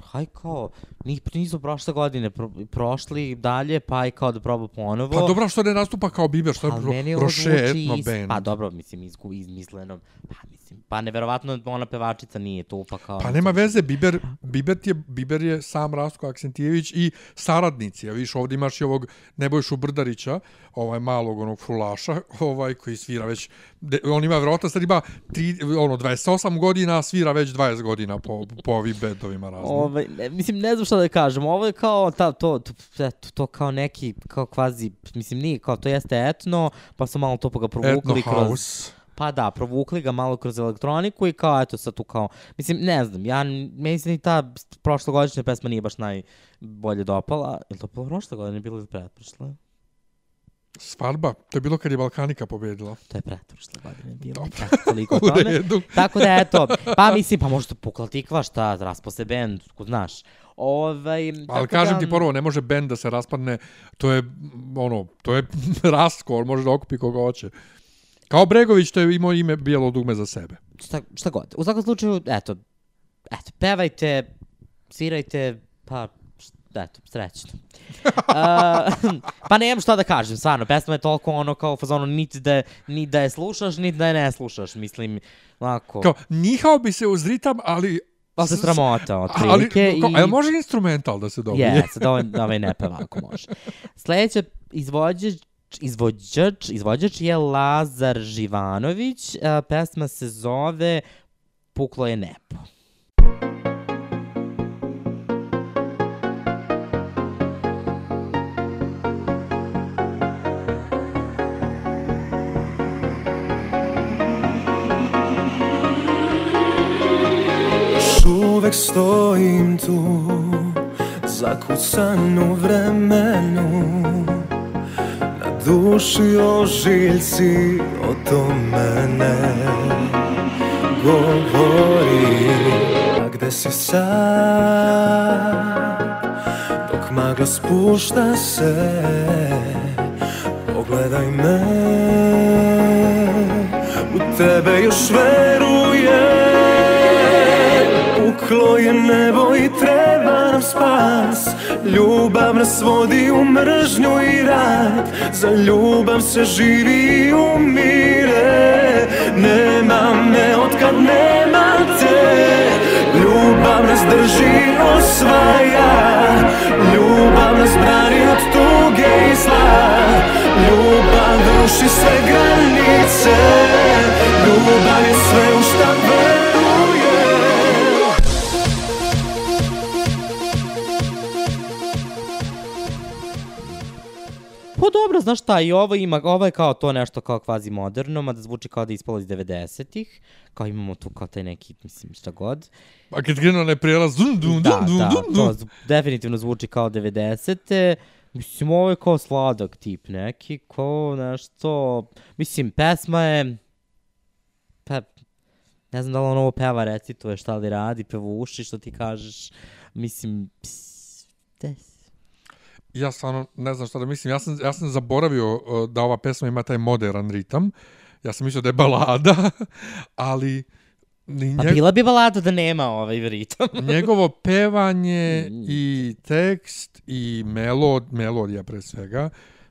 haj kao, ni, nisu prošle godine pro, prošli dalje, pa aj kao da proba ponovo. Pa dobro, što ne nastupa kao Biber, što je Roše Etno is- Band. Pa dobro, mislim, izgu, izmisleno. Pa mislim, pa neverovatno ona pevačica nije tu, pa kao... Pa nema veze, Biber, Biber, je, Biber je sam Rastko Aksentijević i saradnici. A viš, ovdje imaš i ovog Nebojšu Brdarića, ovaj malog onog frulaša, ovaj koji svira već, on ima vjerojatno sad ima tri, ono, 28 godina, a svira već 20 godina po, po ovim bendovima raznim. Ovaj, ne, mislim, ne znam šta da kažem. Ovo je kao ta, to, to, eto, to kao neki, kao kvazi, mislim, nije kao, to jeste etno, pa su malo to pa ga provukli kroz... house. Pa da, provukli ga malo kroz elektroniku i kao, eto, sad tu kao... Mislim, ne znam, ja, se ni ta prošlogodišnja pesma nije baš najbolje dopala. Je li to bilo prošle godine, bilo ili pretprošle? Svadba, to je bilo kad je Balkanika pobedila. To je pretprošle godine bilo. Dobro. Tako, toliko o U tome. redu. Tako da, eto, pa mislim, pa možda pukla tikva, šta, raspo se band, ko znaš. Ovaj, Ali tako kažem da, ti prvo, ne može bend da se raspadne, to je, ono, to je Rastko, on može da okupi koga hoće. Kao Bregović, to je imao ime bijelo dugme za sebe. šta, šta god. U svakom slučaju, eto, eto, pevajte, svirajte, pa, eto, srećno. uh, pa nemam šta da kažem, stvarno, pesma je toliko ono kao u fazonu, niti da, ni da je slušaš, niti da je ne slušaš, mislim, onako, Kao, nihao bi se uz ritam, ali... ali se sramota, Ali, otprilike. kao, i... a jel može instrumental da se dobije? Jes, da ovaj, da ovaj ne peva ako može. Sljedeća izvođač izvođač, izvođač je Lazar Živanović, pesma se zove Puklo je nebo. Uvek stojim tu Zakucan u vremenu Na duši ožiljci o tome ne govori. A gde si sad? Dok magla spušta se Pogledaj me. U tebe još verujem Puklo je nebo i treba nam spas Ljubav nas vodi u mržnju i rat Za ljubav se živi i umire Nema me otkad nema te. Ljubav nas drži, osvaja. Ljubav nas brani od tuge i zla. Ljubav ruši sve granice. Ljubav znaš šta, i ovo ima, ovo je kao to nešto kao kvazi moderno, mada zvuči kao da je ispalo iz 90-ih, kao imamo tu kao taj neki, mislim, šta god. A kad krenu onaj prijelaz, dum, dum, Da, dum, dum, da, dum, dum. z- definitivno zvuči kao 90-te. Mislim, ovo je kao sladak tip neki, kao nešto... Mislim, pesma je... Pa, ne znam da li on ovo peva, recituje, šta li radi, pevuši, što ti kažeš. Mislim, ps, des. Ja stvarno ne znam šta da mislim. Ja sam, ja sam zaboravio uh, da ova pesma ima taj modern ritam. Ja sam mislio da je balada, ali ni Pa njeg- bila bi balada da nema ovaj ritam. njegovo pevanje i tekst i melod, melodija pre svega,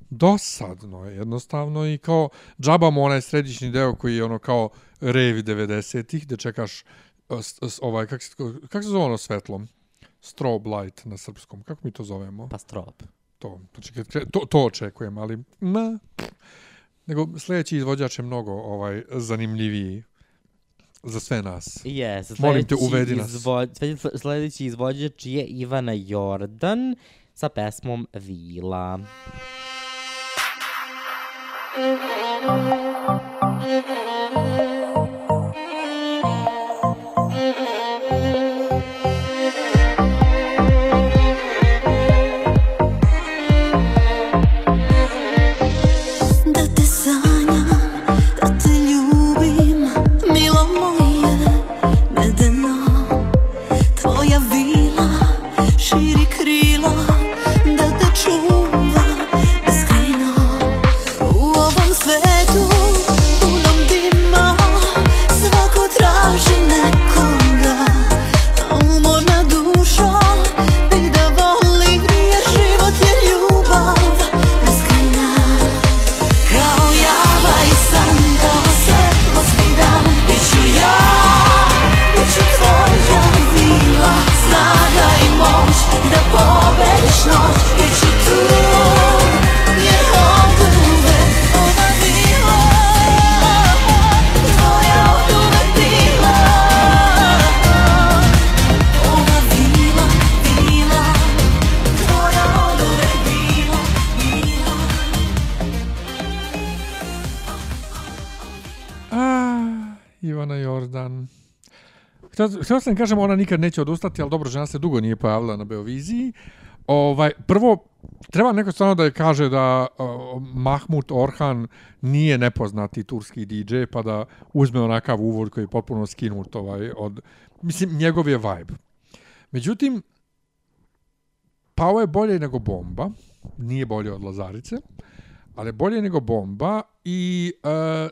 dosadno je jednostavno i kao džaba mu onaj središnji deo koji je ono kao revi 90-ih, gde čekaš s, ovaj, kak se, kak se zove ono svetlo? Strobe light na srpskom. Kako mi to zovemo? Pa strop. To, znači, to, to očekujem, ali na, nego sljedeći izvođač je mnogo ovaj zanimljiviji za sve nas. Yes, Molim te, uvedi nas. Izvo, sljedeći- sljedeći izvođač je Ivana Jordan sa pesmom Vila. Da Htio, sam da kažem, ona nikad neće odustati, ali dobro, žena se dugo nije pojavila na Beoviziji. Ovaj, prvo, treba neko stvarno da je kaže da uh, Mahmut Orhan nije nepoznati turski DJ, pa da uzme onakav uvod koji je potpuno skinut ovaj, od... Mislim, njegov je vibe. Međutim, pao je bolje nego bomba. Nije bolje od Lazarice, ali je bolje nego bomba i uh,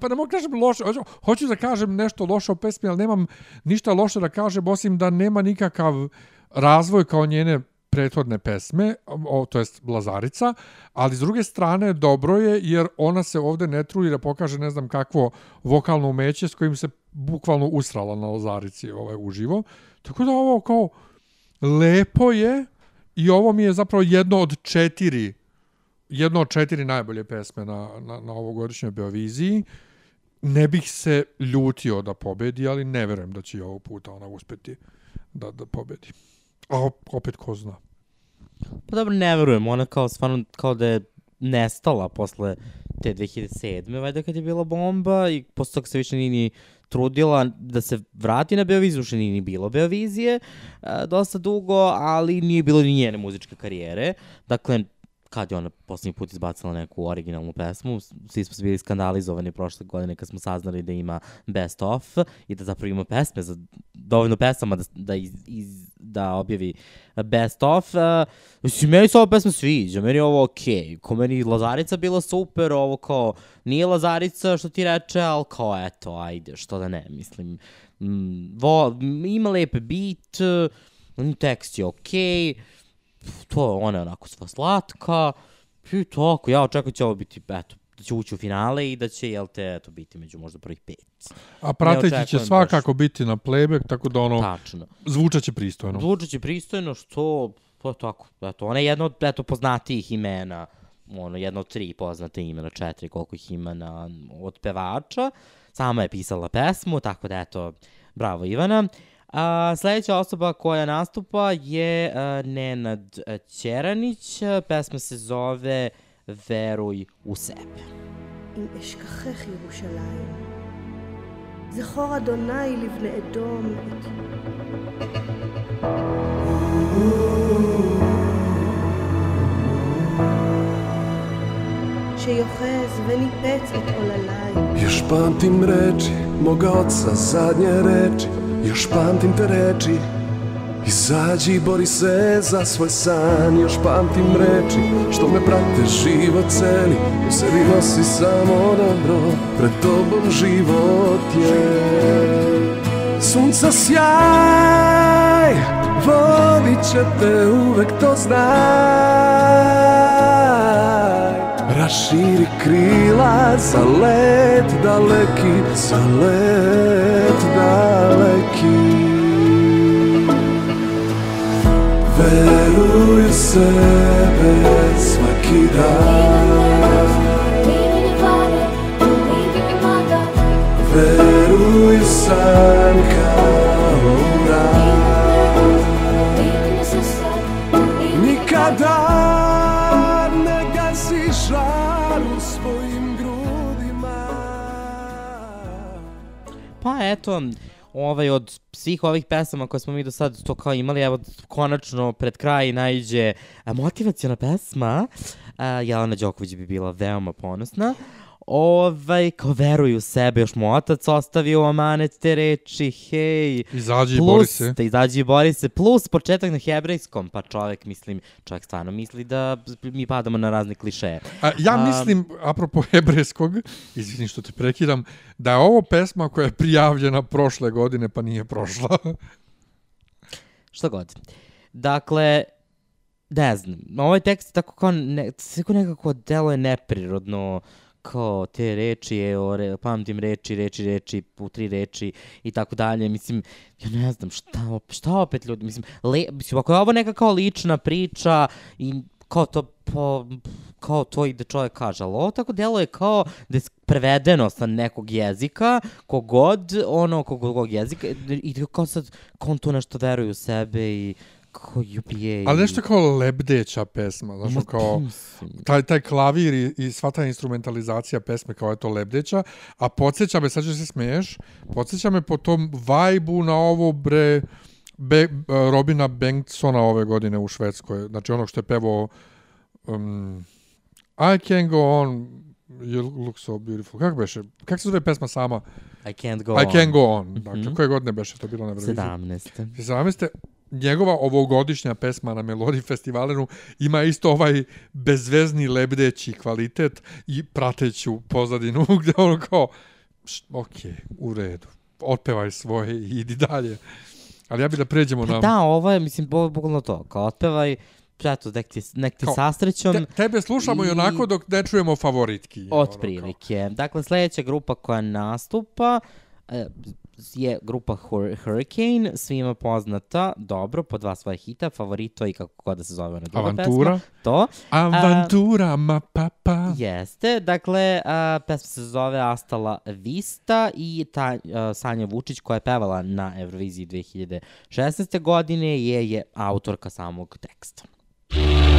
pa ne mogu kažem loše, hoću, hoću da kažem nešto loše o pesmi, ali nemam ništa loše da kažem, osim da nema nikakav razvoj kao njene prethodne pesme, o, to jest Lazarica, ali s druge strane dobro je jer ona se ovde ne trudi da pokaže ne znam kakvo vokalno umeće s kojim se bukvalno usrala na Lazarici ovaj, uživo. Tako da ovo kao lepo je i ovo mi je zapravo jedno od četiri jedno od četiri najbolje pesme na, na, na ovogodišnjoj Beoviziji. Ne bih se ljutio da pobedi, ali ne verujem da će i ovog puta ona uspeti da, da pobedi. A op- opet ko zna. Pa dobro, ne verujem, ona kao stvarno, kao da je nestala posle te 2007. valjda kad je bila bomba i posle toga se više nije ni trudila da se vrati na Beoviziju, što nije ni bilo Beovizije a, dosta dugo, ali nije bilo ni njene muzičke karijere. Dakle, kad je ona poslednji put izbacila neku originalnu pesmu, svi smo bili skandalizovani prošle godine kad smo saznali da ima best of i da zapravo ima pesme za dovoljno pesama da, da, iz, iz, da objavi best of. Uh, mislim, meni se ova pesma sviđa, meni je ovo okej. Okay. Ko meni Lazarica bila super, ovo kao nije Lazarica što ti reče, ali kao eto, ajde, što da ne, mislim. Mm, vo, ima lepe beat, uh, tekst je okej, okay, to ona je onako sva slatka, i tako, ja očekujem da će ovo biti, eto, da će ući u finale i da će, jel te, eto, biti među možda prvih pet. A prateći će svakako biti na playback, tako da ono, Tačno. zvučaće pristojno. Zvučat će pristojno, što, to je tako, eto, ona je jedna od, eto, poznatijih imena, ono, jedna od tri poznate imena, četiri, koliko ih ima na, od pevača. Sama je pisala pesmu, tako da, eto, bravo Ivana. A, sledeća osoba koja nastupa je a, Nenad Ćeranić. Pesma se zove Veruj u sebe. אם אשכחך ירושלים, זכור אדוני לבני אדום את... שיוחז וניפץ את עוללי, Još pamtim reči moga oca, zadnje reči Još pamtim te reči. Izađi i bori se za svoj san. Još pamtim reči što me prate život celi U sebi nosi samo dobro Pred tobom život je. Sunca sjaj Vodit će te uvek to znaj Raširi krila za let daleki Za let daleki. Veruj u sebe svaki dan. Veruj u san Pa eto, ovaj od svih ovih pesama koje smo mi do sad to kao imali, evo konačno pred kraj najđe motivacijona pesma. A, Jelena Đoković bi bila veoma ponosna. Ovaj, kao u sebe, još mu otac ostavio u amanet te reči, hej. Izađi i bori se. Da izađi i bori se, plus početak na hebrejskom, pa čovek, mislim, čovek stvarno misli da mi padamo na razne klišeje. A, ja A, mislim, apropo hebrejskog, izvini što te prekidam, da je ovo pesma koja je prijavljena prošle godine pa nije prošla. Šta god. Dakle, ne znam, ovaj tekst tako kao, ne, tako nekako deluje neprirodno, kao te reči, evo, re, pamtim reči, reči, reči, u tri reči i tako dalje, mislim, ja ne znam, šta, šta opet ljudi, mislim, le, mislim, ako je ovo neka kao lična priča i kao to po, kao to i da čovjek kaže, ali ovo tako deluje kao da je prevedeno sa nekog jezika, kogod, ono, kogod jezika, i kao sad, kao on tu nešto veruje u sebe i kao jubije. Ali nešto kao lebdeća pesma, znaš, Ma, kao taj, taj klavir i, i sva ta instrumentalizacija pesme kao je to lebdeća, a podsjeća me, sad ćeš se smiješ, podsjeća me po tom vajbu na ovo bre Be, Robina Bengtsona ove godine u Švedskoj, znači onog što je pevao um, I can go on, you look so beautiful. Kako beše? Kako se zove pesma sama? I can't go I on. can go on. Dakle, Mhm. koje godine beše to bilo na Euroviziji? 17. 17. Njegova ovogodišnja pesma na Melodi festivalenu ima isto ovaj bezvezni lebdeći kvalitet i prateću pozadinu gdje ono kao ok, u redu, otpevaj svoje i idi dalje. Ali ja bih da pređemo Pa na... da, ovo je, mislim, bukvalno to, kao otpevaj, eto, nek ti, nek ti Kao, sastrećom. Te, tebe slušamo i... i onako dok ne čujemo favoritki. ono, Otprilike. Dakle, sledeća grupa koja nastupa, e, je grupa Hur- Hurricane, svima poznata, dobro, po dva svoje hita, favorito i kako god da se zove ona druga Avantura. pesma. To. Avantura, ma papa. Jeste, dakle, a, pesma se zove Astala Vista i ta a, Sanja Vučić koja je pevala na Euroviziji 2016. godine je, je autorka samog teksta. Jedan,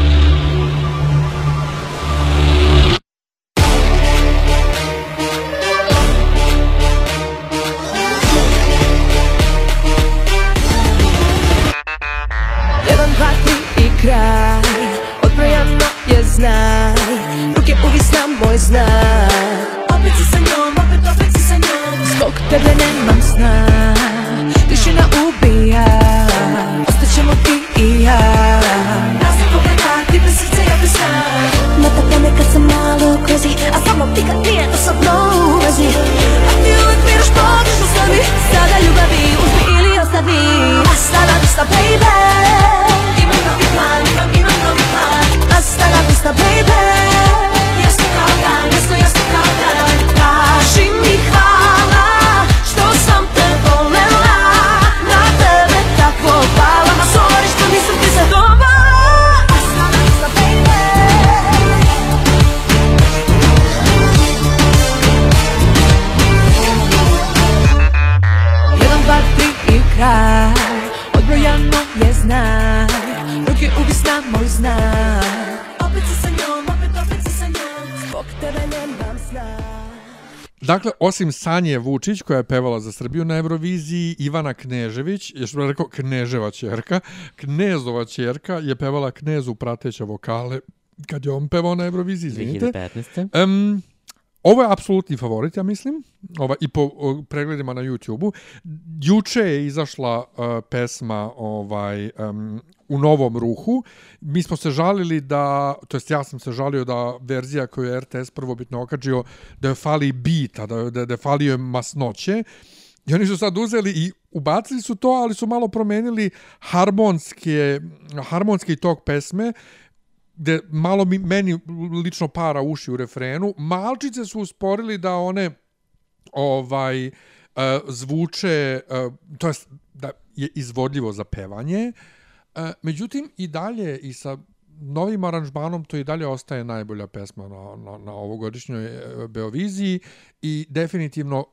kraj. Odbrojano je znaj. Ruke uvisna moj znak. Opet si sa njom, opet, opet si sa njom. Zbog tebe nemam sna. Tišina ubija. Ostaćemo ti i ja. Nas ne pogleda, ti bez srca, ja bez sna. Na tako neka sam malo crazy A samo ti kad nije osobno u vezi. A ti uvek biraš pogrešno sebi Sada ljubavi uzmi ili ostavi. Hasta la vista, baby Hasta la vista baby. Jasno nemam sna Dakle, osim Sanje Vučić, koja je pevala za Srbiju na Euroviziji, Ivana Knežević, još bih rekao Kneževa čerka, Knezova čerka je pevala Knezu prateća vokale kad je on pevao na Euroviziji, izvinite. 2015. Um, ovo je apsolutni favorit, ja mislim, ova, i po o, pregledima na YouTube-u. Juče je izašla uh, pesma ovaj, um, u novom ruhu. Mi smo se žalili da, to jest ja sam se žalio da verzija koju je RTS prvobitno okačio, da je fali bita, da, da, da je falio masnoće. I oni su sad uzeli i ubacili su to, ali su malo promenili harmonske, harmonski tok pesme, gde malo mi, meni lično para uši u refrenu. Malčice su usporili da one ovaj uh, zvuče, uh, to jest da je izvodljivo za pevanje. Uh, međutim, i dalje i sa novim aranžmanom to i dalje ostaje najbolja pesma na, na, na ovogodišnjoj e, Beoviziji i definitivno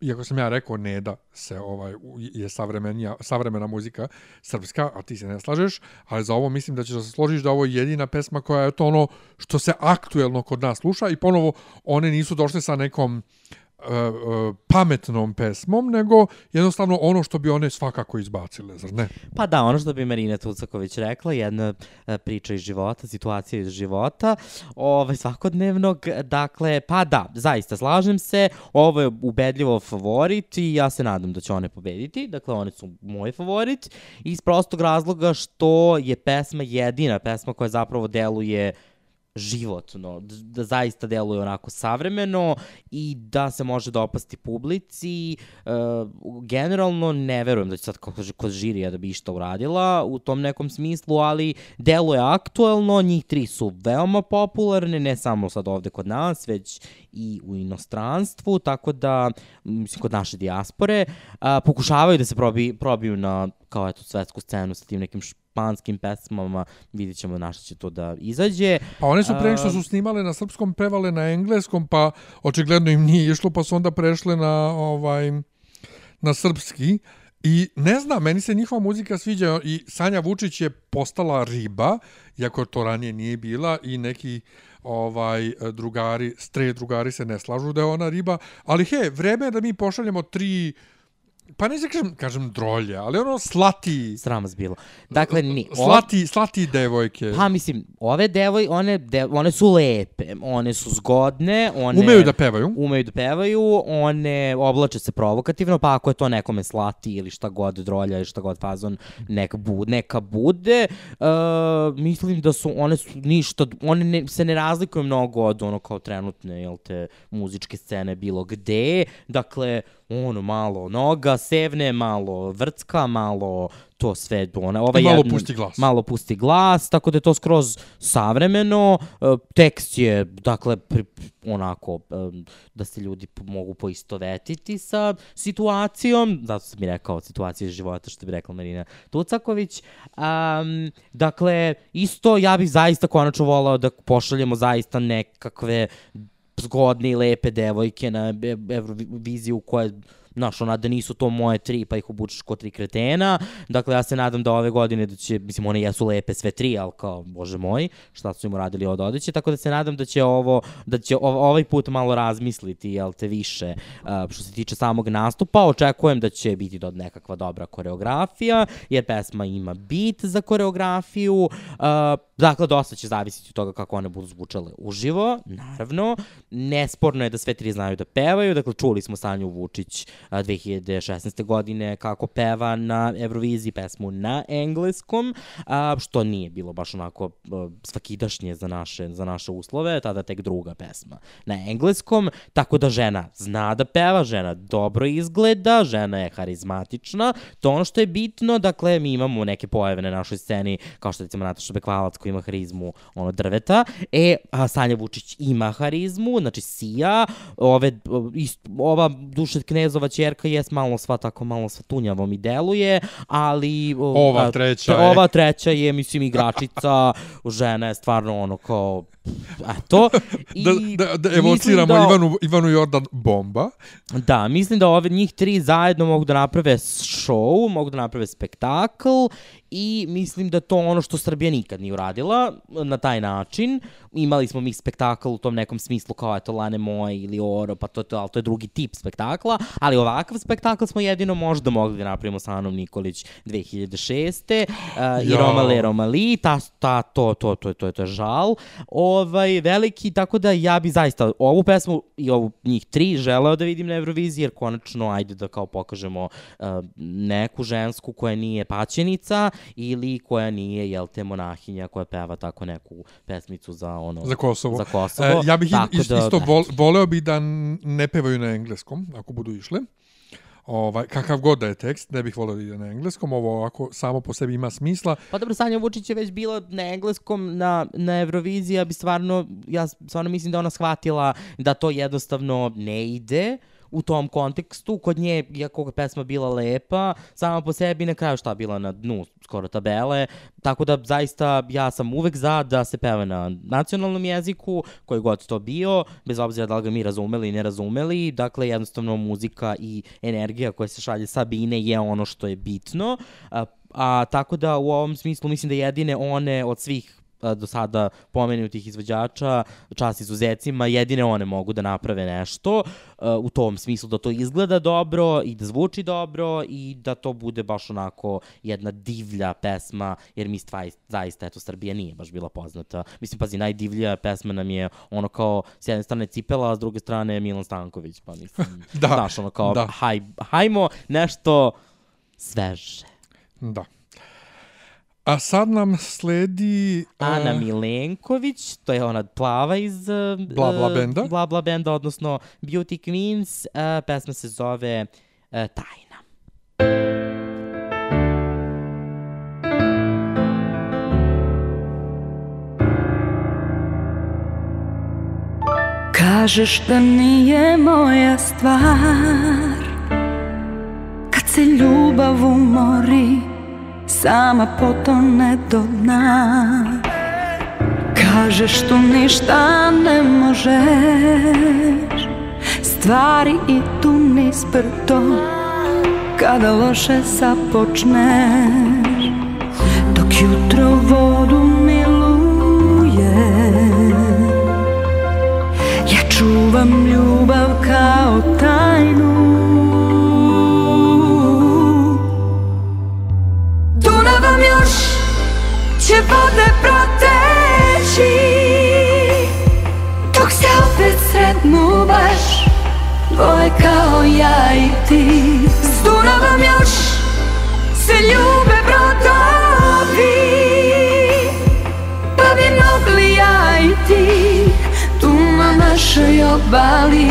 iako sam ja rekao ne da se ovaj je savremenija, savremena muzika srpska, a ti se ne slažeš, ali za ovo mislim da ćeš da se složiš da ovo je jedina pesma koja je to ono što se aktuelno kod nas sluša i ponovo one nisu došle sa nekom uh, uh, pametnom pesmom, nego jednostavno ono što bi one svakako izbacile, zar ne? Pa da, ono što bi Marina Tucaković rekla, jedna e, priča iz života, situacija iz života, ovaj, svakodnevnog, dakle, pa da, zaista slažem se, ovo je ubedljivo favorit i ja se nadam da će one pobediti, dakle, one su moj favorit, iz prostog razloga što je pesma jedina pesma koja zapravo deluje životno, da zaista deluje onako savremeno i da se može dopasti publici. E, generalno ne verujem da će sad kod, kod žirija da bi išta uradila u tom nekom smislu, ali deluje aktuelno, njih tri su veoma popularne, ne samo sad ovde kod nas, već i u inostranstvu, tako da, mislim, kod naše dijaspore, a, pokušavaju da se probi, probiju na, kao eto, svetsku scenu sa tim nekim španskim pesmama, vidjet ćemo na što će to da izađe. Pa one su pre što su snimale na srpskom, pevale na engleskom, pa očigledno im nije išlo, pa su onda prešle na ovaj na srpski. I ne znam, meni se njihova muzika sviđa i Sanja Vučić je postala riba, iako to ranije nije bila i neki ovaj drugari, stre drugari se ne slažu da je ona riba, ali he, vreme je da mi pošaljemo tri pa ne kažem, kažem drolje, ali ono slati... Sram vas bilo. Dakle, ni. Slati, slati devojke. Pa mislim, ove devoj, one, de, one su lepe, one su zgodne, one... Umeju da pevaju. Umeju da pevaju, one oblače se provokativno, pa ako je to nekome slati ili šta god drolja ili šta god fazon, neka, bu, neka bude. Uh, mislim da su, one su ništa, one ne, se ne razlikuju mnogo od ono kao trenutne, jel te, muzičke scene bilo gde. Dakle, ono malo noga sevne, malo vrcka, malo to sve ona ova I malo jedna- pusti glas. malo pusti glas tako da je to skroz savremeno e, tekst je dakle pri, onako e, da se ljudi po- mogu poistovetiti sa situacijom zato sam mi rekao situacije života što bi rekla Marina Tucaković um, dakle isto ja bih zaista konačno volao da pošaljemo zaista nekakve zgodne i lepe devojke na Euroviziju koje Znaš, ona da nisu to moje tri, pa ih obučeš ko tri kretena. Dakle, ja se nadam da ove godine da će, mislim, one jesu lepe sve tri, ali kao, bože moj, šta su im uradili od odeće, tako da se nadam da će ovo, da će ov- ovaj put malo razmisliti, jel te više, uh, što se tiče samog nastupa, očekujem da će biti do nekakva dobra koreografija, jer pesma ima bit za koreografiju, uh, dakle, dosta će zavisiti od toga kako one budu zvučale uživo, naravno, nesporno je da sve tri znaju da pevaju, dakle, čuli smo Sanju Vučić a, 2016. godine kako peva na Euroviziji pesmu na engleskom, a, što nije bilo baš onako a, svakidašnje za naše, za naše uslove, tada tek druga pesma na engleskom, tako da žena zna da peva, žena dobro izgleda, žena je harizmatična, to ono što je bitno, dakle, mi imamo neke pojave na našoj sceni, kao što recimo Nataša Bekvalac koji ima harizmu ono drveta, e, a Sanja Vučić ima harizmu, znači sija, ove, ist, ova Dušet Knezova čerka je malo sva tako malo sva tunjavo mi deluje, ali... Ova a, treća tre- je- Ova treća je, mislim, igračica, žena je stvarno ono kao, eto. I Da, da, da mislim evociramo da- Ivanu, Ivanu Jordan bomba. Da, mislim da ove njih tri zajedno mogu da naprave show, mogu da naprave spektakl i mislim da to ono što Srbija nikad nije uradila na taj način. Imali smo mi spektakl u tom nekom smislu kao eto Lane Moje ili Oro, pa to, to, ali to je drugi tip spektakla, ali ovakav spektakl smo jedino možda mogli da napravimo sa Anom Nikolić 2006. Uh, i Jao. Romale Romali, ta, ta, to, to, to, to, to je žal. Ovaj, veliki, tako da ja bi zaista ovu pesmu i ovu njih tri želeo da vidim na Euroviziji, jer konačno ajde da kao pokažemo uh, neku žensku koja nije paćenica ili koja nije, jel te, monahinja koja peva tako neku pesmicu za ono... Za Kosovo. Za Kosovo. E, ja bih Tako is, da, isto vol, voleo bi da ne pevaju na engleskom, ako budu išle. Ovaj, kakav god da je tekst, ne bih voleo da ide na engleskom, ovo ovako samo po sebi ima smisla. Pa dobro, Sanja Vučić je već bila na engleskom na, na Euroviziji, ja bi stvarno, ja stvarno mislim da ona shvatila da to jednostavno ne ide u tom kontekstu. Kod nje, iako je pesma bila lepa, sama po sebi na kraju šta bila na dnu skoro tabele, tako da zaista ja sam uvek za da se peva na nacionalnom jeziku, koji god to bio, bez obzira da li ga mi razumeli i ne razumeli, dakle jednostavno muzika i energija koja se šalje sa bine je ono što je bitno, a, a tako da u ovom smislu mislim da jedine one od svih do sada pomenutih izvođača, čast izuzecima, jedine one mogu da naprave nešto u tom smislu da to izgleda dobro i da zvuči dobro i da to bude baš onako jedna divlja pesma, jer mi zaista, eto, Srbija nije baš bila poznata. Mislim, pazi, najdivlja pesma nam je ono kao, s jedne strane Cipela, a s druge strane Milan Stanković, pa mislim, Da, znaš, ono kao, da. haj, hajmo nešto sveže. Da. A sad nam sledi... Ana e, Milenković, to je ona plava iz uh, Bla Bla uh, benda. Bla Bla benda, odnosno Beauty Queens. Uh, pesma se zove uh, Tajna. Kažeš da nije moja stvar Kad se ljubav umori Sama potone do dna. Kažeš tu ništa ne možeš Stvari idu nisprto. Kada loše započneš Dok jutro vodu miluje. Ja čuvam ljubav kao tajnu će vode proteći. Dok se opet sretnu baš Dvoje kao ja i ti. S Dunavom još se ljube brodovi Pa bi mogli ja i ti Tu na našoj obali.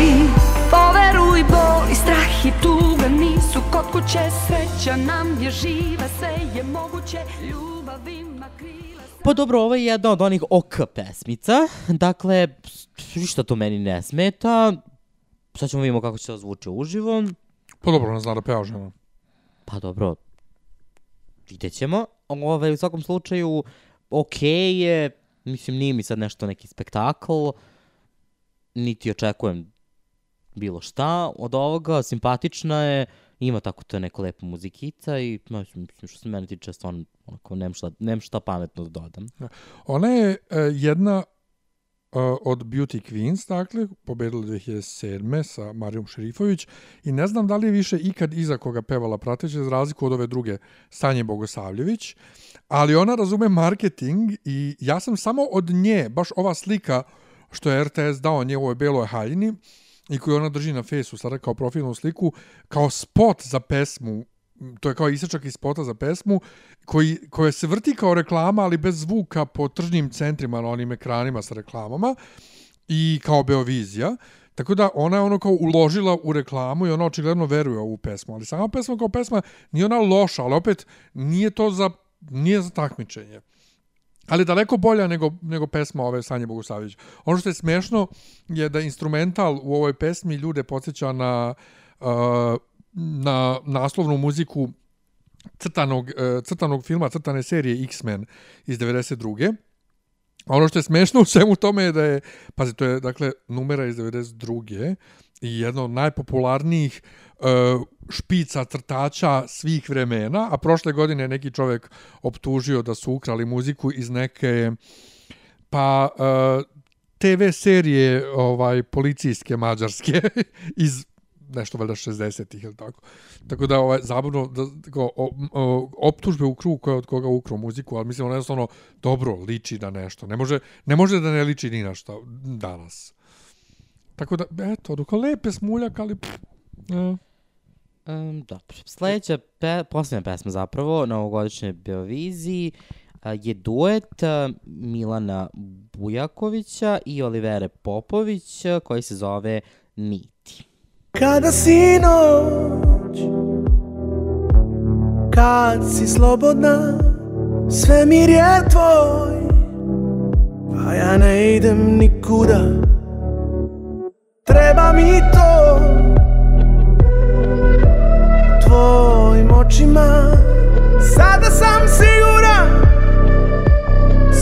Poveruj bol i strah i tu kuće Sreća nam je živa, sve je moguće Ljubav Pa dobro, ovo je jedna od onih ok pesmica. Dakle, ništa to meni ne smeta. Sad ćemo vidimo kako će to zvuči uživo. Pa dobro, ona zna da peva žena. Pa dobro, vidjet ćemo. Ove, u svakom slučaju, okej je, mislim, nije mi sad nešto neki spektakl, niti očekujem bilo šta od ovoga, simpatična je, ima tako to neko lepo muzikica i mislim, što se mene tiče, stvarno, onako, nemam šta, nemam šta pametno da dodam. Ona je e, jedna e, od Beauty Queens, dakle, pobedila 2007. sa Marijom Šerifović i ne znam da li je više ikad iza koga pevala prateće, za razliku od ove druge Sanje Bogosavljević, ali ona razume marketing i ja sam samo od nje, baš ova slika što je RTS dao nje u ovoj beloj haljini i koju ona drži na fesu sada kao profilnu sliku, kao spot za pesmu to je kao isečak iz spota za pesmu, koji, koja se vrti kao reklama, ali bez zvuka po tržnim centrima na onim ekranima sa reklamama i kao Beovizija. Tako da ona je ono kao uložila u reklamu i ona očigledno veruje u ovu pesmu. Ali sama pesma kao pesma nije ona loša, ali opet nije to za, nije za takmičenje. Ali daleko bolja nego, nego pesma ove Sanje Bogosavljević. Ono što je smešno je da instrumental u ovoj pesmi ljude podsjeća na, uh, na naslovnu muziku crtanog, uh, crtanog filma, crtane serije X-Men iz 92. A ono što je smešno u svemu tome je da je, pazi, to je, dakle, numera iz 92. i jedna od najpopularnijih uh, špica crtača svih vremena, a prošle godine neki čovek optužio da su ukrali muziku iz neke, pa, uh, TV serije ovaj policijske mađarske iz nešto valjda 60-ih ili tako. Tako da ovaj zabavno da kao, o, o, optužbe u krug koja od koga ukro muziku, ali mislim ono jednostavno dobro liči na nešto. Ne može ne može da ne liči ni na šta danas. Tako da eto, dok lepe smuljak, ali pff, ja. Um, dobro. Sljedeća, pe, posljednja pesma zapravo, na ovogodišnjoj Beoviziji, je duet Milana Bujakovića i Olivere Popović, koji se zove Niti. Kada si noć Kad si slobodna Svemir je tvoj Pa ja ne idem nikuda Treba mi to Tvojim očima. Sada sam siguran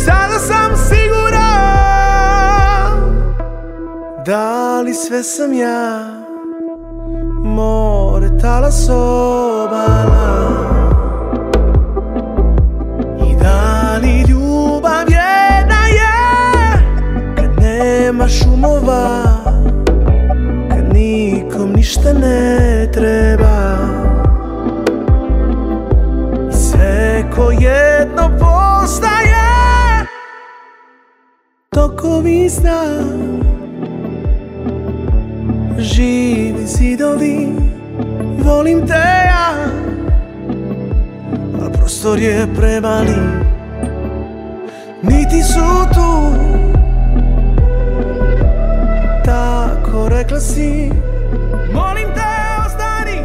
Sada sam siguran. Da li sve sam ja? More talas obala. I da li ljubav jedna je? Kad nema šumova Kad nikom ništa ne postaje Tokovi sna živi zidovi Volim te ja. Al prostor je premali. Niti su tu. Tako rekla si. Molim te ostani.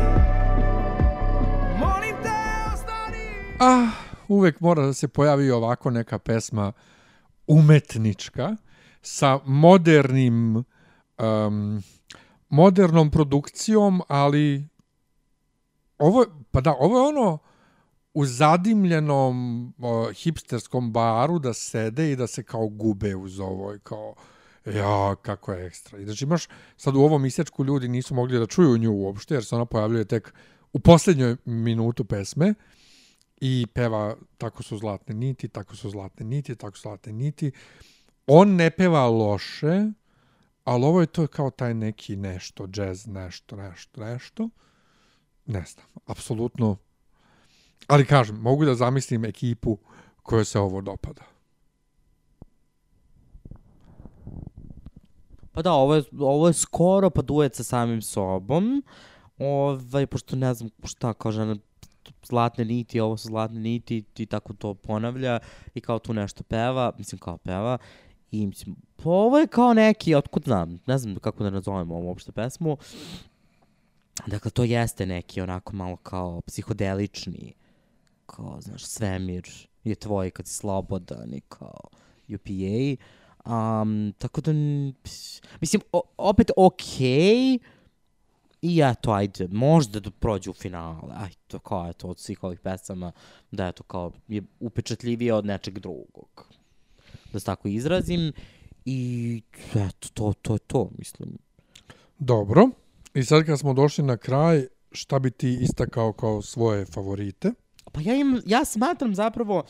Molim te Ah, uvek mora da se pojavi ovako neka pesma umetnička sa modernim um, modernom produkcijom, ali ovo, pa da, ovo je ono u zadimljenom o, hipsterskom baru da sede i da se kao gube uz ovo i kao ja, kako je ekstra. I znači imaš, sad u ovom isječku ljudi nisu mogli da čuju nju uopšte, jer se ona pojavljuje tek u posljednjoj minutu pesme i peva tako su zlatne niti, tako su zlatne niti, tako su zlatne niti. On ne peva loše, ali ovo je to kao taj neki nešto, jazz, nešto, nešto, nešto. Ne znam, apsolutno. Ali kažem, mogu da zamislim ekipu kojoj se ovo dopada. Pa da, ovo je, ovo je skoro pa duet sa samim sobom. Ovaj, pošto ne znam šta kao žena zlatne niti, ovo su zlatne niti i tako to ponavlja i kao tu nešto peva, mislim kao peva i mislim, pa ovo je kao neki, otkud znam, ne znam kako da nazovem ovu uopšte pesmu, Dakle, to jeste neki onako malo kao psihodelični, kao, znaš, svemir je tvoj kad si slobodan i kao UPA. Um, tako da, mislim, o, opet okej, I eto, ajde, možda da prođe u finale. Aj, to kao, eto, od svih ovih pesama, da eto, kao, je upečatljivije od nečeg drugog. Da se tako izrazim. I, eto, to, to je to, mislim. Dobro. I sad kad smo došli na kraj, šta bi ti istakao kao svoje favorite? Pa ja, im, ja smatram zapravo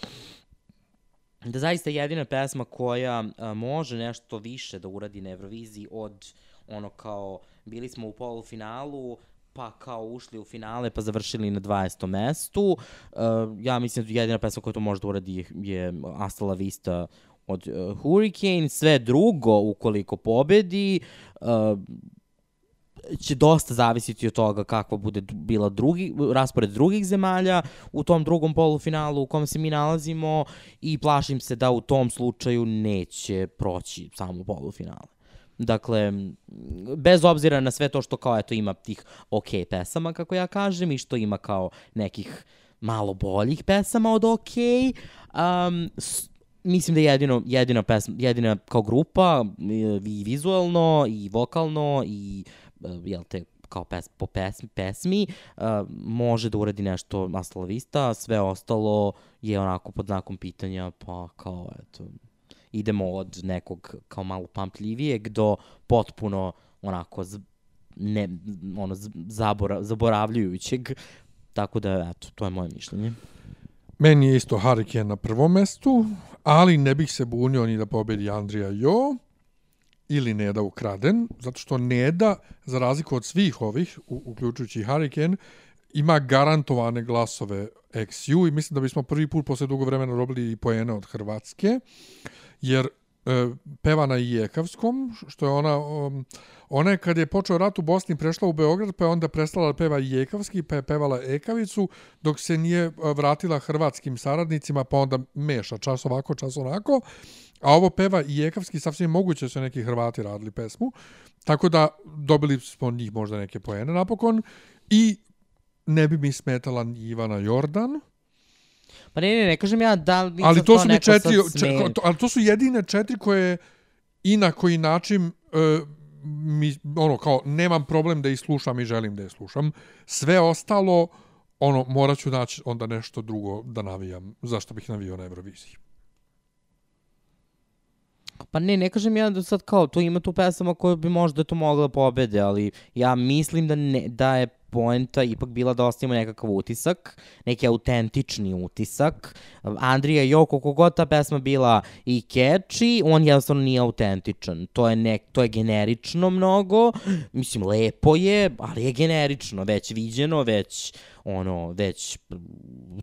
da zaista jedina pesma koja a, može nešto više da uradi na Euroviziji od ono kao bili smo u polufinalu, pa kao ušli u finale pa završili na 20. mestu. Uh, ja mislim da jedina pesma koja to može da uradi je, je Asta La Vista od uh, Hurricane. Sve drugo, ukoliko pobedi, uh, će dosta zavisiti od toga kakva bude bila drugi, raspored drugih zemalja u tom drugom polufinalu u kom se mi nalazimo i plašim se da u tom slučaju neće proći samo polufinale. Dakle, bez obzira na sve to što kao eto ima tih ok pesama, kako ja kažem, i što ima kao nekih malo boljih pesama od ok, um, mislim da je jedino, jedina, pesma, jedina kao grupa e, i vizualno i vokalno i e, jel te kao pes, po pesmi, pesmi uh, može da uradi nešto Hasta la Vista, a sve ostalo je onako pod znakom pitanja, pa kao eto, idemo od nekog kao malo pamtljivijeg do potpuno onako ne, ono, zabora, zaboravljujućeg. Tako da, eto, to je moje mišljenje. Meni je isto Hurricane na prvom mestu, ali ne bih se bunio ni da pobedi Andrija Jo ili Neda Ukraden, zato što Neda, za razliku od svih ovih, uključujući Hurricane, ima garantovane glasove XU i mislim da bismo prvi put posle dugo vremena dobili i poene od Hrvatske, jer e, peva na Ijekavskom, što je ona, um, ona je kad je počeo rat u Bosni prešla u Beograd, pa je onda prestala da peva Ijekavski, pa je pevala Ekavicu, dok se nije e, vratila hrvatskim saradnicima, pa onda meša čas ovako, čas onako, a ovo peva Ijekavski, sasvim moguće da su neki Hrvati radili pesmu, tako da dobili smo njih možda neke poene napokon. I ne bi mi smetala Ivana Jordan, Pa ne, ne, ne kažem ja da li ali to su mi neko sad četiri, sme- če, to, ali to su jedine četiri koje i na koji način e, mi, ono, kao, nemam problem da ih slušam i želim da ih slušam. Sve ostalo, ono, morat ću naći onda nešto drugo da navijam. Zašto bih navio na Euroviziji? Pa ne, ne kažem ja da sad kao, tu ima tu pesama koje bi možda to mogla pobede, ali ja mislim da, ne, da je poenta ipak bila da ostavimo nekakav utisak, neki autentični utisak. Andrija Jo, koliko god ta pesma bila i catchy, on jednostavno nije autentičan. To je, nek, to je generično mnogo, mislim, lepo je, ali je generično, već viđeno, već ono, već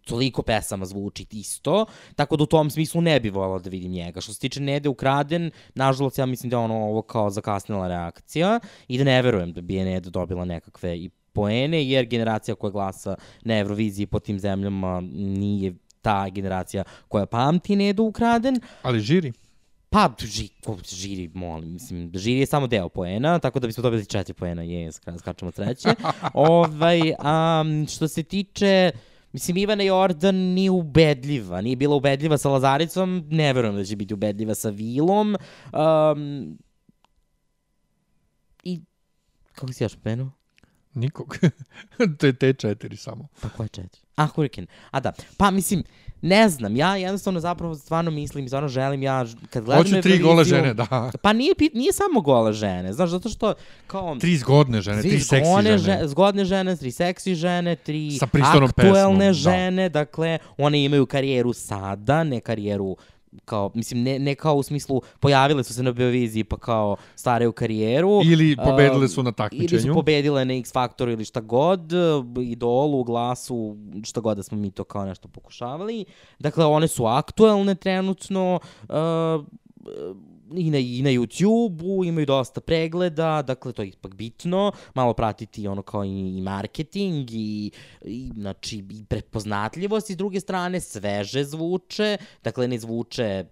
toliko pesama zvuči isto, tako da u tom smislu ne bi volao da vidim njega. Što se tiče Nede Ukraden, nažalost ja mislim da je ono ovo kao zakasnila reakcija i da ne verujem da bi je Neda dobila nekakve i poene, jer generacija koja glasa na Euroviziji po tim zemljama nije ta generacija koja pamti Nedu Ukraden. Ali žiri? Pa, ži, žiri, molim, mislim, žiri je samo deo poena, tako da bismo dobili četiri poena, je, skačemo od sreće. ovaj, um, što se tiče, mislim, Ivana Jordan nije ubedljiva, nije bila ubedljiva sa Lazaricom, ne verujem da će biti ubedljiva sa Vilom. Um, I, kako si još pomenuo? Nikog. te, te četiri samo. Pa koje četiri? A, Hurricane. A da, pa mislim, ne znam, ja jednostavno zapravo stvarno mislim, stvarno želim ja, kad gledam Hoću tri gole žene, da. Pa nije, nije samo gole žene, znaš, zato što kao... Tri zgodne žene, tri seksi zgodne žene. Zgodne žene, tri seksi žene, tri Sa aktuelne pesmom, da. žene, dakle, one imaju karijeru sada, ne karijeru kao, mislim, ne, ne kao u smislu pojavile su se na Beoviziji pa kao staraju karijeru. Ili pobedile um, su na Ili takmičenju. su pobedile na X Factoru ili šta god, idolu, glasu, šta god da smo mi to kao nešto pokušavali. Dakle, one su aktuelne trenutno, uh, i na, i na YouTube-u, imaju dosta pregleda, dakle to je ipak bitno, malo pratiti ono kao i, i marketing i, i, znači, i prepoznatljivost i s druge strane sveže zvuče, dakle ne zvuče, e,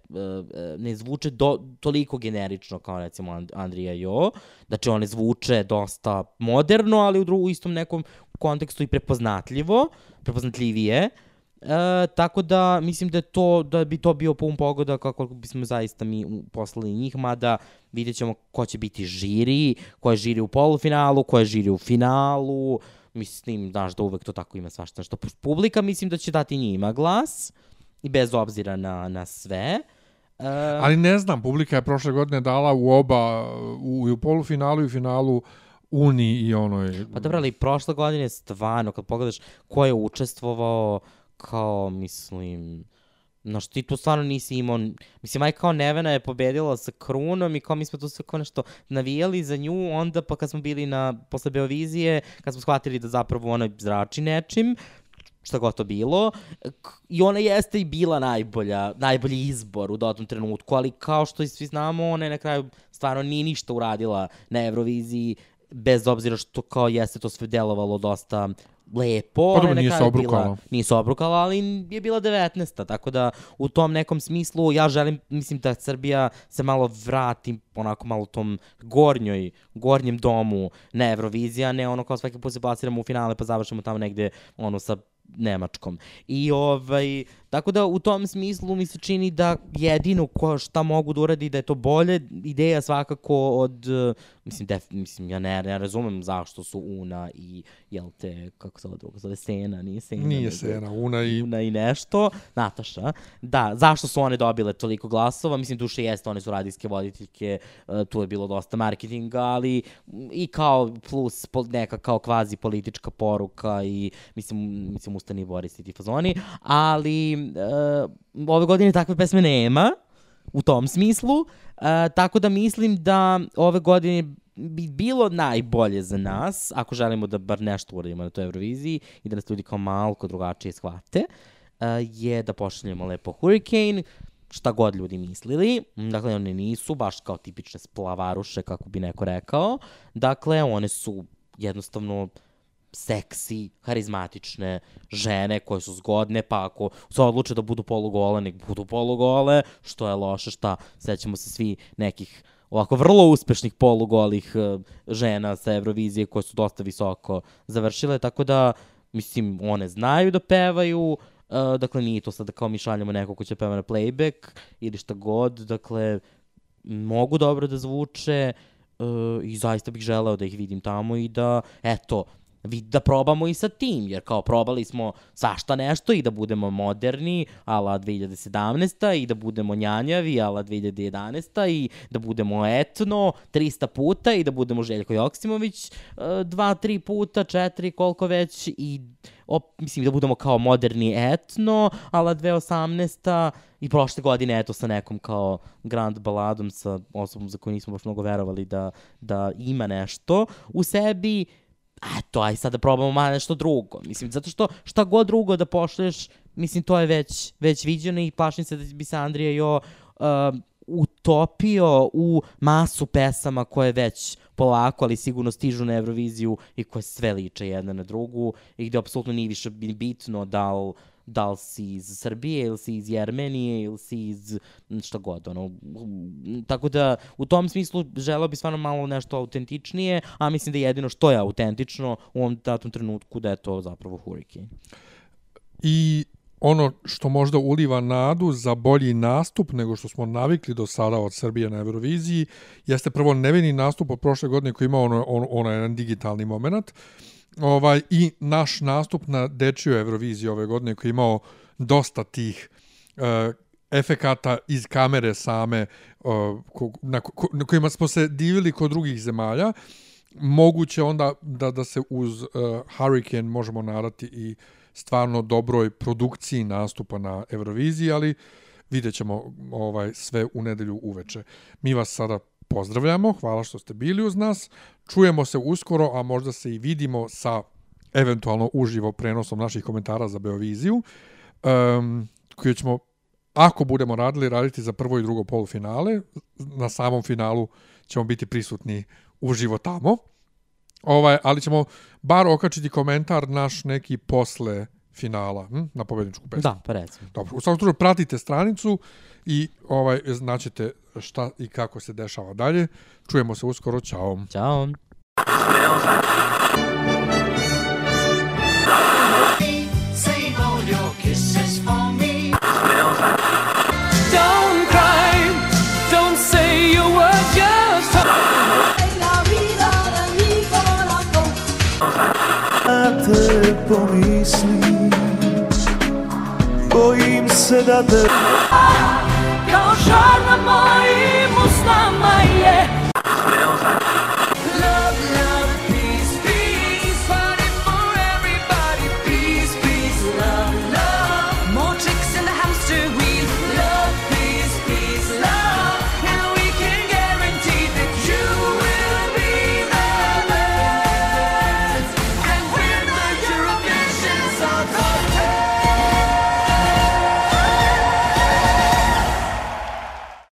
e, ne zvuče do, toliko generično kao recimo And- Andrija Jo, znači one zvuče dosta moderno, ali u, dru, u istom nekom kontekstu i prepoznatljivo, prepoznatljivije, E, tako da mislim da to da bi to bio pun pogoda kako bismo zaista mi poslali njih mada vidjet ćemo ko će biti žiri, ko je žiri u polufinalu, ko je žiri u finalu. Mislim, znaš da uvek to tako ima svašta što publika mislim da će dati njima glas i bez obzira na, na sve. E, Ali ne znam, publika je prošle godine dala u oba, u, u polufinalu i u finalu Uni i onoj... Pa dobro, ali prošle godine stvarno, kad pogledaš ko je učestvovao, kao, mislim, Znaš, ti tu stvarno nisi imao... Mislim, aj kao Nevena je pobedila sa Krunom i kao mi smo tu sve kao nešto navijali za nju, onda pa kad smo bili na, posle Beovizije, kad smo shvatili da zapravo ona zrači nečim, šta god to bilo, i ona jeste i bila najbolja, najbolji izbor u dotom trenutku, ali kao što i svi znamo, ona je na kraju stvarno nije ništa uradila na Euroviziji, bez obzira što kao jeste to sve delovalo dosta lepo. Pa dobro, nije se obrukala. Bila, nije se obrukala, ali je bila 19. Tako da u tom nekom smislu ja želim, mislim da Srbija se malo vrati onako malo u tom gornjoj, gornjem domu na Eurovizija, ne ono kao svaki put se plasiramo u finale pa završamo tamo negde ono sa Nemačkom. I ovaj, tako da u tom smislu mi se čini da jedino ko šta mogu da uradi da je to bolje, ideja svakako od, eh, mislim, def, mislim ja ne, ne razumem zašto su Una i, jel te, kako se ovo drugo zove, Sena, nije Sena. Nije nego- Sena, Una i... Una i nešto, Nataša. Da, zašto su one dobile toliko glasova? Mislim, duše jeste, one su radijske voditeljke, e, tu je bilo dosta marketinga, ali m, i kao plus neka kao kvazi politička poruka i mislim, mislim ustani Boris i ti fazoni, ali e, ove godine takve pesme nema u tom smislu, e, tako da mislim da ove godine bi bilo najbolje za nas, ako želimo da bar nešto uradimo na toj Euroviziji i da nas ljudi kao malko drugačije shvate, uh, je da pošaljemo lepo Hurricane, šta god ljudi mislili. Dakle, one nisu baš kao tipične splavaruše, kako bi neko rekao. Dakle, one su jednostavno seksi, harizmatične žene koje su zgodne, pa ako se odluče da budu polugole, nek budu polugole, što je loše, šta, sećamo se svi nekih ovako vrlo uspešnih polugolih eh, žena sa Eurovizije koje su dosta visoko završile, tako da, mislim, one znaju da pevaju, eh, dakle nije to sad da kao mi šaljamo neko ko će peva na playback ili šta god, dakle, mogu dobro da zvuče uh, i zaista bih želeo da ih vidim tamo i da, eto, da probamo i sa tim, jer kao probali smo svašta nešto i da budemo moderni, ala 2017. i da budemo njanjavi, ala 2011. i da budemo etno 300 puta i da budemo Željko Joksimović uh, dva, tri puta, četiri, koliko već i op, mislim da budemo kao moderni etno, ala 2018. i prošle godine eto sa nekom kao grand baladom sa osobom za koju nismo baš mnogo verovali da, da ima nešto u sebi, eto, aj sad da probamo malo nešto drugo. Mislim, zato što šta god drugo da pošleš, mislim, to je već, već viđeno i plašim se da bi se Andrija Jo uh, utopio u masu pesama koje već polako, ali sigurno stižu na Euroviziju i koje sve liče jedna na drugu i gde apsolutno nije više bi- bitno da li da li si iz Srbije ili si iz Jermenije ili si iz m, šta god, ono. Tako da, u tom smislu želeo bi stvarno malo nešto autentičnije, a mislim da jedino što je autentično u ovom datom trenutku da je to zapravo Hurricane. I ono što možda uliva nadu za bolji nastup nego što smo navikli do sada od Srbije na Euroviziji, jeste prvo nevini nastup od prošle godine koji ima ono, ono jedan digitalni moment, ovaj, i naš nastup na dečiju Euroviziji ove godine koji je imao dosta tih uh, efekata iz kamere same uh, ko, na, ko, na kojima smo se divili kod drugih zemalja moguće onda da da se uz uh, Hurricane možemo nadati i stvarno dobroj produkciji nastupa na Euroviziji, ali vidjet ćemo ovaj, sve u nedelju uveče. Mi vas sada pozdravljamo, hvala što ste bili uz nas, čujemo se uskoro, a možda se i vidimo sa eventualno uživo prenosom naših komentara za Beoviziju, um, koju ćemo ako budemo radili, raditi za prvo i drugo polufinale. Na samom finalu ćemo biti prisutni uživo tamo. Ovaj, ali ćemo bar okačiti komentar naš neki posle finala hm, na pobedničku pesmu. Da, pa recimo. Dobro, u svakom slučaju pratite stranicu i ovaj znaćete šta i kako se dešava dalje. Čujemo se uskoro, čao. Ćao. Save all your kisses for me. Don't cry, don't say you were just te pomislim Bojim se da te charme amor